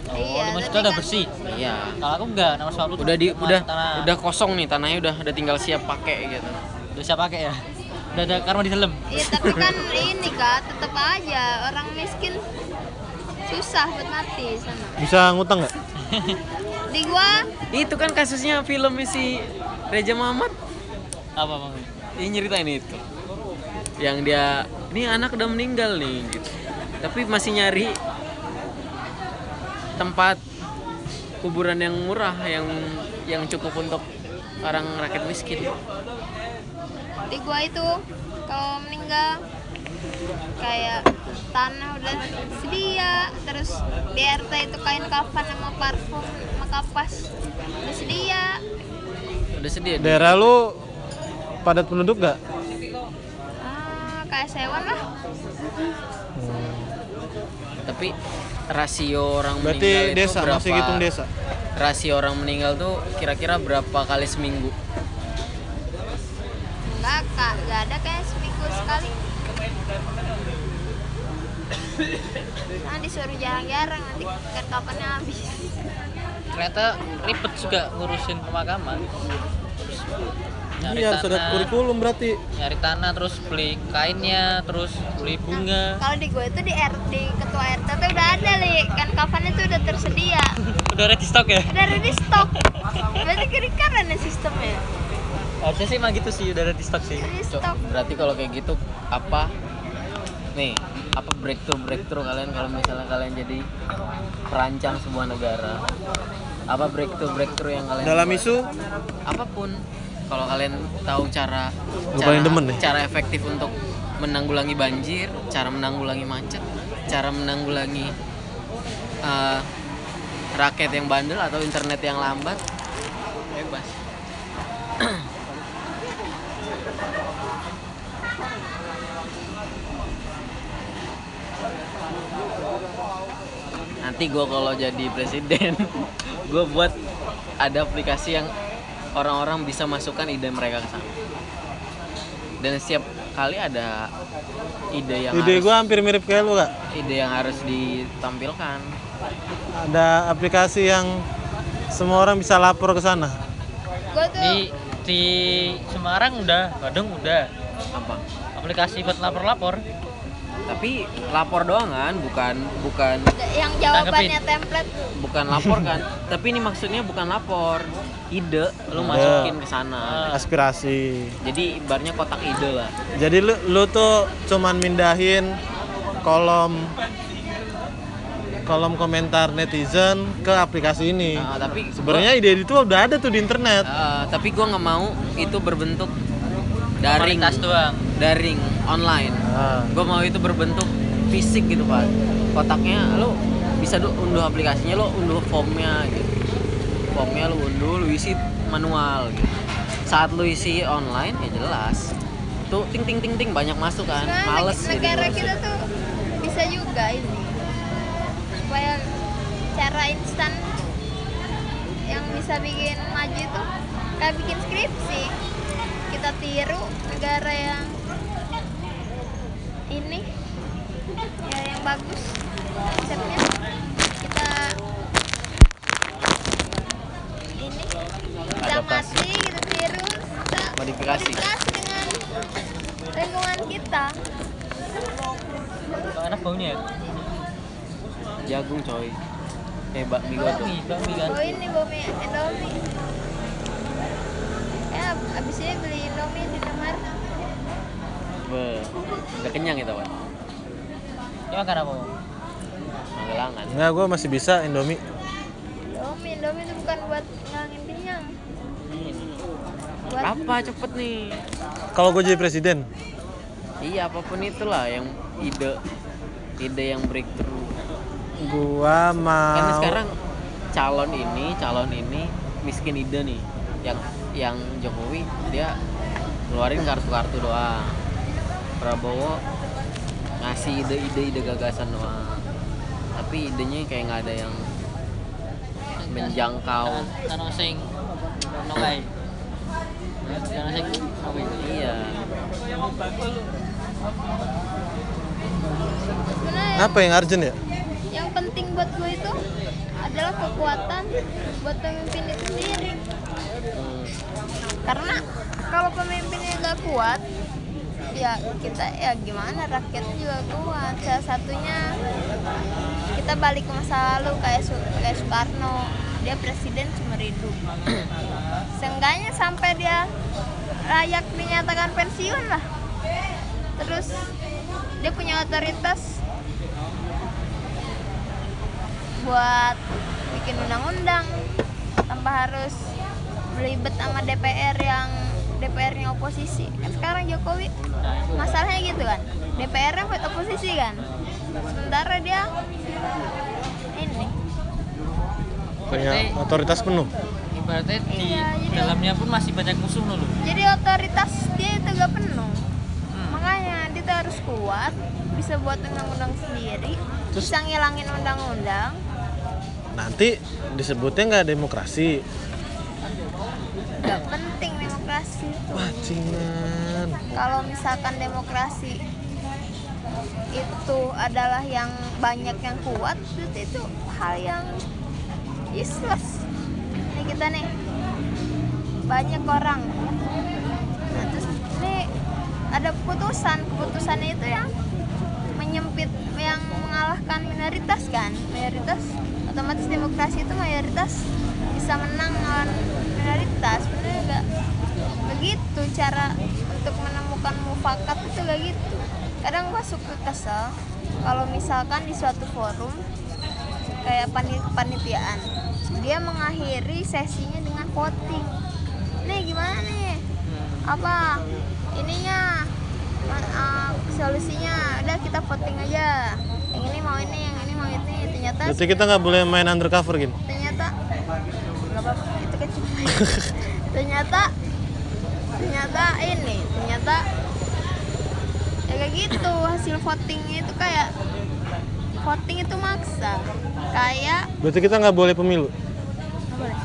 oh Iya, 5 juta tapi udah kan- bersih iya kalau aku enggak 650 udah di udah tanah. udah kosong nih tanahnya udah udah tinggal siap pakai gitu udah siap pakai ya udah ada karma di dalam Iya tapi kan ini kak tetap aja orang miskin susah buat mati sana. Bisa ngutang nggak? Di gua itu kan kasusnya film si Reja Mamat apa bang? Ini nyeritain itu. Yang dia ini anak udah meninggal nih gitu. Tapi masih nyari tempat kuburan yang murah yang yang cukup untuk orang rakyat miskin. Di gua itu kalau meninggal kayak tanah udah sedia terus di RT itu kain kafan sama parfum sama kapas udah sedia udah sedia dia. Daerah lu padat penduduk nggak? ah kayak sewan lah. Tapi rasio orang Berarti meninggal itu desa berapa? masih hitung desa. rasio orang meninggal tuh kira-kira berapa kali seminggu? Enggak kak. Enggak ada kayak seminggu sekali. Nah disuruh jarang-jarang nanti kapannya habis ternyata ribet juga ngurusin pemakaman. Terus nyari Iya harus ada tanah. kurikulum berarti. nyari tanah terus beli kainnya terus beli bunga. Kalau di gue itu di RT ketua RT tuh udah ada li. Kan kafannya tuh udah tersedia. Udah ready stock ya? Udah ready stock berarti kiri kanan ya sistemnya? Harusnya sih emang gitu sih udah ready stock sih. Ready stock berarti kalau kayak gitu apa? Nih apa breakthrough breakthrough kalian kalau misalnya kalian jadi perancang sebuah negara apa breakthrough breakthrough yang kalian Dalam buat? isu apa pun kalau kalian tahu cara cara, demen nih. cara efektif untuk menanggulangi banjir cara menanggulangi macet cara menanggulangi eh, raket yang bandel atau internet yang lambat bebas nanti gue kalau jadi presiden. Gue buat ada aplikasi yang orang-orang bisa masukkan ide mereka ke sana. Dan setiap kali ada ide yang ide gua hampir mirip kayak lu kak. ide yang harus ditampilkan. Ada aplikasi yang semua orang bisa lapor ke sana. gue tuh di di Semarang udah Bandung udah. Apa? Aplikasi buat lapor-lapor tapi lapor doang kan bukan bukan yang jawabannya template bukan lapor kan tapi ini maksudnya bukan lapor ide lu masukin ke sana. Aspirasi. jadi ibaratnya kotak ide lah. Jadi lu, lu tuh cuman mindahin kolom kolom komentar netizen ke aplikasi ini. Nah, tapi Sebenarnya ide itu udah ada tuh di internet. Eh, tapi gua nggak mau itu berbentuk daring. formalitas doang daring online. Ah. gue mau itu berbentuk fisik gitu pak. Kotaknya lo bisa lu unduh aplikasinya lo unduh formnya gitu. Formnya lo unduh lo isi manual gitu. Saat lo isi online ya jelas. Tuh ting ting ting ting banyak masuk kan. Sebenarnya males jadi negara males. kita tuh bisa juga ini. Supaya cara instan yang bisa bikin maju itu kayak bikin skripsi. Kita tiru negara yang ini ya yang bagus konsepnya kita ini kita mati kita tiru kita Modifikasi. dengan lingkungan kita Kok enak baunya ya? jagung coy eh bakmi gua tuh Bakmi, bakmi kan. Oh ini bau mie Indomie. Ya abis ini beli Indomie di kamar. Be, udah kenyang kita pak? Ya makan apa? Magelangan. Enggak, gue masih bisa Indomie. Indomie, Indomie itu bukan buat ngangin kenyang. Buat apa? Cepet nih. Kalau gue jadi presiden, iya apa pun itulah yang ide ide yang breakthrough. Gua mau karena sekarang calon ini calon ini miskin ide nih. Yang yang Jokowi dia ngeluarin kartu-kartu doang Prabowo ngasih ide-ide ide gagasan doang tapi idenya kayak nggak ada yang menjangkau Kano sing no iya apa yang urgent ya? yang penting buat gue itu adalah kekuatan buat pemimpin itu sendiri. Hmm. Karena kalau pemimpinnya nggak kuat, ya kita ya gimana rakyatnya juga kuat. Salah satunya kita balik ke masa lalu kayak kayak Soekarno, dia presiden seumur hidup. Seenggaknya sampai dia layak dinyatakan pensiun lah. Terus dia punya otoritas buat bikin undang-undang tanpa harus belibet sama DPR yang DPR-nya oposisi. Kan sekarang Jokowi masalahnya gitu kan. DPR-nya buat oposisi kan. Sementara dia ini Punya otoritas penuh. Ibaratnya di Iya, jadi- dalamnya pun masih banyak musuh loh. jadi otoritas dia itu gak penuh. Makanya dia tuh harus kuat, bisa buat undang-undang sendiri, Terus- bisa ngilangin undang-undang. Nanti disebutnya nggak demokrasi. Gak penting demokrasi itu. Bajingan. kalau misalkan demokrasi itu adalah yang banyak yang kuat berarti itu hal yang useless nih kita nih banyak orang nah, terus nih ada keputusan keputusannya itu yang menyempit yang mengalahkan minoritas kan mayoritas otomatis demokrasi itu mayoritas bisa menang lawan minoritas sebenarnya enggak begitu cara untuk menemukan mufakat itu gak gitu. Kadang gua suka kesel kalau misalkan di suatu forum kayak pani- panitiaan dia mengakhiri sesinya dengan voting. Nih gimana nih? Apa ininya? Uh, solusinya? Udah kita voting aja. Yang ini mau ini yang ini mau ini. Ternyata Berarti kita nggak boleh main undercover gitu. ternyata nggak apa itu kecil. Ternyata ternyata ini ternyata ya kayak gitu hasil votingnya itu kayak voting itu maksa. Kayak Berarti kita nggak boleh pemilu. nggak boleh.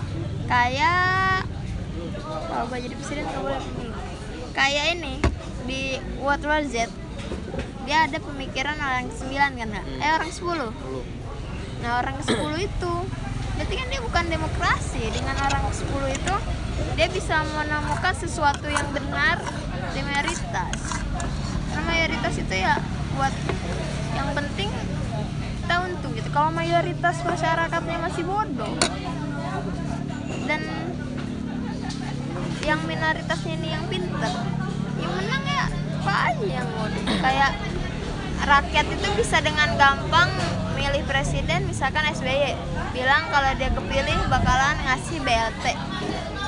Kayak kalau gue jadi presiden nggak boleh pemilu. Kayak ini di World War Z dia ada pemikiran orang ke-9 kan Kak? eh orang ke-10 nah orang ke-10 itu berarti kan dia bukan demokrasi. Dengan orang ke-10 itu dia bisa menemukan sesuatu yang benar di mayoritas. Karena mayoritas itu ya buat yang penting kita untung gitu. Kalau mayoritas masyarakatnya masih bodoh dan yang minoritasnya ini yang pinter yang menang ya yang bodoh kayak rakyat itu bisa dengan gampang milih presiden misalkan SBY bilang kalau dia kepilih bakalan ngasih BLT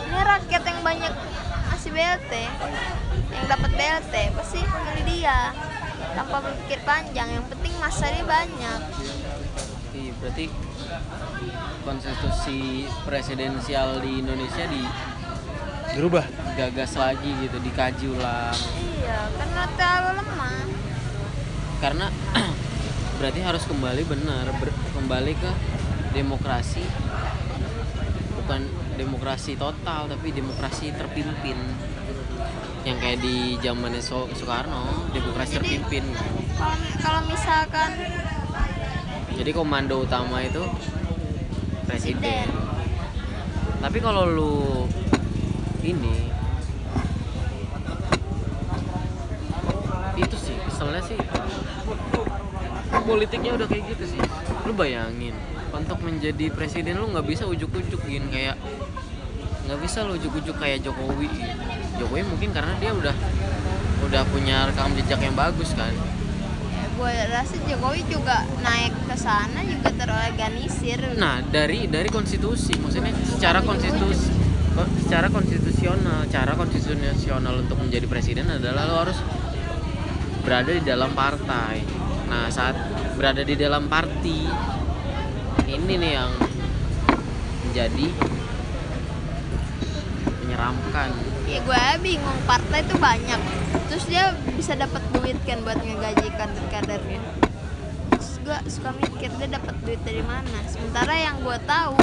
ini rakyat yang banyak ngasih BLT yang dapat BLT pasti milih dia. Tanpa berpikir panjang yang penting masa dia banyak. Iya, berarti konstitusi presidensial di Indonesia dirubah. digagas lagi gitu, dikaji ulang. iya karena terlalu lemah Karena berarti harus kembali benar ber- kembali ke demokrasi. Bukan demokrasi total tapi demokrasi terpimpin. Yang kayak di zamannya So- Soekarno demokrasi Jadi- terpimpin. kalau kalau misalkan jadi komando utama itu presiden. Presiden. Tapi kalau lu ini itu keselnya sih politiknya udah kayak gitu sih. Lu bayangin untuk menjadi presiden lu nggak bisa ujuk-ujuk gin. Kayak nggak bisa lu ujuk-ujuk kayak Jokowi. Jokowi mungkin karena dia udah udah punya rekam jejak yang bagus kan. Gue rasa Jokowi juga naik ke sana juga terorganisir. Nah, dari dari konstitusi, maksudnya secara konstitusi ko- secara konstitusional, cara konstitusional untuk menjadi presiden adalah lo harus berada di dalam partai. Nah, saat berada di dalam parti ini nih yang menjadi menyeramkan. ya gue bingung partai itu banyak terus dia bisa dapat duit kan buat ngegaji kader-kadernya terus gue suka mikir dia dapat duit dari mana sementara yang gue tahu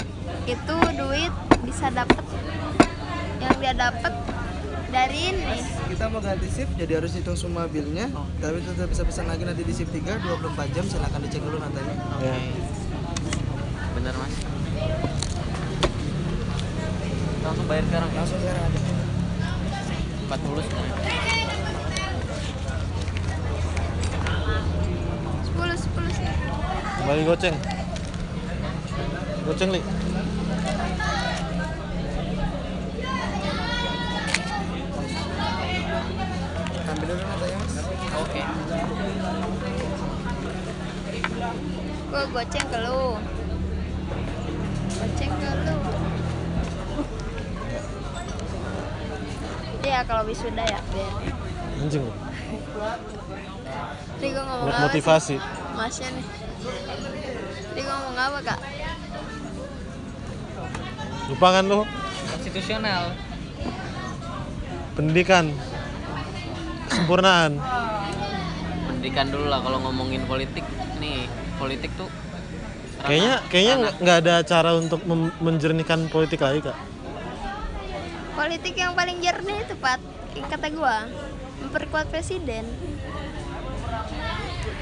itu duit bisa dapat yang dia dapat dari ini. Kita mau ganti shift jadi harus hitung semua bilnya tapi tetap bisa pesan lagi nanti di shift 3 24 jam. Silahkan dicek dulu nantinya Oke. Bener, Mas. Langsung bayar sekarang ya? langsung sekarang aja. 40 sekarang. 10 10 sih. Kembali goceng. Goceng li ambil dulu nantinya mas Oke. gue goceng ke lu. Goceng ke lu. Ya kalau wisuda ya biar anjing. Tadi gue ngomong buat apa motivasi. Sih? Masnya nih. Tadi gue ngomong apa kak? lupa kan lu? Konstitusional. Pendidikan. Kesempurnaan. Pendidikan dulu lah kalau ngomongin politik nih. Politik tuh kayaknya kayaknya nggak ada cara untuk mem- menjernihkan politik lagi kak. Politik yang paling jernih itu Pat Kata gue Memperkuat presiden.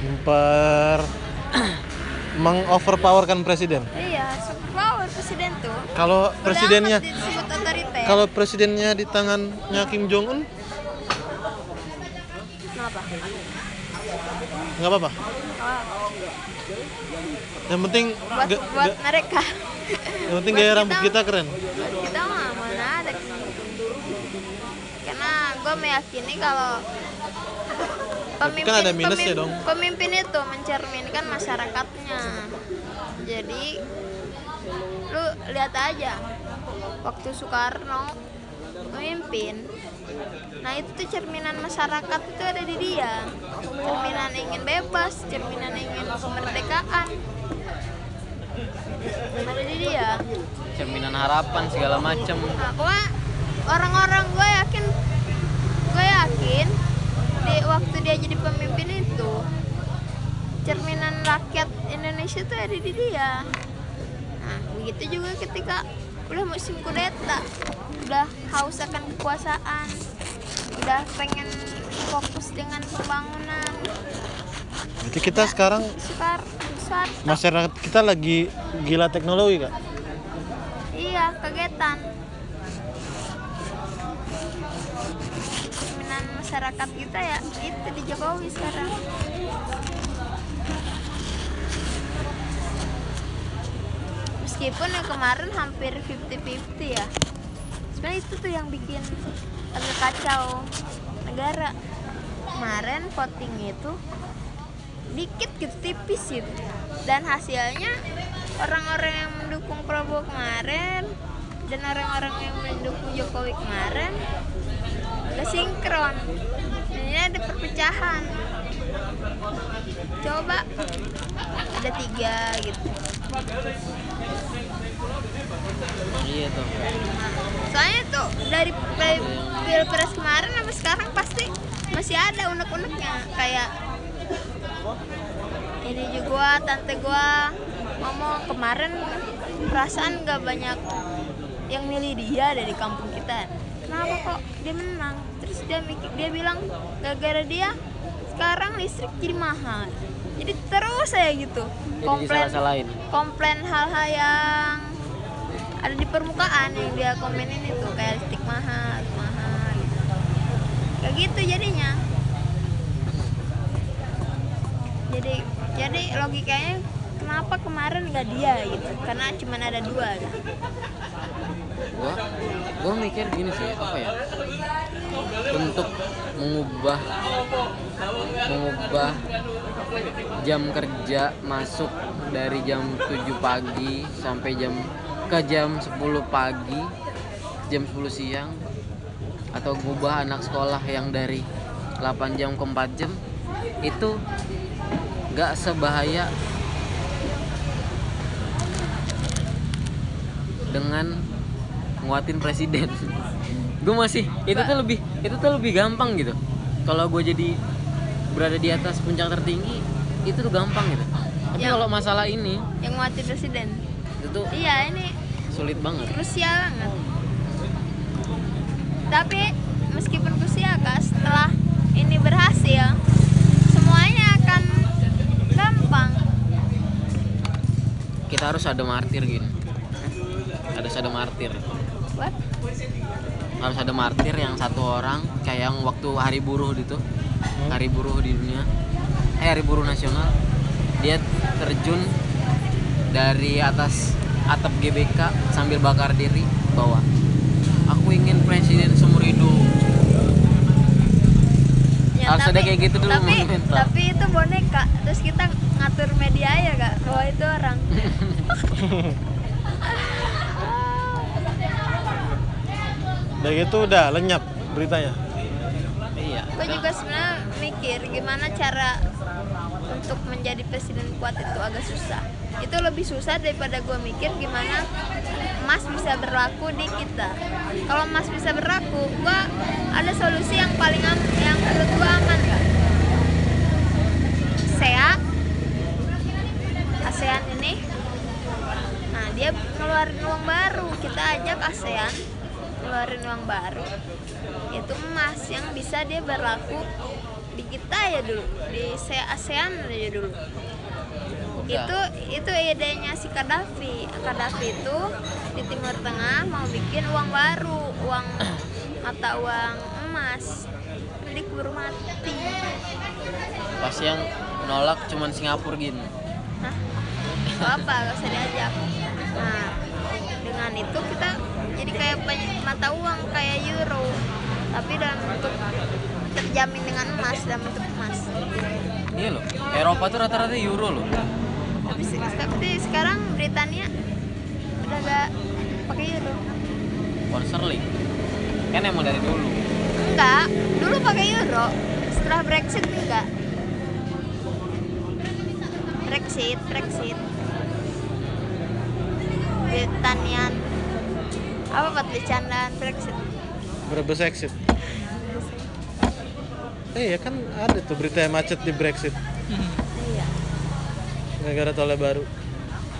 Memper mengoverpowerkan presiden. Iya, super power presiden tuh. Kalau presidennya kalau presidennya di tangannya Kim Jong Un Kenapa? Nggak apa-apa yang penting buat, ga- buat ga- mereka yang penting gaya rambut kita- kita keren kita mah mana ada Karena gue meyakini kalau Tapi kan ada minusnya pemim- dong. Pemimpin itu mencerminkan masyarakatnya. Jadi lu lihat aja waktu Soekarno memimpin nah itu tuh cerminan masyarakat itu ada di dia. Cerminan ingin bebas cerminan ingin kemerdekaan. Ada di dia. Cerminan harapan segala macem. Nah, orang-orang gue yakin gue yakin di waktu dia jadi pemimpin itu cerminan rakyat Indonesia tuh ada di dia. Nah, begitu juga ketika udah musim kudeta, udah haus akan kekuasaan, udah pengen fokus dengan pembangunan. Jadi kita sekarang Soekar, Soeharto, masyarakat kita lagi gila teknologi kak. iya. Cerminan masyarakat kita ya itu di Jokowi sekarang. Meskipun yang kemarin hampir 50-50 ya. Sebenarnya itu tuh yang bikin agak kacau negara. Kemarin voting itu dikit gitu tipis gitu. Dan hasilnya orang-orang yang mendukung Prabowo kemarin dan orang-orang yang mendukung Jokowi kemarin gak sinkron ini ada perpecahan coba ada tiga gitu iya tuh. Soalnya tuh dari dari pilpres kemarin sampai sekarang pasti masih ada unek-uneknya. Kayak ini juga gua, tante gua ngomong kemarin perasaan gak banyak yang milih dia dari kampung kita. Kenapa kok dia menang? Terus dia mikir dia bilang gara-gara dia sekarang listrik jadi mahal. Jadi terus saya gitu. Komplain komplain hal-hal yang ada di permukaan yang dia komenin itu kayak listrik mahal mahal gitu. kayak gitu jadinya. Jadi jadi logikanya kenapa kemarin nggak dia gitu? Karena cuma ada dua kan gua gua mikir gini sih apa ya? Untuk mengubah mengubah jam kerja masuk dari jam 7 pagi sampai jam ke jam 10 pagi jam 10 siang atau ngubah anak sekolah yang dari 8 jam ke 4 jam itu gak sebahaya dengan nguatin presiden? Gue masih itu tuh lebih itu tuh lebih gampang gitu. Kalau gue jadi berada di atas puncak tertinggi itu tuh gampang gitu. Tapi kalau masalah ini yang mati presiden? Itu tuh iya ini sulit banget. Krusial banget. Tapi meskipun krusial kak setelah ini berhasil semuanya akan gampang. Kita harus ada martir gitu harus ada martir. What? harus ada martir yang satu orang kayak yang waktu hari buruh itu hari buruh di dunia. Eh hari buruh nasional. Dia terjun dari atas atap GBK sambil bakar diri bahwa aku ingin presiden seumur hidup. Ya, Harus ada kayak gitu dulu tapi, monumental. tapi itu boneka. Terus kita ngatur media ya kak. Bahwa itu orang. Udah gitu udah lenyap beritanya. iya. Gue juga sebenarnya mikir gimana cara untuk menjadi presiden kuat itu agak susah itu lebih susah daripada gue mikir gimana emas bisa berlaku di kita. Kalau emas bisa berlaku gue ada solusi yang paling am yang menurut gue aman kan SEA ASEAN ini. Nah dia ngeluarin uang baru. Kita ajak ASEAN ngeluarin uang baru. Itu emas yang bisa dia berlaku di kita ya dulu di se- ASEAN aja dulu. Itu itu idenya si Gaddafi Gaddafi itu di Timur Tengah mau bikin uang baru uang mata uang emas. Jadi keburu mati. Pas yang nolak cuman Singapura gini Hah? Gak apa gak usah diajak. Nah dengan itu kita jadi kayak banyak mata uang kayak euro. Tapi dalam bentuk terjamin dengan emas dalam bentuk emas. Iya loh Eropa tuh rata-rata euro loh tapi, se- tapi sekarang Britania udah gak pakai euro pound sterling. Kan emang dari dulu. Enggak dulu pakai euro setelah Brexit enggak. Brexit Brexit. Britanian apa buat bercandaan Brexit? Brebes exit. Eh ya kan ada tuh berita yang macet di Brexit negara tolnya baru.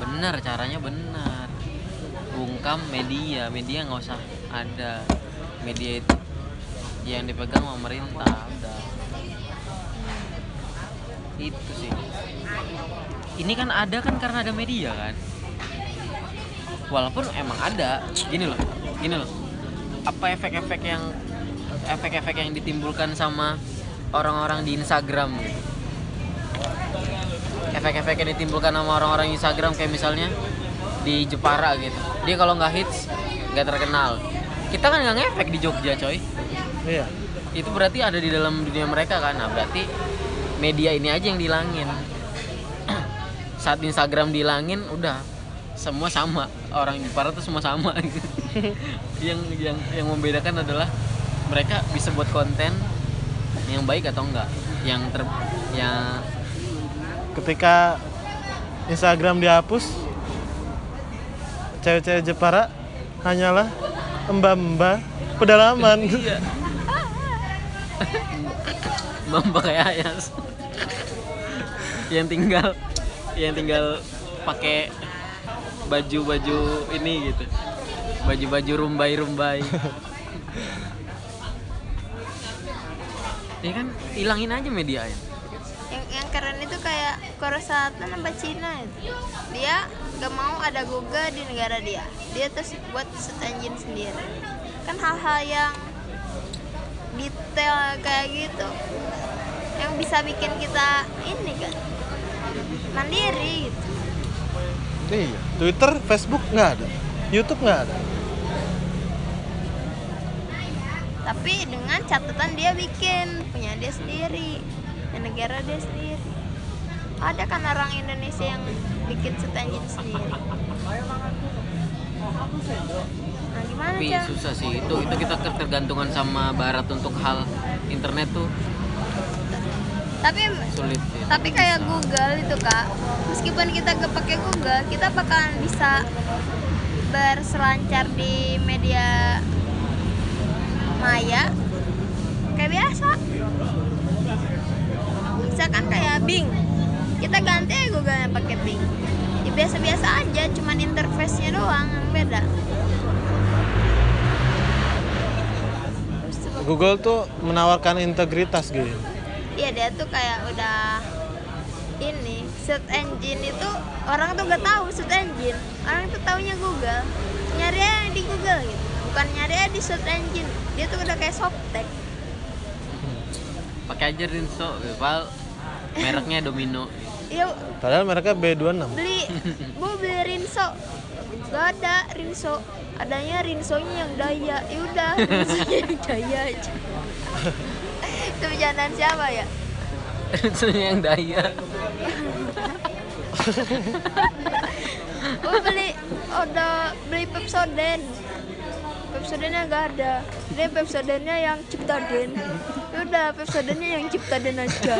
benar caranya benar bungkam media media nggak usah ada. Media itu yang dipegang pemerintah udah. Itu sih. Ini kan ada kan karena ada media kan? Walaupun emang ada. Gini loh gini loh. Apa efek-efek yang efek-efek yang ditimbulkan sama orang-orang di Instagram gitu efek-efek yang ditimbulkan sama orang-orang Instagram kayak misalnya di Jepara gitu. Dia kalau nggak hits nggak terkenal. Kita kan nggak ngefek di Jogja coy. Iya. itu berarti ada di dalam dunia mereka kan? Nah berarti media ini aja yang dilangin. Saat Instagram dilangin udah. Semua sama. Orang Jepara tuh semua sama. Gitu. yang yang yang membedakan adalah mereka bisa buat konten yang baik atau enggak. Yang ter yang ketika Instagram dihapus cewek-cewek Jepara hanyalah mbak-mbak pedalaman. Iya. Mbak kayak ayas. Yang tinggal yang tinggal pakai baju-baju ini gitu. Baju-baju rumbai-rumbai. Ya kan hilangin aja media ya yang yang keren itu kayak Korea Selatan sama Cina itu. Dia gak mau ada Google di negara dia. Dia terus buat search engine sendiri. Kan hal-hal yang detail kayak gitu yang bisa bikin kita ini kan mandiri gitu. Iya. Twitter Facebook nggak ada. YouTube nggak ada. Tapi dengan catatan dia bikin punya dia sendiri negara dia sendiri. Ada kan orang Indonesia yang bikin engine sendiri. Nah gimana tapi Cang? susah sih. Itu itu kita ketergantungan sama barat untuk hal internet tuh. Tapi sulit sih. tapi kayak Google itu kak. Meskipun kita pakai Google kita bakalan bisa berselancar di media maya kayak biasa misalkan kayak Bing. kita ganti aja Google yang pakai Bing. Ya biasa-biasa aja cuman interface-nya doang yang beda. Google tuh menawarkan integritas gitu Iya dia tuh kayak udah ini search engine itu orang tuh gak tahu search engine. Orang tuh taunya Google. Nyari aja di Google gitu. Bukan nyari aja di search engine. Dia tuh udah kayak softtek pakai aja Rinso. Mereknya Domino. Iya. Padahal mereka B26 beli. Bu beli Rinso. Gak ada Rinso. Adanya Rinsonya yang daya. Yaudah Rinsonya yang daya aja. Itu bercandaan siapa ya? Rinso yang daya. Oh beli udah beli Pepsoden Pepsodennya gak ada. Dia Pepsodennya yang Ciptaden. Udah Pepsodennya yang Ciptaden aja.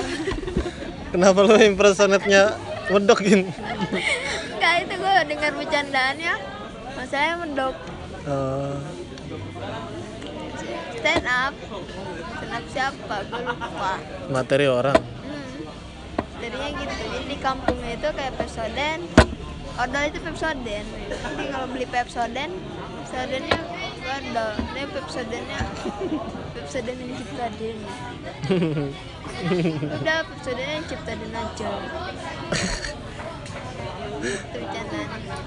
Kenapa lo impersonate-nya medokin Enggak itu gue dengar bercandaannya Masanya mendok. Eh, Stand up. Stand up siapa? Gue lupa. Materi orang. Hmm. Jadinya gitu. Jadi di kampungnya itu kayak Pepsoden Odol itu Pepsoden Jadi kalau beli Pepsoden Pepsodennya ada Dia Pepsodennya Pepsoden yang Ciptaden Udah Pepsodennya yang Ciptaden aja. Itu harus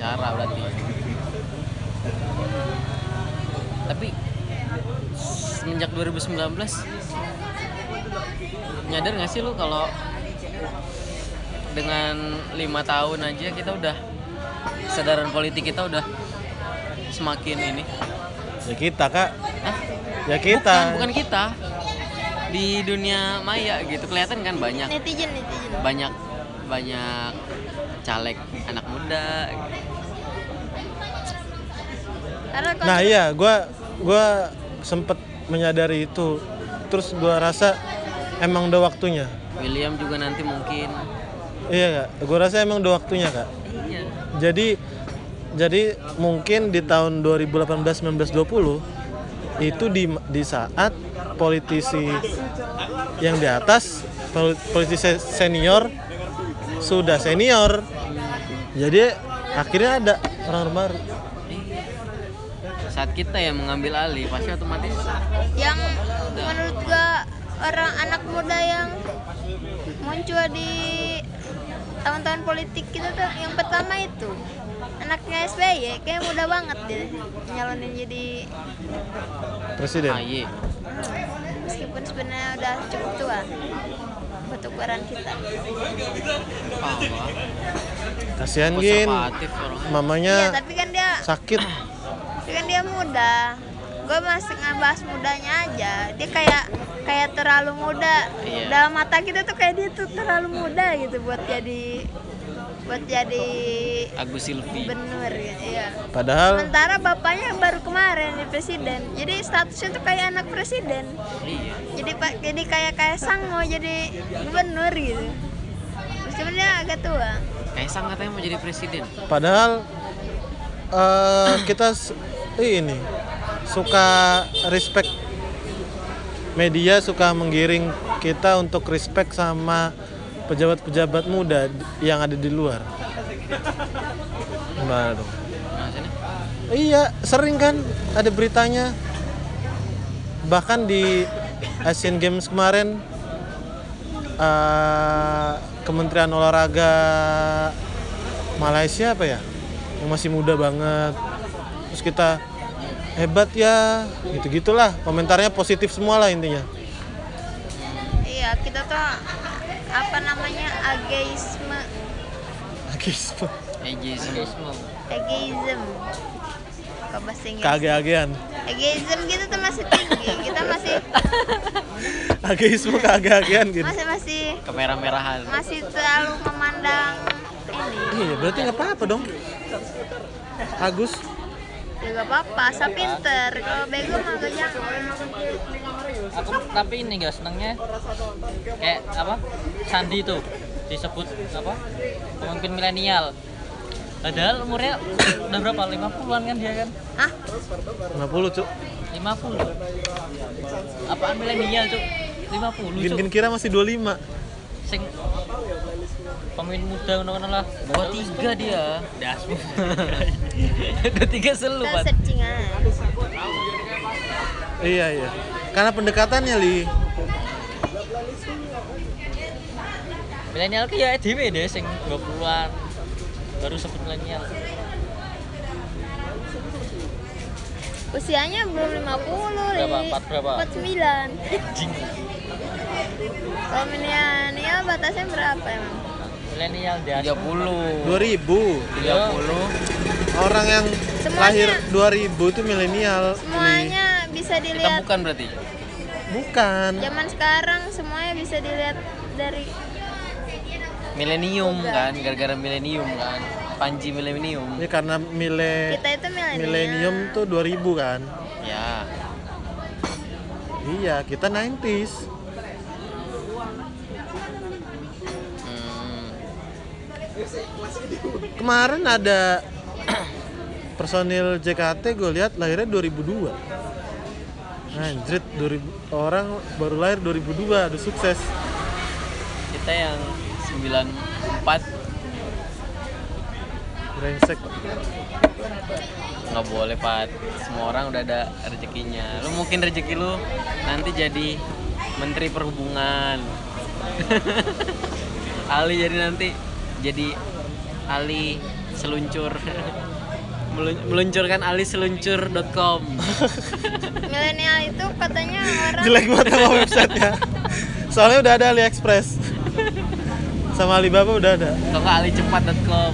cara berarti tapi semenjak 2019 nyadar gak sih lu kalau dengan lima tahun aja kita udah kesadaran politik kita udah semakin ini. Ya kita kak. Hah? ya kita. Bukan, bukan kita. Di dunia maya gitu. Kelihatan kan banyak. Netizen, netizen. Banyak banyak caleg anak muda. Gitu. Nah iya gua gua sempet menyadari itu. Terus gua rasa emang udah waktunya. William juga nanti mungkin iya kak. Gua rasa emang udah waktunya kak. Iya. Jadi jadi mungkin di tahun 2018 19 20 itu di di saat politisi yang di atas pol- politisi senior sudah senior. Jadi akhirnya ada orang baru. Saat kita yang mengambil alih pasti otomatis yang menurut gua orang anak muda yang muncul di tahun-tahun politik kita tuh yang pertama itu anaknya SBY kayak muda banget dia nyalonin jadi presiden? AY hmm, meskipun sebenarnya udah cukup tua buat ukuran kita. Kasihan gin. Iya mamanya tapi kan dia sakit. tapi kan dia muda gue masih ngebahas mudanya aja. Dia kayak kayak terlalu muda. Iya. dalam mata kita tuh kayak dia tuh terlalu muda gitu buat jadi buat jadi Agus Silvi. gitu ya Padahal sementara bapaknya baru kemarin jadi presiden. Jadi statusnya tuh kayak anak presiden. Iya. Jadi pak jadi kayak kayak sang mau jadi gubernur gitu. Meskipun dia agak tua. Kaisang katanya mau jadi presiden. Padahal eh, kita ini suka respect media suka menggiring kita untuk respect sama pejabat-pejabat muda yang ada di luar. Maksudnya Iya, sering kan ada beritanya. Bahkan di Asian Games kemarin eh, Kementerian Olahraga Malaysia apa ya? Yang masih muda banget. Terus kita hebat ya, gitu-gitulah. Komentarnya positif semua lah intinya. iya kita tuh apa namanya ageisme Agisme. ageism ageism ke bahasa Inggris Keage-agean. ageism gitu tuh masih tinggi kita masih Ageisme keage-agean gitu. masih masih kemerah-merahan masih terlalu memandang ini Iya, berarti nggak apa-apa dong. Agus, juga apa-apa asal pinter. Kalau bego mah gak jangan aku tapi ini gak senengnya. Kayak apa? Sandi tuh disebut apa? Pemimpin milenial. Padahal umurnya udah berapa? 50-an kan dia kan? Ah 50 cuk. 50 apaan milenial cuk? 50 Bikin cuk. Kira masih 25. sing pemimpin muda ngono lah. Dua tiga dia. Dasmu dua tiga searching aja Iya iya. Karena pendekatannya li. milenial ki ya dhewe deh sing 20-an baru sebut milenial. Usianya belum 50 Berapa? Li. Empat berapa? 49 jing kalau milenial batasnya berapa emang milenial dia 30 2000. 30 Orang yang Semuanya. lahir 2000 itu milenial. Semuanya bisa kita dilihat bukan berarti Bukan. zaman sekarang semuanya bisa dilihat dari milenium kan gara-gara milenium kan Panji milenium Ini karena mile kita itu milenial milenium tuh 2000 kan. ya Iya, kita 90s. Kemarin ada personil JKT gue lihat lahirnya 2002. Anjrit, 2000 orang baru lahir 2002, udah sukses. kita yang 94 Brengsek. nggak boleh pat semua orang udah ada rezekinya lu mungkin rezeki lu nanti jadi menteri perhubungan Ali jadi nanti jadi Ali seluncur Melun- meluncurkan aliseluncur.com milenial itu katanya orang Jelek banget nama websitenya. Soalnya udah ada AliExpress. Sama Alibaba udah ada. nggak alicepat.com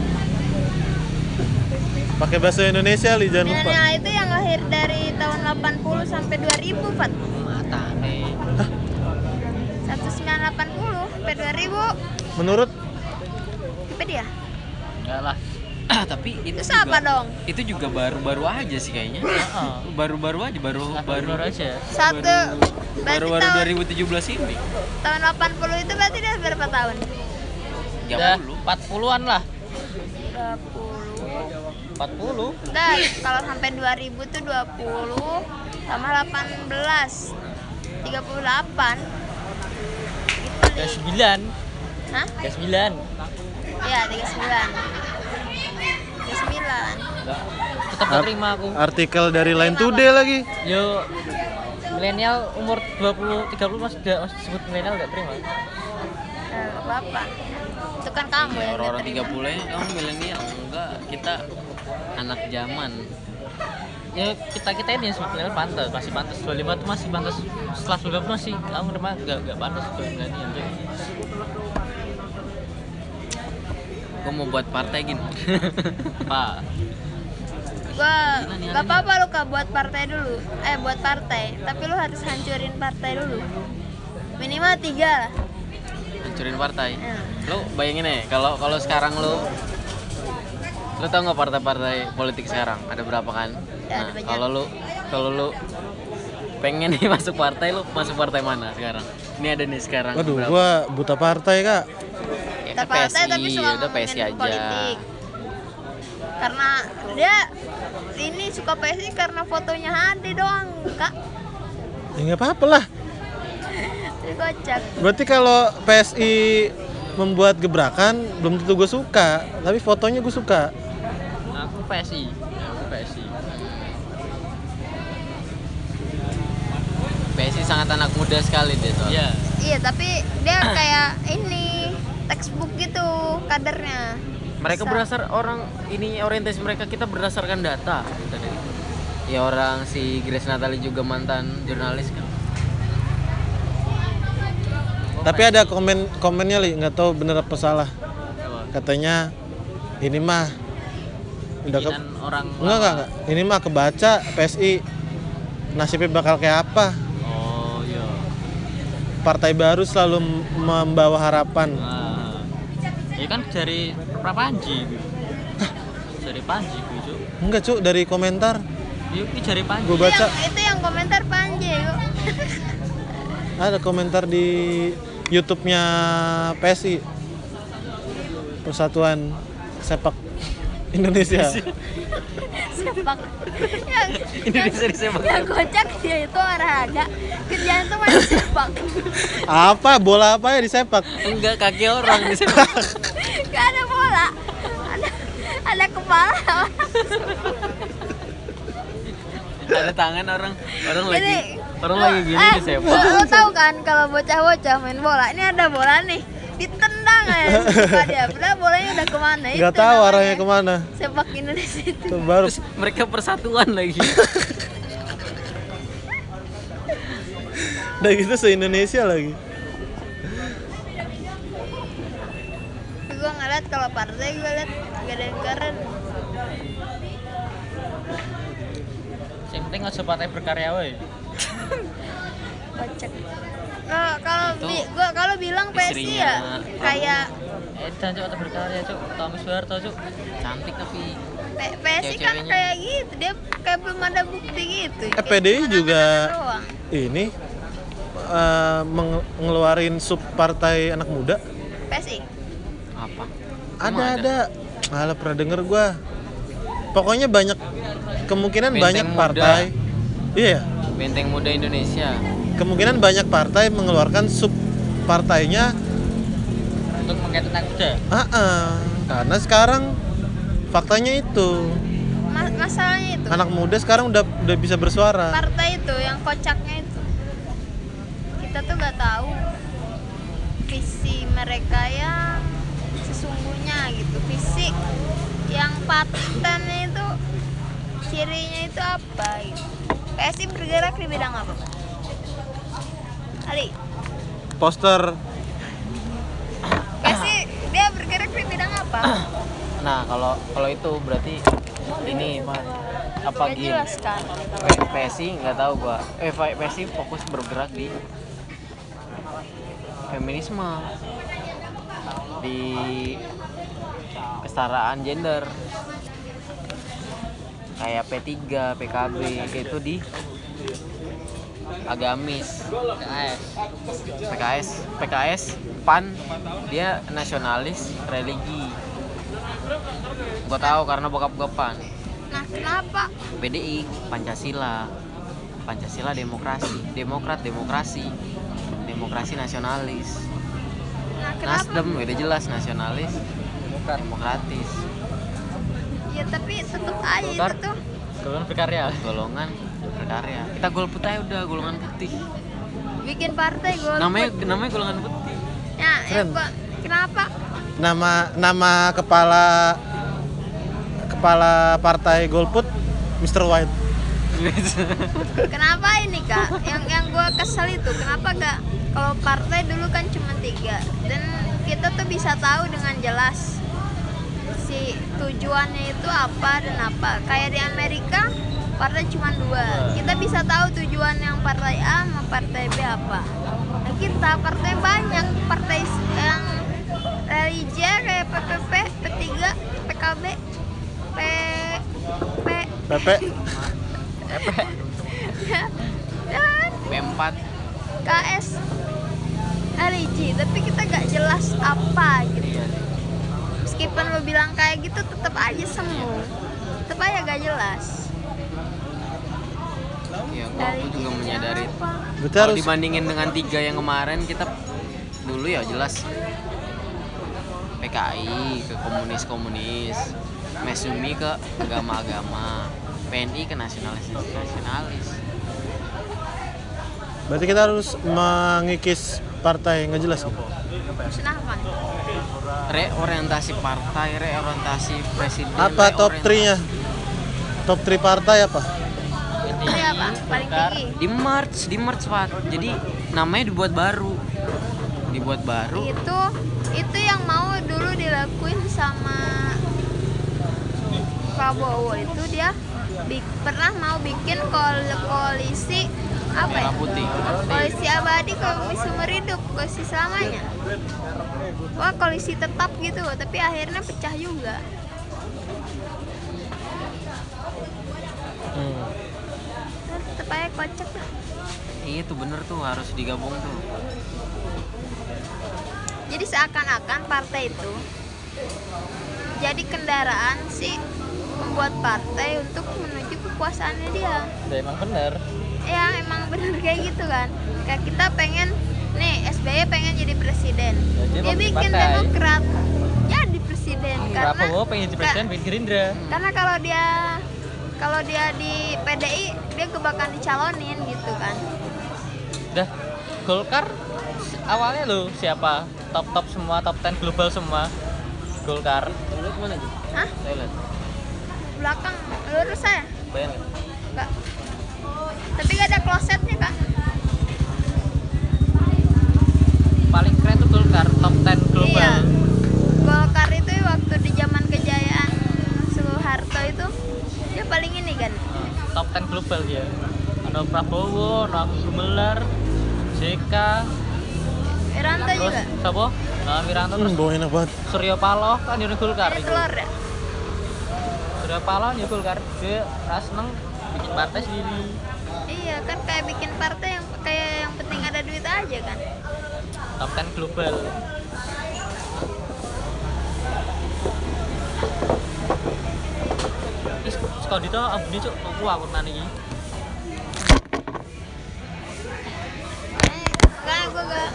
Pakai bahasa Indonesia li jangan lupa. milenial itu yang lahir dari tahun 80 sampai 2000 Fat mata nih 1980 sampai 2000 Menurut Wikipedia enggak lah. Tapi itu itu siapa juga, dong? itu juga baru-baru aja sih kayaknya. Baru-baru aja baru baru baru aja. Satu. baru-baru tahun, 2017 ini. tahun 80 itu berarti dia berapa tahun? udah 30 40-an lah. 20 40 Nah, kalau sampai 2000 tuh 20 sama 18 38 Gitu udah Li. 9 Hah? udah 9 Iya, 39 39 tetap terima aku. artikel dari Line Today lagi. yo milenial umur 20 30 masih gak masih disebut milenial gak terima? Nah, apa-apa. Itu kan kamu yang orang-orang nggak 30 terima. nya kamu milenial enggak. Kita anak zaman. Ya kita kita ini yang sebut milenial pantas masih pantas. 25 tuh masih pantas setelah 25 masih kamu terima? Gak, gak pantas sebut milenial tuh gue mau buat partai gini apa? Gua gak apa-apa lu kak buat partai dulu. Eh buat partai. Tapi lu harus hancurin partai dulu. Minimal tiga lah. Hancurin partai? Ya. lu bayangin nih kalau kalau sekarang lu lu tau nggak partai-partai politik sekarang? Ada berapa kan? Ya, nah kalau lu kalau lu pengen nih masuk partai lu masuk partai mana sekarang? Ini ada nih sekarang Waduh, berapa? gua buta partai kak. Kita partai PSI, tapi suka udah PSI aja. politik. Karena dia ini suka PSI karena fotonya Hadi doang kak. Ya nggak apa-apa lah. Kocak. Berarti kalau PSI membuat gebrakan belum tentu gue suka, tapi fotonya gue suka. aku PSI aku PSI PSI sangat anak muda sekali dia soalnya iya. Iya tapi dia kayak ini textbook gitu kadernya mereka Bisa. berdasar orang ini orientasi mereka kita berdasarkan data ya orang si Grace Natali juga mantan jurnalis kan Tapi ada komen komennya li, nggak tahu bener apa salah. Katanya ini mah udah ke, orang enggak enggak enggak. Ini mah kebaca PSI nasibnya bakal kayak apa? oh iya Partai baru selalu membawa harapan. nah ya kan dari Prapanji gitu dari Panji Cuk. Enggak cuk dari komentar. Iya, ini dari Panji. Gue Itu baca. Yang, itu yang komentar Panji kok ada komentar di YouTube-nya PSI Persatuan Sepak Indonesia. sepak. Yang, Indonesia di sepak. yang kocak dia itu olahraga kerjaan tuh main sepak. Apa? Bola apa ya di sepak? enggak kaki orang di sepak. Gak ada bola. Ada ada kepala. Ada tangan orang. Orang lagi Jadi, orang lu- lagi gini eh, di sepak. lu, lu tahu kan kalau bocah-bocah main bola? Ini ada bola nih. Ditendang aja suka dia. Padahal bolanya udah ke mana Nggak Itu tahu arahnya ke mana. sepak Indonesia itu. Baru. Terus mereka persatuan lagi. Udah gitu se Indonesia lagi. gue ngeliat kalau partai gue liat gak ada yang keren. Yang penting aja partai berkarya woy kocak kalau kalau Itu bi- gua kalau bilang PSI istrinya ya kayak eh dan cuk partai berkarya cuk Tommy Soeharto cuk cantik tapi P- PSI kan kayak gitu dia kayak belum ada bukti gitu Eh, PDI juga. Ini eh, meng- ngeluarin sub partai anak muda. PSI apa Ada ada. Alah pernah denger gua. Pokoknya banyak kemungkinan Benteng banyak muda. partai. Iya. benteng muda Indonesia Kemungkinan banyak partai mengeluarkan sub partainya untuk mengkait anak muda Ah, ah. karena sekarang faktanya itu Ma- masalahnya itu anak muda sekarang udah udah bisa bersuara. partai itu yang kocaknya itu kita tuh nggak tahu visi mereka yang sesungguhnya gitu visi yang patennya itu cirinya itu apa gitu PSI bergerak di bidang apa Pak? Ali Poster. PSI dia bergerak di bidang apa? Nah kalau kalau itu berarti ini apa gini? jelas kan P- PSI nggak tahu gua. Eh PSI fokus bergerak di feminisme di kesetaraan gender. Kayak P3, PKB itu di agamis. PKS PKS PKS PAN dia nasionalis religi. Gua tahu karena bokap gua PAN nah kenapa? PDI Pancasila. Pancasila demokrasi. Demokrat demokrasi. Demokrasi nasionalis. Nah kenapa? Nasdem udah jelas nasionalis. Demokratis. Ya tapi tetap aja itu tuh golongan berkarya golongan berkarya kita golput aja udah golongan putih. Bikin partai gue namanya namanya golongan putih. Ya, ya kenapa? Nama nama kepala kepala partai Golput Mr. White. Kenapa ini kak? Yang yang gue kesel itu kenapa gak kalau partai dulu kan cuma tiga. Dan kita tuh bisa tahu dengan jelas si tujuannya itu apa dan apa. Kayak di Amerika partai cuma dua. Kita bisa tahu tujuan yang partai A sama partai B apa. Nah kita partai banyak. Partai yang religi kayak PPP P3 PKB P P Pepe dan P4 KS religi tapi kita gak jelas apa gitu meskipun lo bilang kayak gitu tetap aja semu tetap aja gak jelas. Ya gua aku juga menyadari. kalau dibandingin dengan tiga yang kemarin kita dulu ya jelas. PKI ke komunis-komunis. Mesumi ke agama-agama. PNI ke nasionalis-nasionalis. Berarti kita harus mengikis partai nggak jelas. Gitu. Reorientasi partai reorientasi presiden apa top reorientasi- 3 nya top 3 partai apa? Ini apa? Paling tinggi. di March di March Pak. Jadi namanya dibuat baru. Dibuat baru. Itu itu yang mau dulu dilakuin sama Prabowo. Itu dia bi- pernah mau bikin kol- koalisi apa ya? merah putih Koalisi abadi, koalisi seumur hidup, koalisi selamanya. Wah, koalisi tetap gitu, tapi akhirnya pecah juga. Hmm. Dan tetap aja kocak lah. Iya itu bener tuh harus digabung tuh Jadi seakan-akan partai itu jadi kendaraan si pembuat partai untuk menuju kekuasaannya dia. udah emang bener Ya emang bener kayak gitu kan. Kayak kita pengen nih SBY pengen jadi presiden. Ya, dia bikin partai. Demokrat jadi presiden karena Prabowo pengen jadi presiden pengen Gerindra karena kalau dia kalau dia di PDI dia kebakan dicalonin gitu kan. Dah, Golkar awalnya lo siapa? Top top semua, top 10 global semua. Golkar. toilet mana aja Hah? toilet Belakang lurus saya. Bayang nggak? Enggak. Tapi gak ada klosetnya kak. Paling keren tuh Golkar, top 10 global. Iya. Golkar itu waktu di zaman kejayaan Soeharto itu dia paling ini kan. Nah, top 10 global dia. Ada Prabowo, ada Gumelar, JK, Wiranto terus juga. siapa? Nah, Wiranto Hmm, terus bau enak banget. Surya Paloh kan dari Golkar itu. telur ya. Surya Paloh ya Golkar. Dia ras seneng bikin partai sendiri. Iya kan kayak bikin partai yang kayak yang penting ada duit aja kan. Top 10 global. Is, sekolah itu abu cuk, aku aku nani iki. Karena gue gak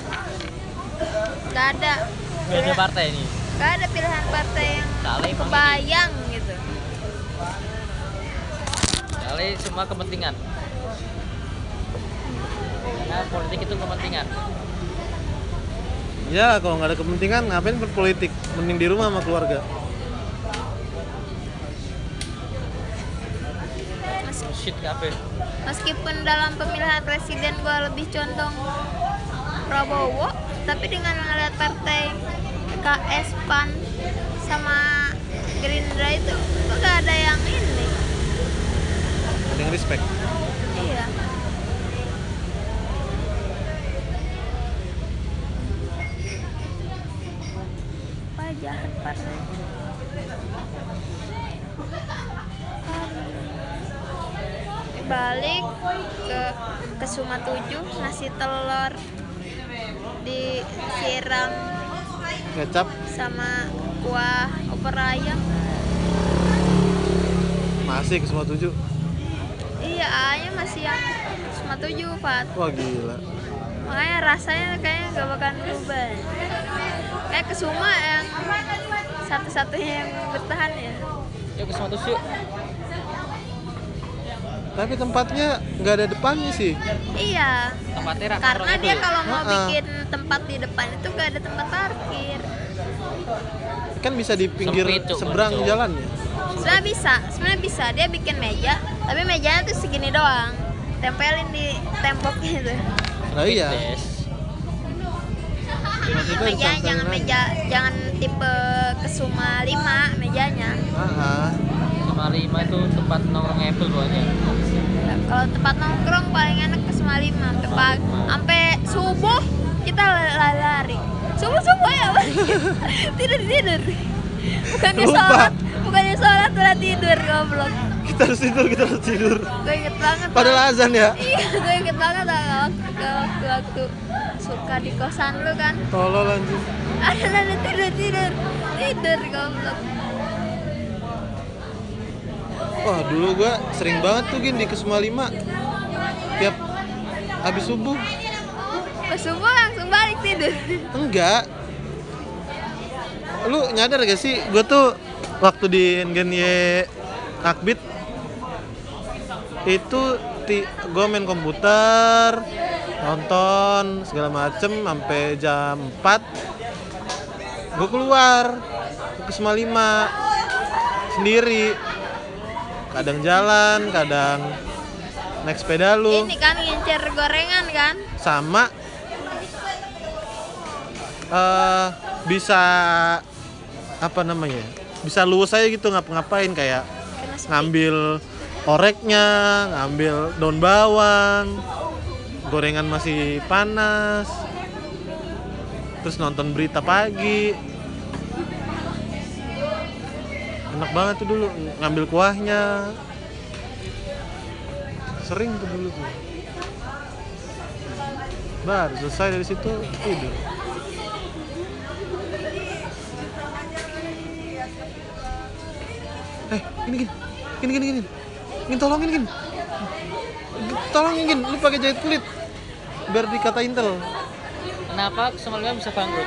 gak ada Gak ada partai ini. gak ada pilihan partai yang emang kebayang gitu. Kali semua kepentingan. Karena politik itu kepentingan. Ya kalau nggak ada kepentingan ngapain berpolitik? Mending di rumah sama keluarga. Shit kafe. Meskipun dalam pemilihan presiden gue lebih condong Prabowo, tapi dengan melihat partai KS PAN sama Gerindra itu kok gak ada yang ini. Mending respect. Iya. Apa jahat partai? Balik ke ke Suma 7 nasi telur disiram Kecap sama kuah opor ayam. masih ke semua tujuh. Iya, A-nya masih yang Suma 7, Pak. Wah gila. makanya rasanya kayaknya gak bakal berubah kayak kesuma yang satu-satunya yang bertahan ya Yuk ke semua tusuk. Tapi tempatnya nggak ada depannya sih. iya Tempatnya rak karena dia itu. kalau mau Ha-ha. bikin tempat di depan itu gak ada tempat parkir Kan bisa di pinggir Sempit, seberang Cuk. jalannya. sebenarnya bisa sebenarnya bisa dia bikin meja tapi mejanya tuh segini doang tempelin di tembok gitu Nah iya. Santai jangan aja. meja jangan tipe kesuma 5 mejanya Ah, Lima lima itu tempat nongkrong Apple pokoknya. Kalau tempat nongkrong paling enak ke Semalima. Pagi, sampai subuh kita lari-lari. Subuh subuh ya, tidur tidur. Bukannya Lupa. sholat, bukannya sholat malah tidur goblok. kita harus tidur, kita harus tidur. Gue inget banget. Padahal azan ya. Iya, gue inget banget waktu waktu, waktu suka di kosan lu kan. Tolol anjing. Ada ada tidur tidur tidur goblok. Wah, dulu gua sering banget tuh gin di Kesuma 5. Tiap habis subuh. Pas subuh langsung balik tidur. Enggak. Lu nyadar gak sih, gue tuh waktu di Ngenye Akbit itu ti, gue main komputer, nonton segala macem sampai jam 4 gue keluar ke Kesema 5 sendiri kadang jalan kadang naik sepeda lu. Ini kan ngincer gorengan kan. sama. Eh bisa apa namanya bisa luwes aja gitu ngapa-ngapain kayak ngambil oreknya ngambil daun bawang gorengan masih panas terus nonton berita pagi enak banget tuh dulu ngambil kuahnya. Sering tuh dulu tuh. Baru selesai dari situ tidur. Eh ini gini gini gini gini gini tolongin gini tolongin gini lu pakai jahit kulit. Biar dikata intel. Kenapa Semalima bisa bangkrut?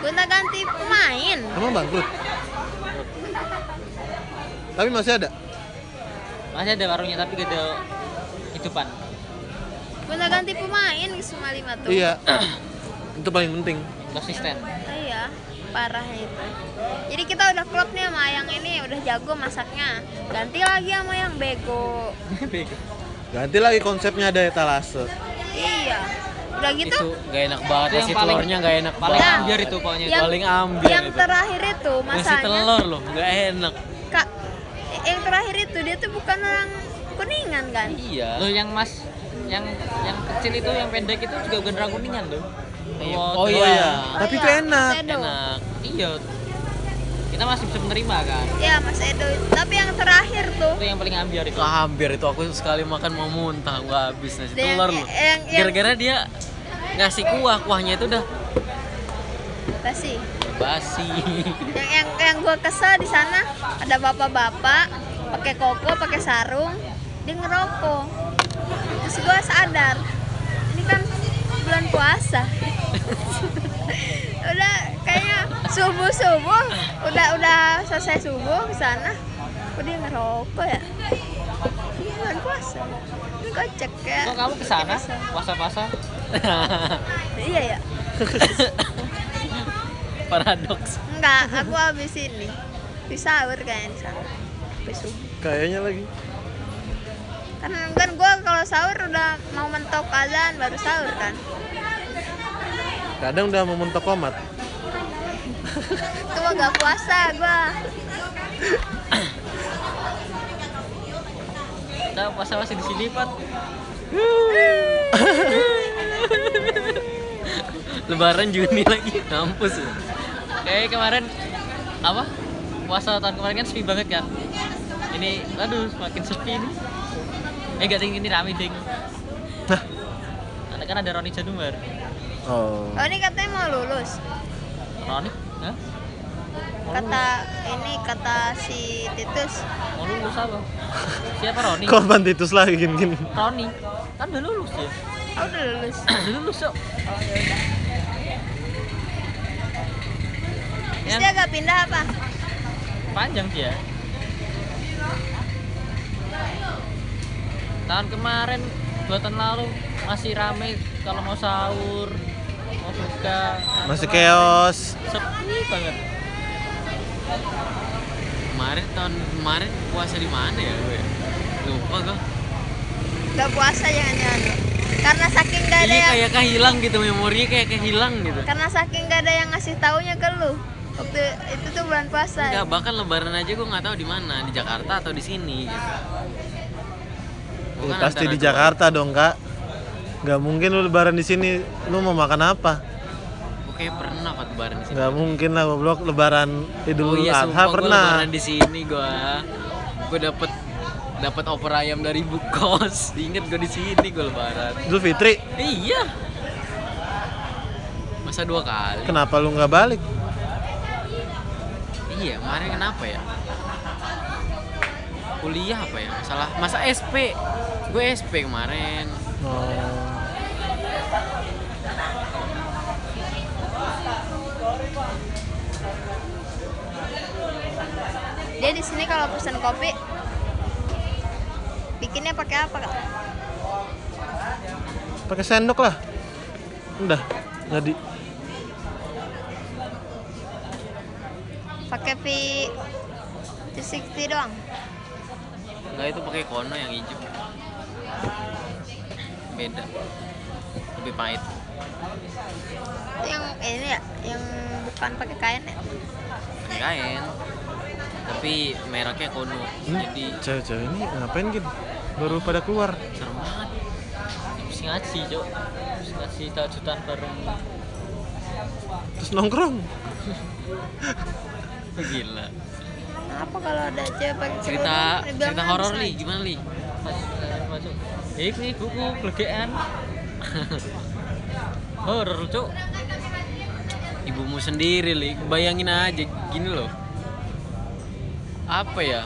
Gonta ganti pemain. emang bangkrut tapi masih ada Masih ada warungnya tapi gak ada hidupan. Gonta ganti pemain ke Semalima tuh. iya itu paling penting Konsisten. Iya, parahnya itu. Jadi kita udah klop nih sama yang ini udah jago masaknya. Ganti lagi sama yang bego. Bego. ganti lagi konsepnya ada etalase Iya. Udah gitu itu gak enak banget Itu nasi telurnya gak enak Paling Nah, ambiar itu pokoknya. yang, paling ambiar yang itu. terakhir itu nasi masanya telur loh gak enak Kak, yang terakhir itu dia tuh bukan orang kuningan kan? iya Lo yang mas yang yang kecil itu yang pendek itu juga bukan orang kuningan loh. Iya. Oh, Oh terus- iya. tapi iya, itu enak enak Iya. Kita masih bisa menerima kan. Ya Mas Edo. Tapi yang terakhir tuh Itu yang paling ambiar itu. Hampir itu aku sekali makan mau muntah gua habis nasi yang- telur loh gara-gara dia ngasih kuah kuahnya itu udah basi. basi Yang yang yang gua kesel di sana ada bapak-bapak pakai koko, pakai sarung, dia ngerokok. Terus gua sadar, ini kan bulan puasa. udah kayaknya subuh subuh udah udah selesai subuh ke sana. Kok dia ngerokok ya? Ini bulan puasa. Ini kocak ya. Kok kamu ke sana puasa-puasa? iya ya paradoks. Enggak aku habis ini. Di sahur kayaknya sana habis subuh. Kayaknya lagi. Kan kan gua kalau sahur udah mau mentok azan baru sahur kan kadang udah mau mentok komat itu mah gak puasa gua Kita puasa masih di sini, Pat. lebaran Juni lagi kampus ya. Kayak kemarin apa? Puasa tahun kemarin kan sepi banget kan. Ini aduh semakin sepi nih. Eh gak ding ini rame ding. Nah. Kan ada Roni Januar. Oh oh ini katanya mau lulus Roni? Hah? kata ini kata si Titus Mau lulus apa? Siapa Roni? korban titus lagi gini gini Roni. Kan udah lulus ya. oh udah lulus Udah lulus kok. oh ya udah terus dia gak pindah apa panjang dia. Tahun kemarin dua tahun lalu masih rame kalau mau sahur mau buka. Masih chaos. Sepi banget. Kemarin tahun kemarin puasa di mana ya gue? Lupa gue gak puasa jangan-jangan karena saking gak ada iya yang kayak kehilang gitu memorinya kayak kehilang gitu. Karena saking gak ada yang ngasih taunya ke lu. Waktu itu tuh bulan puasa. Enggak, bahkan lebaran aja gue nggak tahu di mana, di Jakarta atau di sini gitu. Ya, kan pasti di. Jakarta dong kak nggak mungkin lu lebaran di sini lu mau makan apa kayak pernah kok lebaran di sini. nggak mungkin lah goblok lebaran Idul Oh iya, Adha pernah lebaran di sini gue. Gue dapet dapat opor ayam dari Bukos. Ingat gue di sini gue lebaran. Idul Fitri Iya. Masa dua kali? kenapa lu nggak balik Iya, kemarin kenapa ya? Kuliah apa ya? Masalah masa SP. Gue SP kemarin. oh. Dia di sini kalau pesan kopi bikinnya pakai apa kak pakai sendok lah udah jadi pakai V 260 doang Enggak itu pakai kono yang hijau. Beda. Lebih pahit. itu yang ini ya yang bukan pakai kain ya Pakai kain. Tapi mereknya kono. ini Jadi cewek-cewek ini ngapain gitu baru pada keluar serem banget. Terus ngaji, Cok. Terus ngaji tajudan bareng. terus nongkrong Gila. apa kalau ada cewek Cerita dibilang cerita horor li, gimana li? Pas eh, masuk. Iki buku blegekan. Horor, Cok. Ibumu sendiri li, bayangin aja gini loh. Apa ya?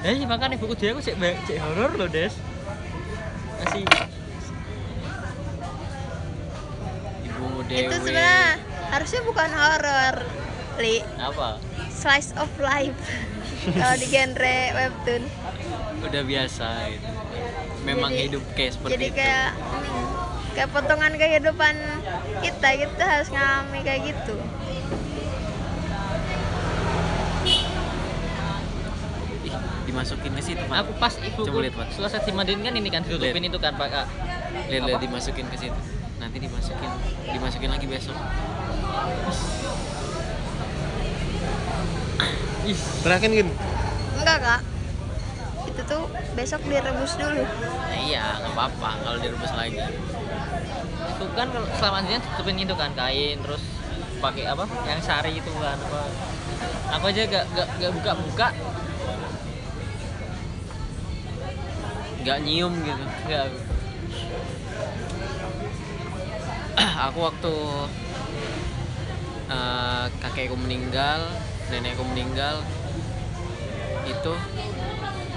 Eh, makanya buku dia aku cek cek horor loh, Des. Masih Ibumu dewe. itu sebenarnya harusnya bukan horor li apa? slice of life kalau di genre webtoon udah biasa gitu. Memang Jadi- hidup kayak seperti jadi itu. kayak ini, kayak potongan kehidupan kita kita harus ngalami kayak gitu Ih, dimasukin ke situ, Pak. Aku pas ibu Coba lihat, Pak. selesai dimandiin kan ini kan ditutupin itu kan, Pak. Lihat, lihat dimasukin ke situ. Nanti dimasukin, dimasukin lagi besok. terakhir gini enggak kak itu tuh besok direbus dulu Nah, iya, nggak apa-apa kalau direbus lagi. Itu kan kalau selama anjingnya tutupin itu kan kain terus pakai apa? Yang sari itu kan apa? Aku aja gak gak, gak buka-buka. Nggak nyium gitu. Enggak. Aku waktu eh, kakekku meninggal, nenekku meninggal, itu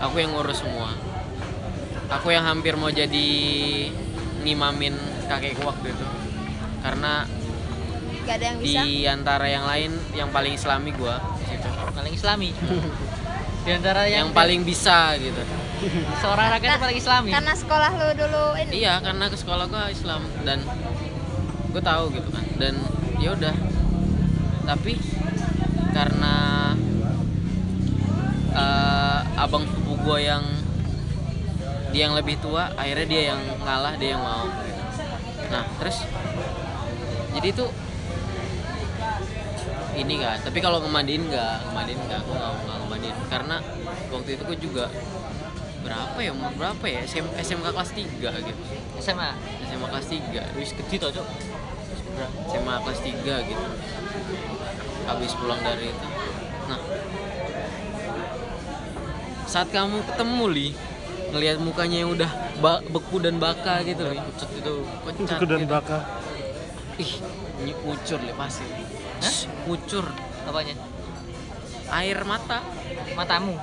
aku yang ngurus semua. Aku yang hampir mau jadi ngimamin kakekku waktu itu, karena gak ada yang bisa di antara yang lain yang paling islami gua di situ. Paling islami. Di antara yang, yang, paling bisa gitu seorang rakyat itu paling islami. karena sekolah lu dulu ini. Iya karena ke sekolah gua Islam dan gue tahu gitu kan. Dan ya udah. Tapi karena eh, abang sepupu gua yang dia yang lebih tua akhirnya dia yang ngalah dia yang mau. Gitu. nah terus jadi itu ini kan. Tapi kalau ngemandiin nggak ngemandiin nggak aku nggak nggak ngemandiin. Karena waktu itu gue juga berapa ya umur berapa ya SM, SMK kelas 3 gitu SMA. SMA kelas 3 Wis gede toh, Cok. SMA kelas 3 gitu habis pulang dari itu nah saat kamu ketemu li ngelihat mukanya yang udah beku dan baka gitu li pucat itu pucat Beku dan gitu. baka ih ini kucur li pasti Hah? kucur Apanya? air mata Matamu.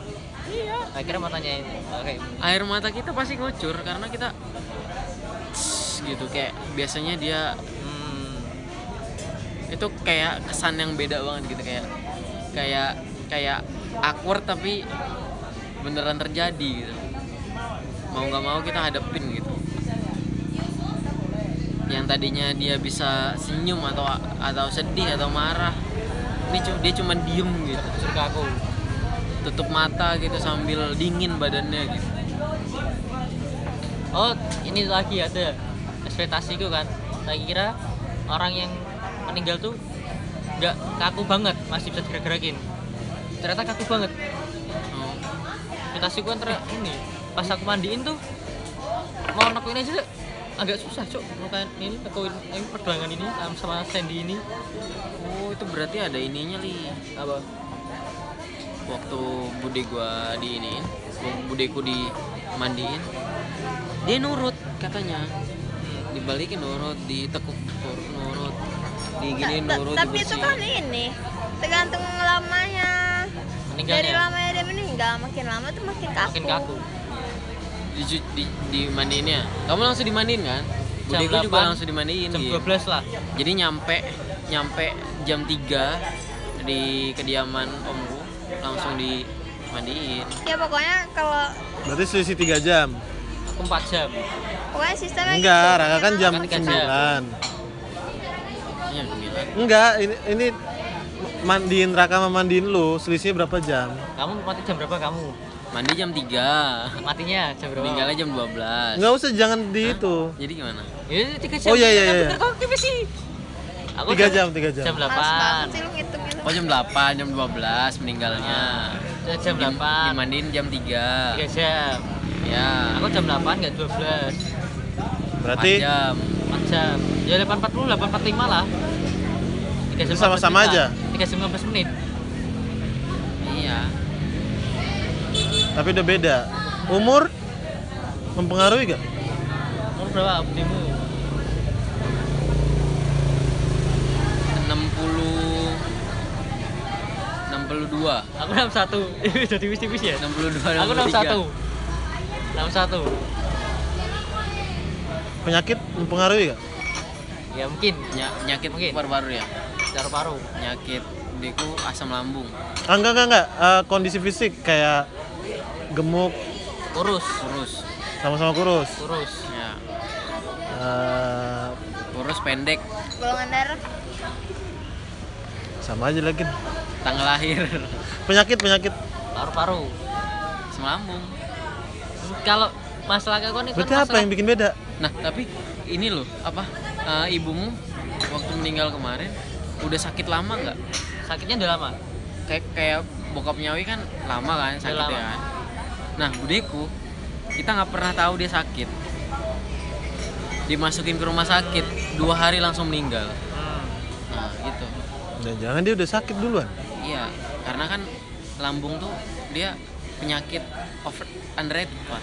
Iya. Akhirnya matanya ini. Oke. air mata kita pasti ngucur karena kita Tss, gitu kayak biasanya dia Hmm. itu kayak kesan yang beda banget gitu kayak kayak kayak awkward tapi beneran terjadi gitu mau nggak mau kita hadapin gitu yang tadinya dia bisa senyum atau atau sedih atau marah ini dia cuma diem gitu ke aku. Tutup mata gitu sambil dingin badannya gitu. Oh, ini lagi ada ekspektasiku kan. Saya kira orang yang meninggal tuh nggak kaku banget masih bisa digerak-gerakin. Ternyata kaku banget. Oh. imitasiku kan ini pas aku mandiin tuh mau nekuin aja agak susah cok nekuin ini nekuin ini perjuangan ini sama- sama Sandy ini. Oh itu berarti ada ininya li. Apa waktu bude gua di ini budeku dimandiin dia nurut katanya. Dibalikin nurut ditekuk nurut ta- nurut tapi itu kan ini tergantung lamanya. Dari meninggalnya lamanya dia meninggal makin lama tuh makin kaku, makin kaku. Di, di, dimandiin ya kamu langsung dimandiin kan? Jam budeku juga 8, langsung dimandiin jam iya. 12 lah. Jadi nyampe nyampe jam 3 di kediaman omku langsung dimandiin ya pokoknya kalau Berarti selisih 3 jam. aku 4 jam pokoknya sistemnya Enggak, gitu. Raka kan jam Kan tiga jam. 9. sembilan Enggak, ini ini mandiin Raka sama mandiin lu, selisihnya berapa jam? kamu mati jam berapa kamu mandi jam 3 matinya jam berapa meninggalnya jam 12 Enggak usah jangan di itu. jadi gimana ya tiga jam Oh, iya, iya, Kan iya. bener kok sih aku 3 jam, 3 jam. jam Males banget 8 sih lu ngitung gitu oh jam 8 jam 12 meninggalnya. Ya, jam 8 dimandiin jam 3 3 jam. Ya. Aku jam 8 nggak 12 Berarti 4 jam 4 jam. Ya 8.40 8.45 lah. 3 Itu sama-sama aja? 3 jam 15 menit. Iya. Tapi udah beda. Umur mempengaruhi gak? umur berapa abdimu 60 62 aku 61 itu tipis-tipis ya? 62 aku 61 61 Penyakit mempengaruhi gak? ya mungkin. Ny- penyakit Mungkin. paru-paru ya? Paru-paru. Penyakit deku asam lambung. Ah, enggak, enggak, enggak. Eh, kondisi fisik kayak gemuk, kurus. Kurus. Sama-sama kurus. kurus ya. Eh, kurus pendek. Golongan darah sama aja lagi. tanggal lahir. Penyakit, penyakit. paru-paru. Asam lambung kalau masalah kau itu Berarti kan apa yang bikin beda? nah tapi ini loh apa eh, ibumu waktu meninggal kemarin udah sakit lama nggak? Sakitnya udah lama? Kayak kayak bokap nyawi kan lama kan sakit lama. ya kan? Nah budeku kita nggak pernah tahu dia sakit. Dimasukin ke rumah sakit dua hari langsung meninggal. Nah gitu Dan jangan dia udah sakit duluan. iya karena kan lambung tuh dia penyakit over underrated pak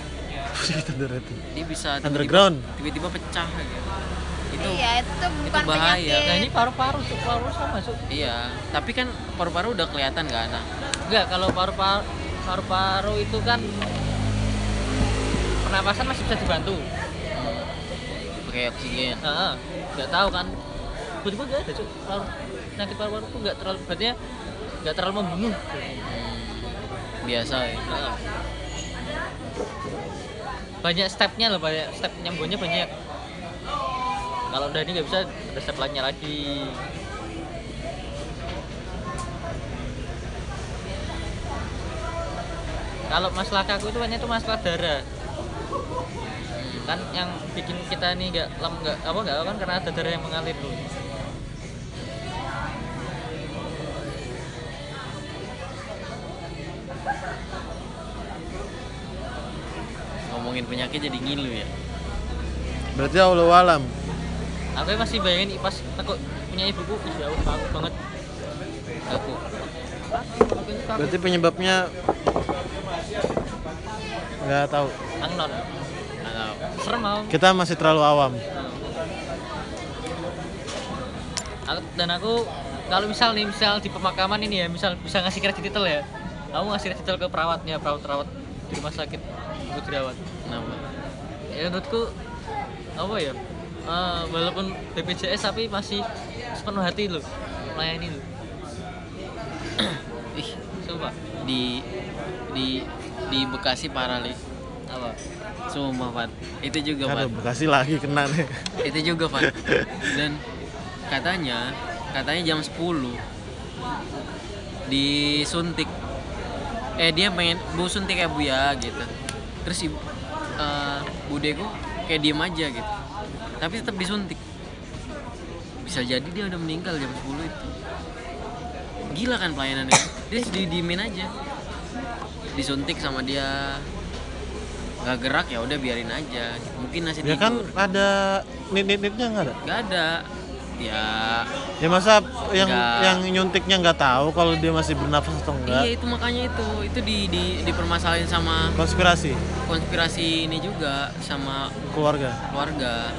udah rating. dia bisa tiba-tiba- Underground. tiba-tiba pecah gitu itu iya itu tuh bukan bahaya. penyakit nah ini paru-paru cuk paru sama cuk iya tapi kan paru-paru udah kelihatan kan nah enggak kalau paru-paru paru-paru itu kan pernapasan masih bisa dibantu pakai oksigen Heeh. nggak tahu kan tiba-tiba nggak ada cuk penyakit paru-paru tuh nggak terlalu berarti nggak terlalu membunuh. Hmm, biasa ya. Banyak stepnya loh banyak step nyembuhnya banyak. Kalau udah ini nggak bisa ada step lainnya lagi. Kalau masalah kaku itu banyak itu masalah darah. Kan yang bikin kita ini nggak lem nggak apa nggak kan karena ada darah yang mengalir tuh ngomongin penyakit jadi ngilu ya Berarti Allah alam. aku masih bayangin pas aku punya ibuku Allah kaku banget aku Aku. Berarti penyebabnya nggak tahu. angnon serem Kita masih terlalu awam. aku, dan aku kalau misal nih misal di pemakaman ini ya misal bisa ngasih kredit titel ya aku ngasih titel ke perawatnya perawat perawat di rumah sakit gue dirawat kenapa ya menurutku apa ya? Eh, walaupun BPJS tapi masih sepenuh hati loh melayani loh ih coba di di di Bekasi parah li. Apa? Sumpah Pat itu juga Aduh, Bekasi lagi kena nih. itu juga Pat dan katanya katanya jam 10 disuntik eh dia pengen bu suntik ya bu ya gitu. Terus ibu eh, budeku kayak diem aja gitu. Tapi tetap disuntik. Bisa jadi dia udah meninggal jam 10 itu. Gila kan pelayanannya. Dia didiemin aja. Disuntik sama dia. Nggak gerak ya udah biarin aja. Mungkin masih Ya tidur. kan ada nit-nit-nitnya nggak ada? nggak ada ya Ya masa yang Nggak. yang nyuntiknya nggak tahu kalau dia masih bernafas atau enggak? iya itu makanya itu itu di di dipermasalahin sama Konspirasi konspirasi ini juga sama keluarga. keluarga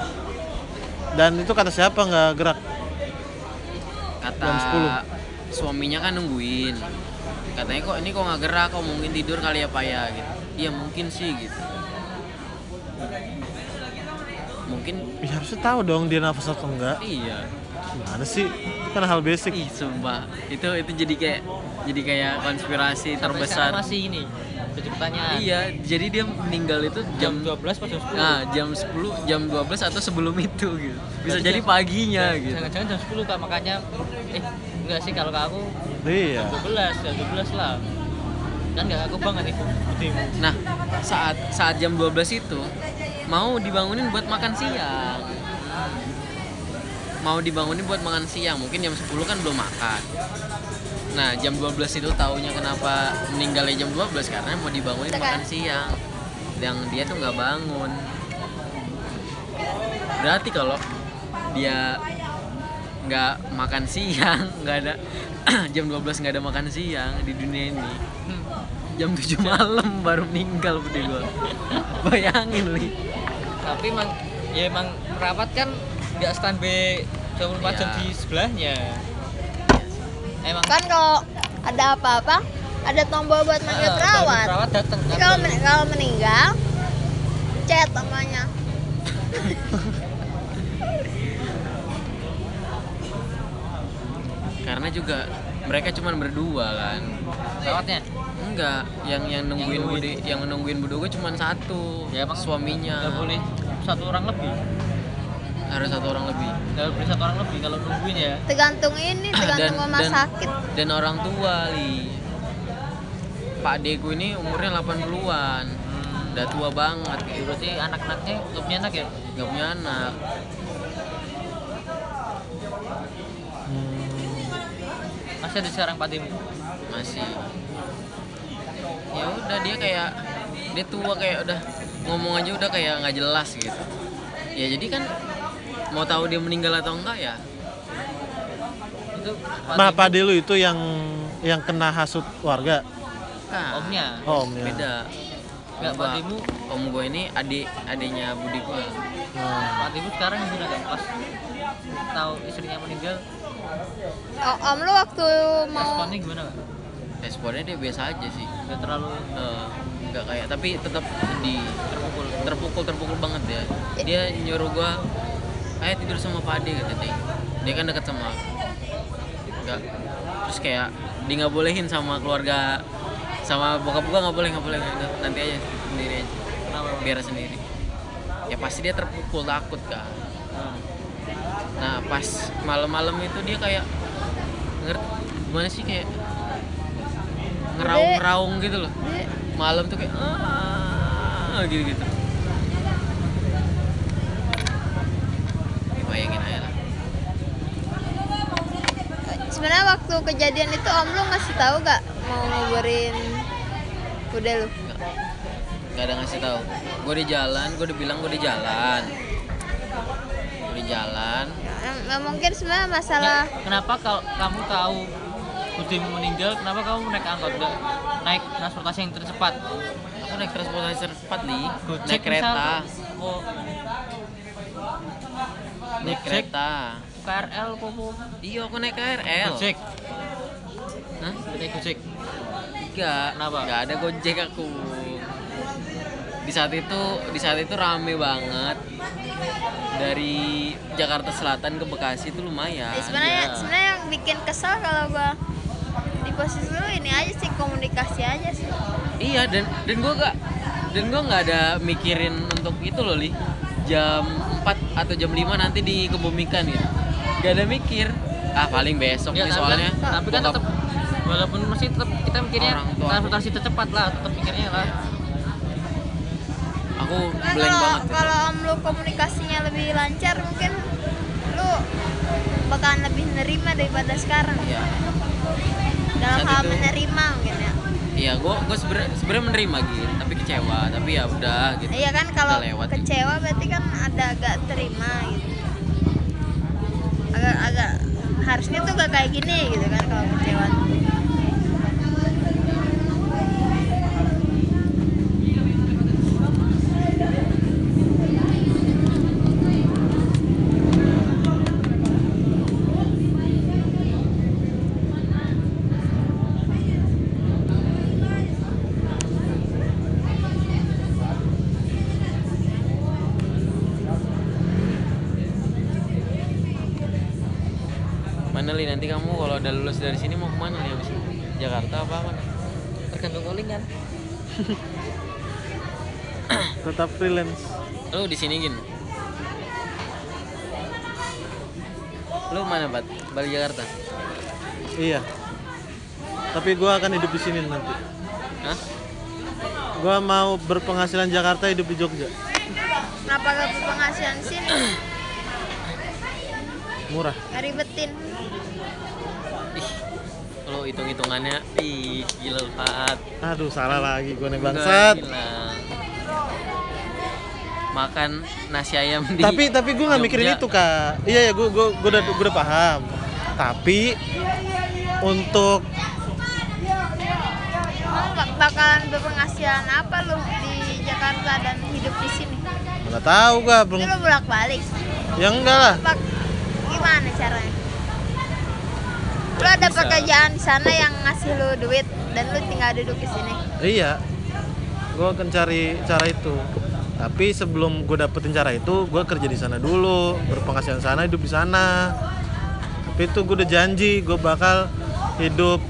Dan itu kata siapa nggak gerak? kata Jam 10. suaminya kan nungguin katanya kok ini kok nggak gerak kok mungkin tidur kali ya pak ya gitu iya mungkin sih gitu mungkin Ya harusnya tahu dong dia nafas atau enggak. iya. Gimana sih? Itu kan hal basic. ih sumpah. Itu itu jadi kayak jadi kayak konspirasi Sampai terbesar. masih ini jadi pertanyaan iya jadi dia meninggal itu jam jam 12 pas jam 10 nah jam 10 jam 12 atau sebelum itu gitu. Bisa jadi jam- paginya gitu. jangan-jangan jam 10 kak. Makanya eh enggak sih kalau ke aku Iya. jam 12 jam 12 lah. Kan nggak aku banget itu Nah, saat saat jam 12 itu mau dibangunin buat makan siang. Mau dibangunin buat makan siang, mungkin jam 10 kan belum makan. Nah, jam 12 itu taunya kenapa meninggalnya jam 12 karena mau dibangunin makan siang. Yang dia tuh nggak bangun. Berarti kalau dia nggak makan siang, nggak ada jam 12 nggak ada makan siang di dunia ini jam 7 malam baru meninggal bude gua. Bayangin li. Tapi emang ya emang perawat kan nggak standby 24 jam Iya. di sebelahnya. Emang. Kan kalau ada apa-apa ada tombol buat manggil Ah, perawat. perawat datang Jadi kalau men- kalau meninggal chat namanya. karena juga mereka cuma berdua kan. Perawatnya enggak yang yang nungguin nungguin. bude yang nungguin bude gua cuma satu Ya, emang suaminya. nggak boleh satu orang lebih. Harus satu orang lebih. Nggak boleh satu orang lebih kalau nungguin ya. Tergantung ini, tergantung rumah sakit. dan orang tua li. Pak Deku ini umurnya 80-an hmm. udah tua banget. Gitu. berarti anak-anaknya nggak punya anak ya? Nggak punya anak. Hmm, masih ada sekarang Pak Tim masih ya udah dia kayak dia tua kayak udah ngomong aja udah kayak nggak jelas gitu. Ya jadi kan mau tahu dia meninggal atau enggak ya itu Nah, Pak Delu itu yang yang kena hasut warga. kan omnya? Oh, omnya. beda. Nggak Pak Timu om gue ini adik adiknya budi gue Nah, Pak Timu sekarang gimana kan pas tahu istrinya meninggal? Oh, om lu waktu mau responnya gimana? Responnya dia biasa aja sih. Nggak terlalu Eh, nggak kayak tapi tetap sedih terpukul terpukul terpukul banget dia. Dia nyuruh gua ayo tidur sama Pak Ade kata dia. Kan deket sama nggak terus kayak dia nggak bolehin sama keluarga sama bokap gua nggak boleh nggak boleh Udah, nanti aja sendiri aja biar sendiri. Ya pasti dia terpukul takut kan. Nah pas malam-malam itu dia kayak ngerti gimana sih kayak ngeraung-ngeraung gitu loh. Malam tuh kayak ah gitu gitu bayangin aja lah. Sebenarnya waktu kejadian itu om lu ngasih tahu gak mau nguburin kuda lu? nggak. Nggak ada ngasih tahu. Gue di jalan gue udah bilang gue di jalan. Gue di jalan. Nggak mungkin sebenarnya masalah Nggak, kenapa kalau kamu tahu Budimu meninggal kenapa kamu naik angkot nggak naik transportasi yang tercepat aku naik transportasi cepat nih Gojek naik kereta misal. oh naik kereta KRL popo iya aku naik KRL Gojek Hah? naik Gojek Enggak, Kenapa? Enggak ada Gojek aku. Di saat itu di saat itu rame banget. Dari Jakarta Selatan ke Bekasi itu lumayan. Ya, sebenarnya iya. sebenarnya yang bikin kesel kalau gua di posisi lu ini aja sih komunikasi aja sih Iya dan dan gua gak dan gua nggak ada mikirin untuk itu loh li jam 4 atau jam 5 nanti dikebumikan gitu. Gak ada mikir. Ah paling besok Ya, nih tapi soalnya. kan, tapi kan tetap walaupun masih tetap kita mikirnya transportasi tercepat lah tetap mikirnya lah aku Nah, blank kalau banget. kalau om lu komunikasinya lebih lancar mungkin lu bakalan lebih nerima daripada sekarang Iya. Dalam hal itu- menerima mungkin ya. Iya gue gue sebenarnya sebenarnya menerima gitu tapi kecewa tapi ya udah gitu. Iya kan kalau lewat. kecewa berarti kan ada agak terima gitu. Agak agak harusnya tuh gak kayak gini gitu kan kalau kecewa li nanti kamu kalau udah lulus dari sini mau ke mana li abis ini? Jakarta apa mana tergantung callingan tetap freelance. Lu di sini gin lu mana bat balik Jakarta? Iya. Tapi gua akan hidup di sini nanti. Hah? gua mau berpenghasilan Jakarta hidup di Jogja. Kenapa gak berpenghasilan sini murah. Ribetin. Ih lu hitung hitungannya ih gila Fat aduh salah lagi gua nih bangsat. makan nasi ayam di tapi tapi gue nggak mikirin itu kak. Iya ya gue gue gue udah gue udah paham. Tapi untuk bakalan berpenghasilan apa lu di Jakarta dan hidup di sini? Nggak tahu gue belum lu bolak balik ya enggak lah. Bak gimana caranya? Lu ada Bisa. pekerjaan di sana yang ngasih lu duit dan lu tinggal duduk di sini? Iya. Gue akan cari cara itu. Tapi sebelum gue dapetin cara itu gue kerja di sana dulu berpenghasilan sana hidup di sana. Tapi itu gue udah janji gue bakal hidup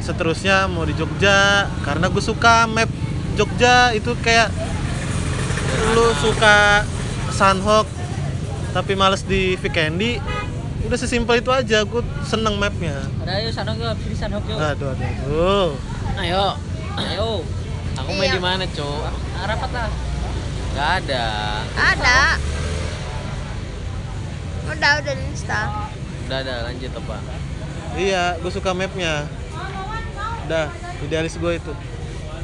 seterusnya mau di Jogja. Karena gue suka map Jogja itu kayak lu suka Sunhawk tapi males di Vikendi udah sesimpel itu aja gue seneng mapnya. Ada ayo sana yuk pilih sana aduh aduh aduh. Ayo. Ayo. Aku main Iya. di mana cok? Rapat lah. Nggak ada. Ada. Udah udah di insta. Udah ada lanjut apa? Iya gue suka mapnya. Udah idealis gue itu.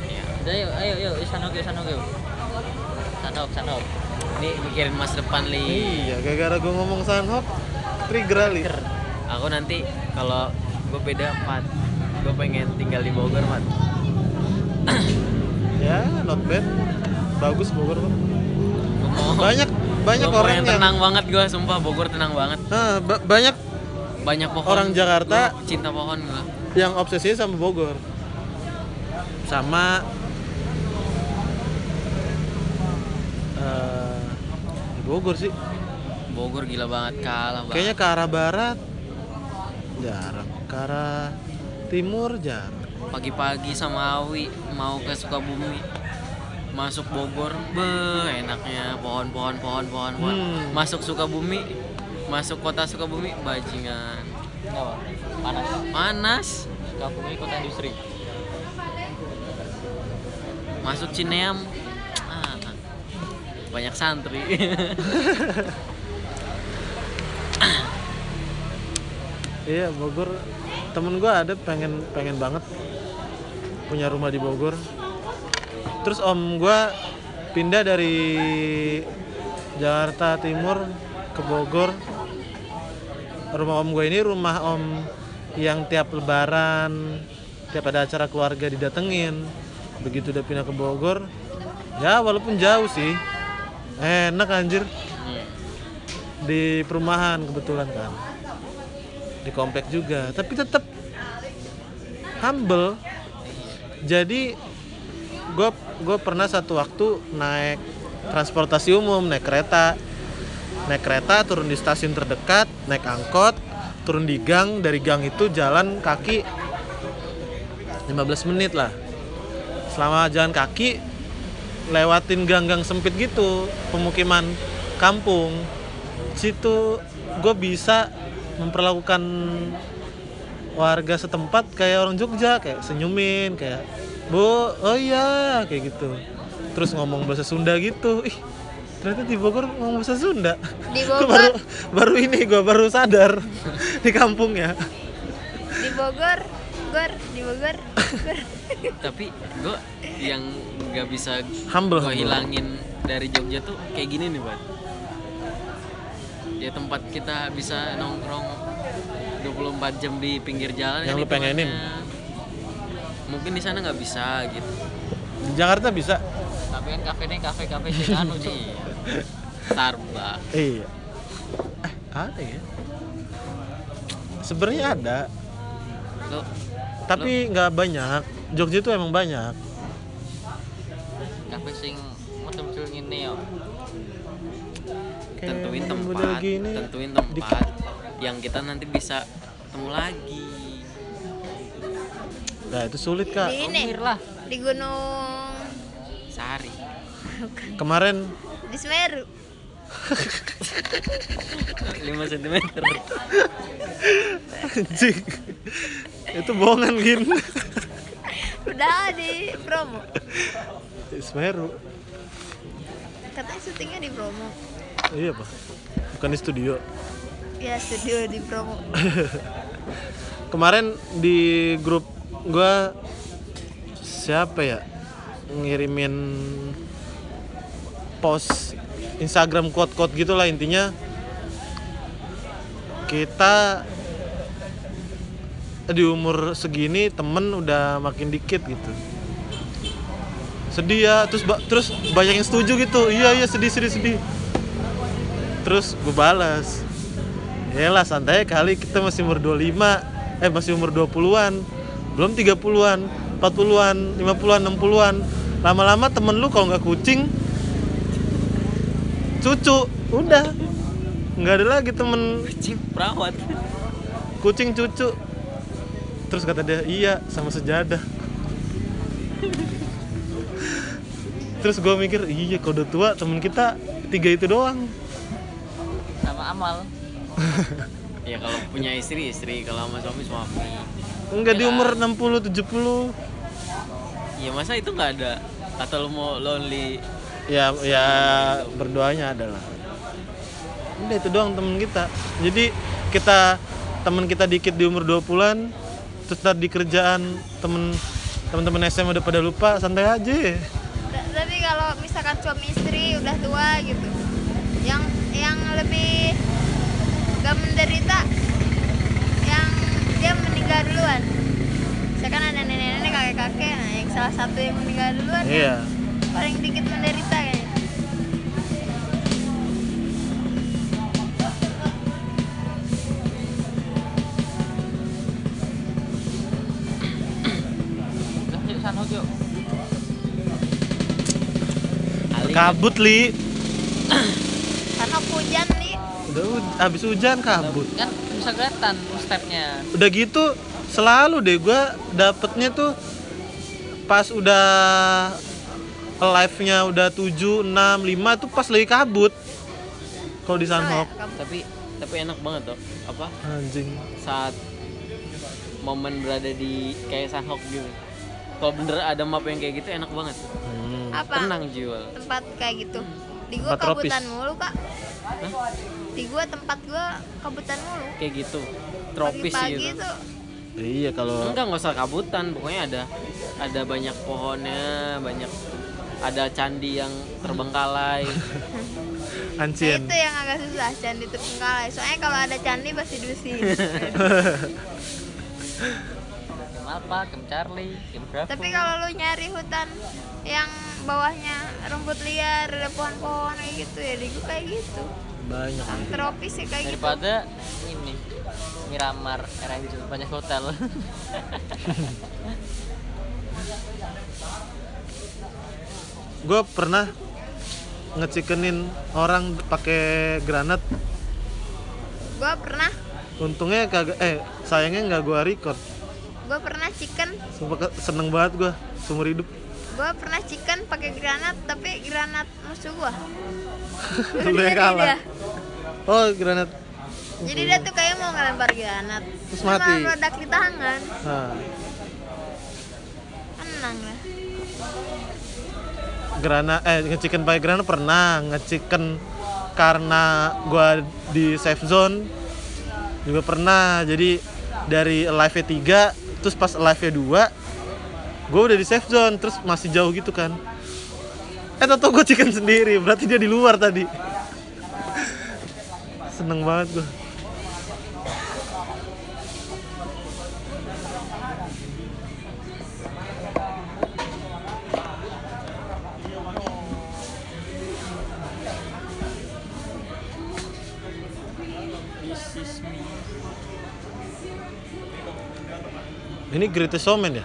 Ya. udah yuk ayo yuk yuk sana yuk sana yuk sana sana ini mikirin masa depan li. Iya gara-gara gue ngomong Sunhawk trigger ali aku nanti kalau gue beda Mat gue pengen tinggal di Bogor Mat ya not bad. Bagus Bogor mau banyak banyak gua orang yang yang tenang banget gue sumpah. Bogor tenang banget. Nah, ba- banyak banyak pohon. Orang Jakarta- Gua cinta pohon gue yang obsesi sama Bogor. Sama eh, Bogor sih. Bogor gila banget kalah banget kayaknya ke arah barat jarang. Ke arah timur jarang. Pagi-pagi sama Awi mau ke Sukabumi. Masuk Bogor be enaknya. Pohon-pohon pohon-pohon pohon Hmm. masuk Sukabumi masuk kota Sukabumi bajingan. Panas. Panas. Ini kota industri. Masuk Cineam banyak santri. Iya Bogor temen gue ada pengen pengen banget punya rumah di Bogor. Terus om gue pindah dari Jakarta Timur ke Bogor. Rumah om gue ini rumah om yang tiap lebaran tiap ada acara keluarga didatengin. Begitu udah pindah ke Bogor ya walaupun jauh sih enak anjir. Hmm. di perumahan kebetulan kan. Di komplek juga. Tapi tetap humble. Jadi gue gue pernah satu waktu naik transportasi umum naik kereta. Naik kereta turun di stasiun terdekat naik angkot turun di gang. Dari gang itu jalan kaki 15 menit lah. Selama jalan kaki lewatin gang-gang sempit gitu pemukiman kampung situ gue bisa memperlakukan warga setempat kayak orang Jogja kayak senyumin kayak bu oh iya kayak gitu. Terus ngomong bahasa Sunda gitu ih ternyata di Bogor ngomong bahasa Sunda. Di Bogor baru baru ini gue baru sadar di kampung ya di Bogor Bogor di Bogor tapi gue yang nggak bisa Humble, gue humble. hilangin dari Jogja tuh kayak gini nih buat ya tempat kita bisa nongkrong 24 jam di pinggir jalan Yang kan lu pengenin? hitungannya mungkin di sana nggak bisa gitu Di Jakarta bisa. tapi kan kafe nih kafe kafe sih anu sih Starbucks Iya. Eh, ada ya? Sebenarnya ada, lo tapi nggak banyak. Jogja itu emang banyak. kafe sing macam macam ini yo Kayak tentuin tempat gini. tentuin tempat yang kita nanti bisa ketemu lagi Nah, itu sulit, Kak. di ini lah di Gunung sehari Kemarin di Semeru 5 cm anjing. itu bohongan gin. udah di promo Semeru. katanya syutingnya di promo Iya, Pak. Bukan di studio. ya studio di promo Kemarin di grup gua siapa ya ngirimin post Instagram quote-quote gitulah intinya. Kita di umur segini temen udah makin dikit gitu. Sedih ya terus ba- terus banyak yang setuju gitu. Iya iya sedih sedih sedih. Terus gue balas. Yalah santai kali kita masih umur 25 Eh masih umur 20-an Belum 30-an 40-an 50-an 60-an Lama-lama temen lu kalau nggak kucing Cucu. Udah. Nggak ada lagi temen. Kucing perawat. Kucing cucu. Terus kata dia iya sama sejadah. Terus gue mikir iya kalau udah tua temen kita tiga itu doang. Sama amal. Ya kalau punya istri istri kalau sama suami suami. Enggak di umur 60 70 ya masa itu nggak ada? Atau lu mau lonely ya ya berdoanya adalah. Udah itu doang temen kita. Jadi kita temen kita dikit di umur 20-an terus ntar di kerjaan temen temen-temen SMA udah pada lupa santai aja. Ta- tapi kalau misalkan suami istri udah tua gitu yang yang lebih gak menderita yang dia meninggal duluan. Misalkan ada nenek-nenek kakek-kakek nah yang salah satu yang meninggal duluan iya. yang paling dikit menderita Ali. Kabut li. Karena hujan nih udah habis hujan kabut. Kan bisa kelihatan stepnya. Udah gitu selalu deh gua dapetnya tuh pas udah live nya udah 7, 6, 5 tuh pas lagi kabut. Kalau di Sunhawk Kamu- tapi tapi enak banget tuh. Apa? Anjing. Saat momen berada di kayak Sunhawk gitu. Kalau bener ada map yang kayak gitu enak banget. Tuh. Hmm. apa? Tenang jiwa tempat kayak gitu. Di gua Tempat tropis. kabutan mulu kak. Di gua tempat gua kabutan mulu. Kayak gitu. Tropis pagi-pagi gitu. tuh. Iya kalau enggak nggak usah kabutan. Pokoknya ada ada banyak pohonnya banyak ada candi yang terbengkalai. Nah, ancien. itu yang agak susah candi terbengkalai. Soalnya kalau ada candi pasti diusir Kim Alpha, Kim Charlie, Kim Bravo tapi kalau lu nyari hutan yang bawahnya rumput liar ada pohon-pohon kayak gitu ya di gua kayak gitu. Banyak. Yang tropis ya kayak gitu. Daripada ini Miramar, Ranger, banyak hotel gue pernah ngecikenin orang pakai granat. Gua pernah. Untungnya kagak eh sayangnya nggak gue record. Gua pernah chicken. Sumpah seneng banget gue seumur hidup. Gua pernah chicken pakai granat tapi granat musuh gua. Lu yang kalah. oh granat. Jadi dia tuh kayak mau ngelempar granat. Terus mati. meledak di tangan nah, tenang lah granat eh ngeciken pakai granat pernah ngeciken karena gue di safe zone juga pernah. Jadi dari live 3 terus pas live nya dua gue udah di safe zone terus masih jauh gitu kan. Eh tau gue chicken sendiri berarti dia di luar tadi. Seneng banget gue ini greatest showman ya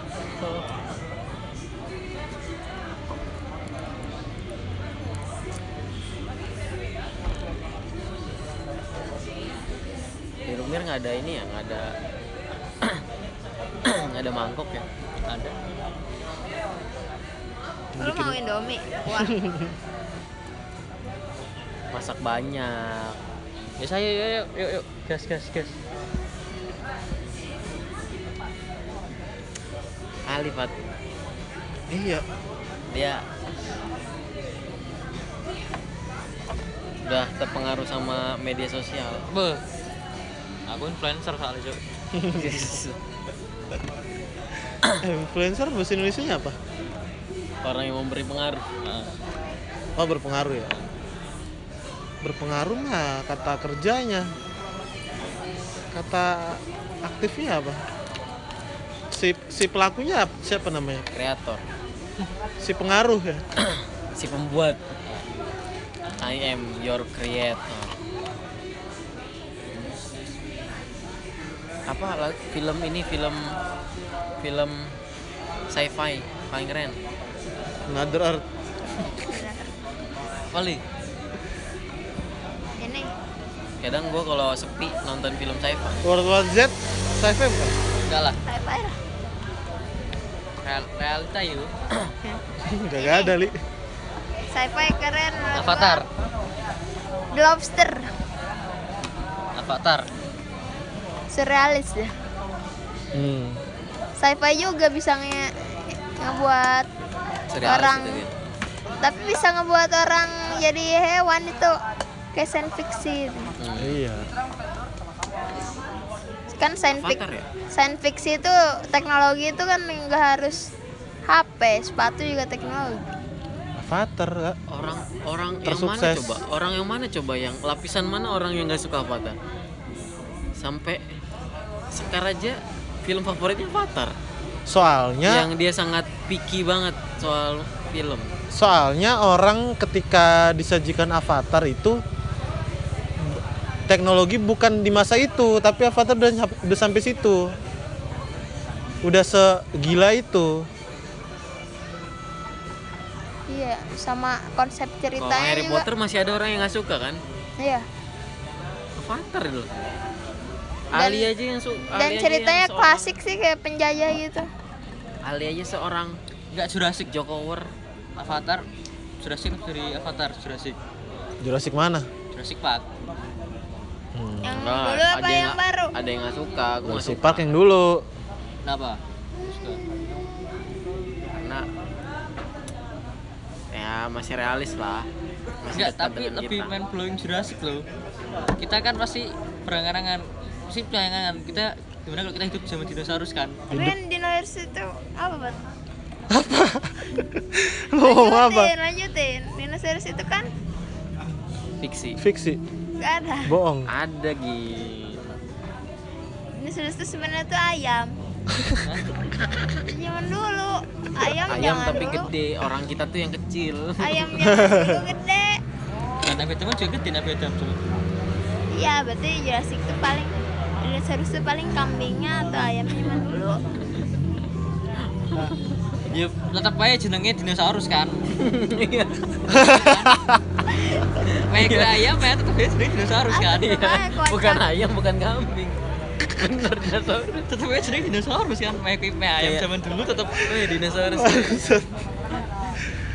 di Rumir nggak ada ini ya nggak ada nggak ada mangkok ya Ada. Lu mau Indomie? Wah, masak banyak Ya saya yuk yuk yuk, yuk. gas gas gas. Kali Pat iya. Dia udah terpengaruh sama media sosial. Be. Aku influencer soalnya. Eh, influencer bahasa Indonesia nya apa? Orang yang memberi pengaruh. Nah, oh berpengaruh ya? Berpengaruh mah kata kerjanya. Kata aktifnya apa si si pelakunya ap- siapa namanya? Kreator. Si pengaruh ya? Si pembuat. I am your creator. Apa lah film ini film film sci-fi paling keren. Another Earth. Kali. ini. Kadang gua kalau sepi nonton film sci-fi. World War Z sci-fi bukan? Enggak lah. apa ya? Real, realita yuk. Gak, gak ada li Sci-fi keren. Avatar. The Lobster. Avatar. Surrealis ya. hmm. Sci-fi juga bisa nge ngebuat Surrealis Orang- itu tapi bisa ngebuat orang jadi hewan itu kayak science fiction. Hmm. iya Kan science fiction ya science fiction itu teknologi itu kan nggak harus HP, sepatu juga teknologi. Avatar Kak. orang orang yang mana Tersukses. coba orang yang mana coba yang lapisan mana orang yang nggak suka Avatar sampai sekarang aja film favoritnya Avatar soalnya yang dia sangat picky banget soal film soalnya orang ketika disajikan Avatar itu teknologi bukan di masa itu tapi Avatar udah udah sampai situ udah segila itu Iya, sama konsep kalau ceritanya Harry juga. Potter masih ada orang yang nggak suka kan Iya. Avatar itu Dan- Ali aja yang su Ali Dan aja ceritanya seorang- klasik sih kayak penjajah gitu. Ali aja seorang Enggak Jurassic. Jokower Avatar. Jurassic dari Avatar Jurassic. Jurassic mana Jurassic Park. Hmm. Yang Enggak, dulu apa ada yang, nggak- baru? ada yang nggak suka gue Jurassic suka Park yang dulu Kenapa? Suka. karena ya masih realis lah masih Enggak, tapi lebih kita. main blowing Jurassic loh. Kita kan pasti berangan-angan, pasti berangan kita gimana kalau kita hidup zaman dinosaurus kan? Tapi kan dinosaurus itu apa, lo ngomong apa Lanjutin, lanjutin. Dinosaurus itu kan fiksi fiksi gak ada. bohong ada gitu Dinosaurus itu sebenarnya tuh ayam. Zaman dulu ayam, ayam jangan tapi dulu. gede orang kita tuh yang kecil Ayam dulu gede. Nah, Nabi Adam juga gede Nabi Adam coba. Iya, berarti Jurassic itu paling dinosaurus itu paling kambingnya atau ayamnya zaman dulu. Ya tetap aja jenengnya dinosaurus kan. Iya. Kayak ayam ya tetap aja jenengnya dinosaurus kan. Kocak. bukan ayam bukan kambing bener dinosaurus Tetap aja jenengnya dinosaurus kan. Kayak ayam zaman dulu tetap Wih, dinosaurus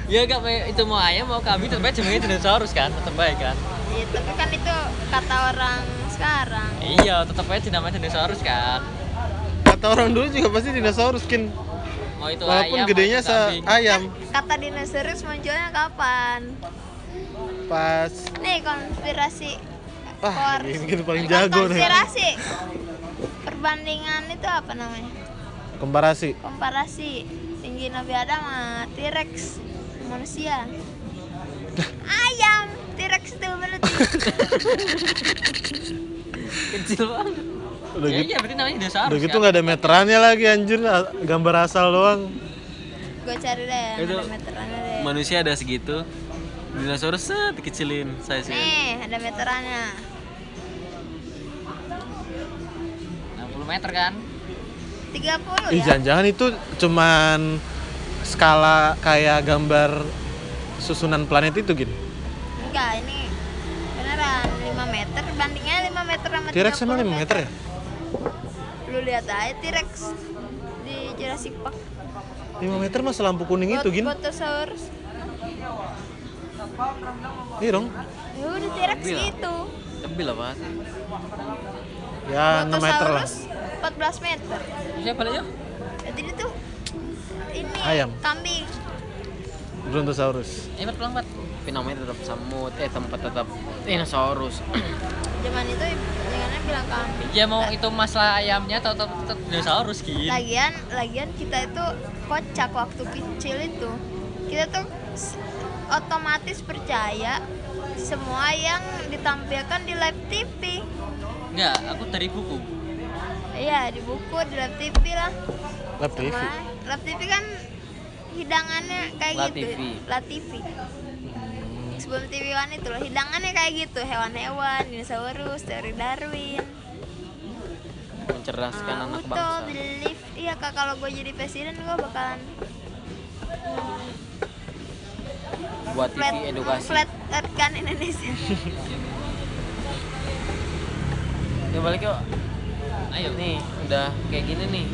ya enggak kayak itu mau ayam mau kambing tetap aja jenengnya dinosaurus kan. Tetap baik kan. Iya, tapi kan itu kata orang sekarang. Iya, tetap aja dinamain dinosaurus kan. kata orang dulu juga pasti dinosaurus skin Mau itu walaupun ayam, gedenya se ayam. Kata dinosaurus munculnya kapan? pas Nih konspirasi wah ini gitu paling Bukan jago nih. konspirasi. Perbandingan itu apa namanya? Komparasi. komparasi. Tinggi Nabi Adam sama T-Rex. Manusia. Ayam. T-Rex itu berarti Kecil banget. Udah Ya, gitu, iya berarti namanya dinosaurus. udah gitu kan? nggak ada meterannya lagi anjir, gambar asal doang. gue cari deh Itu ada meterannya deh Manusia ada segitu. Dinosaurus set dikecilin size nih ada meterannya 60 meter kan? 30 Ih, ya jangan-jangan itu cuman skala kayak gambar susunan planet itu gitu. enggak ini beneran 5 meter bandingnya 5 meter sama T-Rex 30 emang 5 meter ya? Lu lihat aja T-Rex di Jurassic Park 5 meter masa lampu kuning itu gin? Bottosaurus Iya dong. ya udah T-Rex gitu Lebih lah pak. Ya 6 meter lah. Bottosaurus 14 meter Siapa balik yuk? jadi itu ini Ayam. kambing Brontosaurus. Ayo Pat, pulang Pat. tapi namanya tetap semut eh tempat tetap dinosaurus zaman itu jangannya bilang kambing Ya mau itu masalah ayamnya atau tetap tetap dinosaurus gitu. lagian lagian kita itu kocak waktu kecil itu kita tuh otomatis percaya semua yang ditampilkan di live TV Enggak, aku dari buku. iya di buku di live TV lah Lab TV. Live TV kan hidangannya kayak La gitu TV. La TV sebelum TV One itu loh hidangannya kayak gitu. Hewan-hewan dinosaurus teori Darwin. Mencerdaskan Nah, anak Uto, bangsa. believe iya kak kalau gue jadi presiden gue bakalan buat TV flat, edukasi. flat earth kan Indonesia. Ya balik yuk. Ayo. nih udah kayak gini nih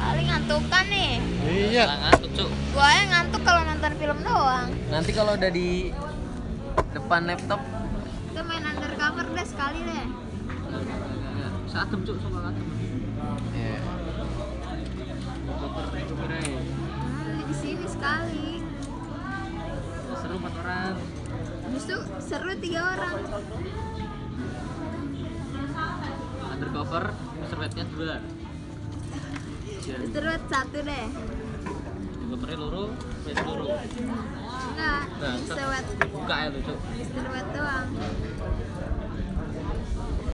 paling ngantukan nih Iya. Ngantuk, Cuk. gue aja ngantuk kalau nonton film doang nanti kalau udah di depan laptop kita main undercover deh sekali deh Satem, Cuk, sama satem. ya nah, di sini sekali Seru empat orang. justru seru tiga orang Undercover, servetnya dua. Seru satu deh Undercovernya loro, servetnya loro. enggak Nah, Mr. Wet Buka ya lu, Cuk. Mr. Wet doang